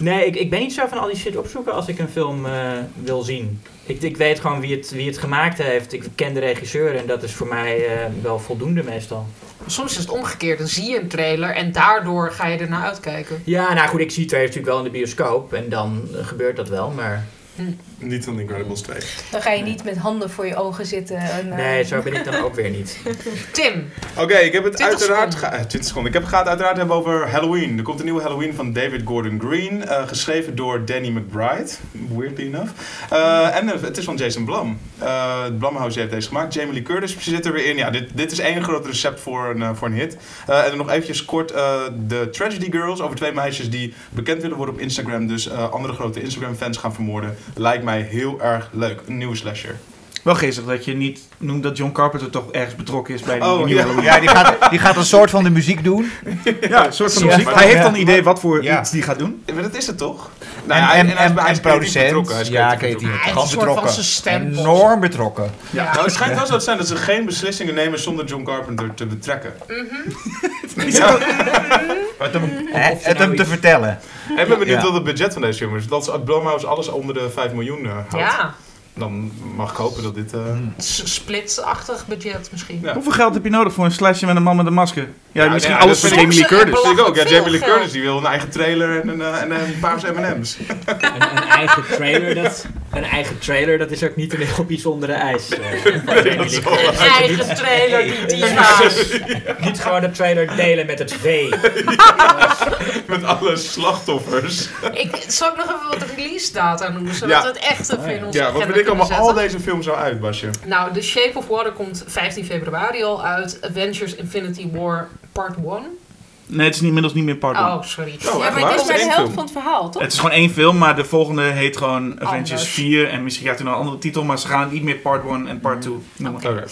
Nee, ik, ik ben niet zo van al die shit opzoeken als ik een film eh, wil zien. Ik, ik weet gewoon wie het, wie het gemaakt heeft. Ik ken de regisseur en dat is voor mij eh, wel voldoende meestal. Soms is het omgekeerd. Dan zie je een trailer en daardoor ga je ernaar uitkijken. Ja, nou goed, ik zie trailers natuurlijk wel in de bioscoop en dan eh, gebeurt dat wel, maar Niet van Incredibles 2. Dan ga je niet met handen voor je ogen zitten. En, eh, nee, zo ben ik dan ook weer niet. Tim, Oké, ik heb het 20 uiteraard... seconden. Ga, eh, 20 seconden. Ik heb het gaat uiteraard hebben over Halloween. Er komt een nieuwe Halloween van David Gordon Green. eh, geschreven door Danny McBride. Weirdly enough. Eh, en eh, het is van Jason Blum. Eh Blumhouse heeft deze gemaakt. Jamie Lee Curtis zit er weer in. Ja, dit, dit is één groot recept voor een, eh, voor een hit. Eh, en dan nog eventjes kort. eh, de Tragedy Girls. Over twee meisjes die bekend willen worden op Instagram. Dus eh, andere grote Instagram fans gaan vermoorden. Lijkt mij heel erg leuk. Een nieuwe slasher. Wel geestig dat je niet noemt dat John Carpenter toch ergens betrokken is bij die Oh, nieuwe ja. Halloween. Ja, die gaat, die gaat een soort van de muziek doen. Ja, een soort van Ja. muziek. Hij heeft dan een idee wat voor Ja. iets die gaat doen. Ja, Maar dat is het toch? En, Nou en, hij- hij is- en, hij en is producent. betrokken. Hij is Ja, creatief creatief. Hij is Gewoon een soort van betrokken. Enorm betrokken. Ja. Nou, het schijnt wel zo te zijn dat ze geen beslissingen nemen zonder John Carpenter te betrekken. Hè, Het hem te vertellen. En ik ben benieuwd wat het budget van deze film is. Dat Blumhouse alles onder de 5 miljoen eh, houdt. Ja, Dan mag ik hopen dat dit... eh, s- splitsachtig budget misschien. Ja. Hoeveel geld heb je nodig voor een slasher met een man met een masker? Ja, Ja, misschien ja, alles vind Jamie Lee Curtis. Vind ik ook. Ja, Jamie Lee. Curtis die wil een eigen trailer en een, eh, en een paars M&M's. Een, een, eigen trailer, dat, een eigen trailer, dat is ook niet een heel bijzondere eis. eh, van Jamie Lee Curtis. Een eigen trailer, die diva's. Niet gewoon de trailer delen met het V. Met alle slachtoffers. Ik zal ik nog even wat release data noemen, zodat Ja. we het echt even in onze Ja, wat vind ik allemaal al deze films zo uit, Basje? Nou, The Shape of Water komt 15 februari al uit. Avengers Infinity War Part 1. Nee, het is niet- inmiddels niet meer part one. Oh, sorry. Oh, ja, maar waar? het is maar de helft film. van het verhaal, toch? Het is gewoon één film, maar de volgende heet gewoon Avengers Anders. 4. En misschien gaat hij nog een andere titel, maar ze gaan het niet meer part 1 en part 2 noemen. Oké.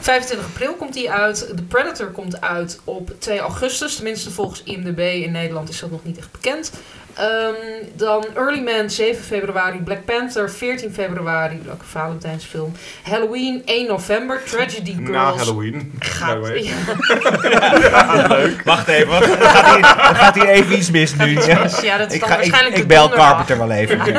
25 april komt die uit. The Predator komt uit op 2 augustus. Tenminste, volgens IMDb in Nederland is dat nog niet echt bekend. Ehm, dan Early Man 7 februari. Black Panther 14 februari. Leuke Valentijnsfilm. Halloween 1 november. Tragedy Girls. Na Halloween. Gaat, ja, Wacht even, er gaat hier, gaat hier even iets mis nu. Ja. ja, dat is Ik, dan ga, waarschijnlijk ik bel. Carpenter wel even.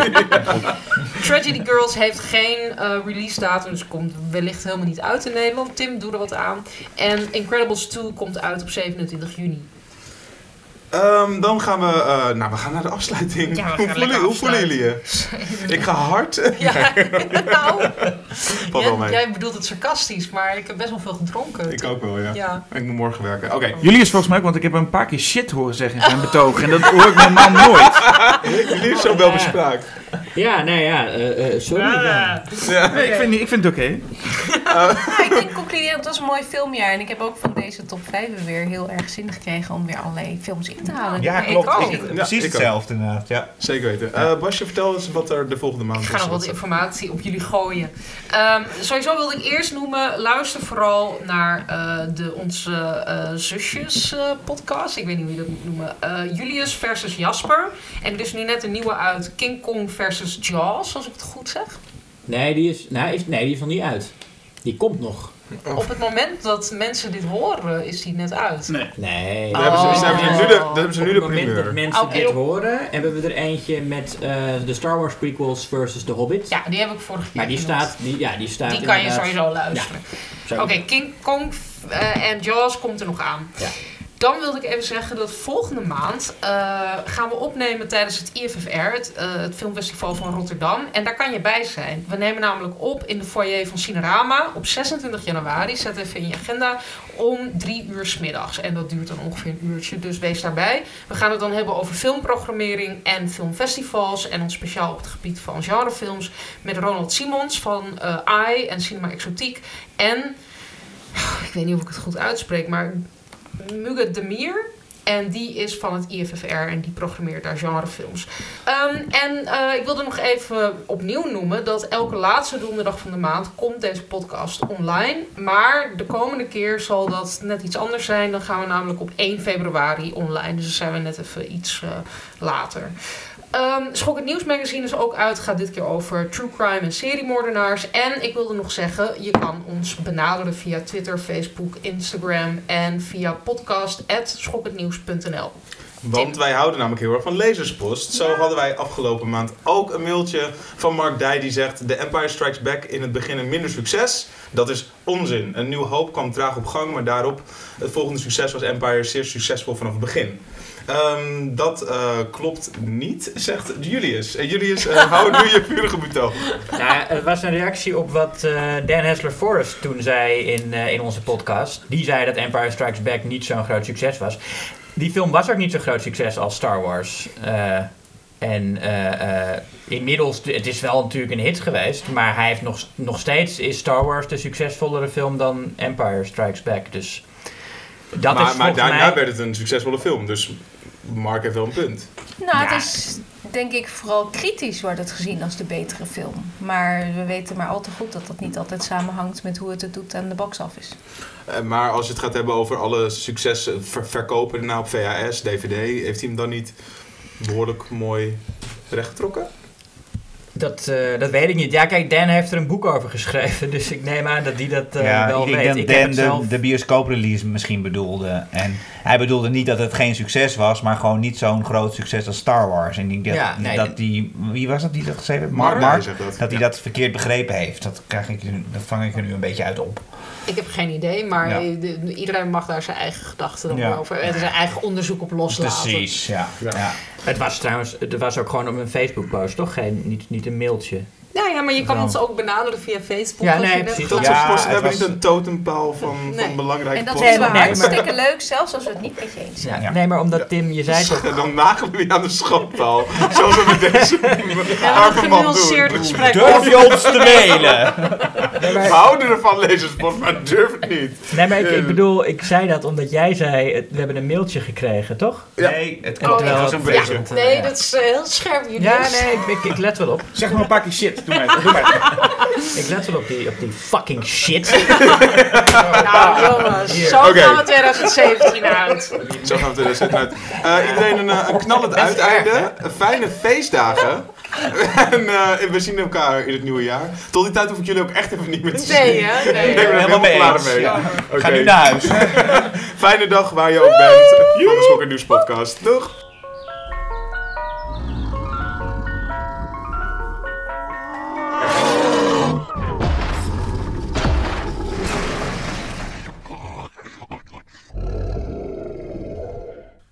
Tragedy Girls heeft geen eh, release datum, dus komt wellicht helemaal niet uit in Nederland. Tim, doe er wat aan. En Incredibles 2 komt uit op 27 juni. Ehm, dan gaan we... eh, nou, we gaan naar de afsluiting. Ja, hoe, voelen, hoe voelen jullie je? Ik ga hard. Ja, nou, jij, jij bedoelt het sarcastisch, maar ik heb best wel veel gedronken. Ik ook wel, ja. Ja. Ik moet morgen werken. Oké. Jullie is volgens mij ook, want ik heb een paar keer shit horen zeggen in zijn betoog. En dat hoor ik normaal nooit. Jullie is zo wel bespraakt. Ja, nou ja, eh, eh, sorry. ja. Ja. Nee, ik, vind, ik vind het oké. Ja, ik denk concluderen, het was een mooi filmjaar. En ik heb ook van deze top 5 weer heel erg zin gekregen om weer allerlei films in te halen. Ja, Ik klopt. ook. Ik- Ja, precies ik ook. hetzelfde inderdaad. Ja. Zeker weten. Eh Basje, vertel eens wat er de volgende maand Ik is. ga nog wat informatie op jullie gooien. Ehm, sowieso wilde ik eerst noemen, luister vooral naar eh, de onze eh, zusjes eh, podcast. Ik weet niet hoe je dat moet noemen. Eh, Julius versus Jasper. En er is nu net een nieuwe uit King Kong versus Jaws, als ik het goed zeg. Nee, die is, nou, is, nee, die is nog niet uit. Die komt nog. Op het moment dat mensen dit horen, is die net uit. Nee. Nee. Daar hebben ze, Oh. daar hebben ze nu de, daar hebben ze Op nu het de moment dat mensen dit horen, hebben we er eentje met eh, de Star Wars prequels versus The Hobbit. Ja, die heb ik vorige keer Maar die genoemd. staat, die, ja, die staat Die kan je sowieso luisteren. Zo. Oké, King Kong eh, en Jaws komt er nog aan. Ja. Dan wilde ik even zeggen dat volgende maand eh, gaan we opnemen tijdens het IFFR, het, eh, het filmfestival van Rotterdam. En daar kan je bij zijn. We nemen namelijk op in de foyer van Cinerama op 26 januari. Zet even in je agenda om drie uur 's middags. En dat duurt dan ongeveer een uurtje, dus wees daarbij. We gaan het dan hebben over filmprogrammering en filmfestivals. En dan speciaal op het gebied van genrefilms. Met Ronald Simons van eh AI en Cinema Exotiek. En, ik weet niet of ik het goed uitspreek, maar Muget Demir. En die is van het IFFR en die programmeert daar genrefilms. Ehm, en eh, ik wilde nog even opnieuw noemen dat elke laatste donderdag van de maand komt deze podcast online. Maar de komende keer zal dat net iets anders zijn. Dan gaan we namelijk op 1 februari online. Dus dan zijn we net even iets eh, later. Ehm Schok het Nieuws magazine is ook uit. Gaat dit keer over true crime en seriemoordenaars. En ik wilde nog zeggen, je kan ons benaderen via Twitter, Facebook, Instagram en via podcast.schokhetnieuws.nl. Want wij houden namelijk heel erg van lezerspost. Zo hadden wij afgelopen maand ook een mailtje van Mark Dij die zegt... The Empire Strikes Back in het begin een minder succes. Dat is onzin. Een nieuwe hoop kwam traag op gang, maar daarop... Het volgende succes was Empire zeer succesvol vanaf het begin. Ehm, dat eh, klopt niet, zegt Julius. En Julius, eh, hou nu je vurige betoog. Nou, het was een reactie op wat eh, Dan Hessler Forrest toen zei in, eh, in onze podcast. Die zei dat Empire Strikes Back niet zo'n groot succes was. Die film was ook niet zo'n groot succes als Star Wars. Eh, en eh, eh, inmiddels, het is wel natuurlijk een hit geweest, maar hij heeft nog, nog steeds is Star Wars de succesvollere film dan Empire Strikes Back. Dus dat maar maar daarna mij... werd het een succesvolle film. Dus Mark heeft wel een punt. Nou, Ja. het is denk ik vooral kritisch wordt het gezien als de betere film. Maar we weten maar al te goed dat dat niet altijd samenhangt met hoe het het doet aan de box office. Eh, maar als je het gaat hebben over alle successen ver- verkopen daarna op VHS, DVD... heeft hij hem dan niet behoorlijk mooi rechtgetrokken? Dat, eh, dat weet ik niet. Ja, kijk, Dan heeft er een boek over geschreven, dus ik neem aan dat hij dat eh, ja, wel ik weet. denk ik dat heb Dan het zelf... de, de bioscooprelease misschien bedoelde. En hij bedoelde niet dat het geen succes was, maar gewoon niet zo'n groot succes als Star Wars. En ik denk dat, Ja, nee, dat die, wie was dat die dat geschreven heeft? Mark, Mark, zegt dat. dat hij Ja. dat verkeerd begrepen heeft. Dat, krijg ik, dat vang ik er nu een beetje uit op. Ik heb geen idee, maar Ja. iedereen mag daar zijn eigen gedachten Ja. over en zijn eigen onderzoek op loslaten. Precies, ja. Ja. ja. Het was trouwens, het was ook gewoon op een Facebook-post, toch? Geen, niet, niet een mailtje. Ja, ja, maar je kan ons ook benaderen via Facebook. Ja, nee, precies. Dat Ja, soort hebben was- niet een totempaal van, Nee. van belangrijke En dat posten. vinden we Nee, maar- hartstikke leuk, zelfs als we het niet met je eens zijn. Ja, Ja. Nee, maar omdat Tim, je zei toch... En dan nagelen we je aan de schootpaal. Zoals we met deze arme man genuanceerd doen. gesprek. Durf je ons te mailen? Nee, We houden ervan, lezerspost, maar durf het niet. nee, maar ik, ik bedoel, ik zei dat omdat jij zei, we hebben een mailtje gekregen, toch? Ja. Nee, het Oh, het was een beetje. Nee, dat is eh, heel scherp jullie. Ja, nee, ik, ik, ik let wel op. Zeg maar een paar keer shit. Doe maar. Doe maar. Ik let wel op die, op die fucking shit. Nou jongens, zo Oké. gaan we 2017 uit. Zo gaan we het er uit. Eh, iedereen een, eh, een knallend uiteinde. Fijne feestdagen. en eh, we zien elkaar in het nieuwe jaar. Tot die tijd hoef ik jullie ook echt even niet meer te zien. Nee, hè? Nee. Ik ben er Helemaal helemaal mee klaar eens. mee. Ja. Oké. Ga nu naar huis. Fijne dag waar je ook bent. Van de Schok en Nieuws podcast. Doeg!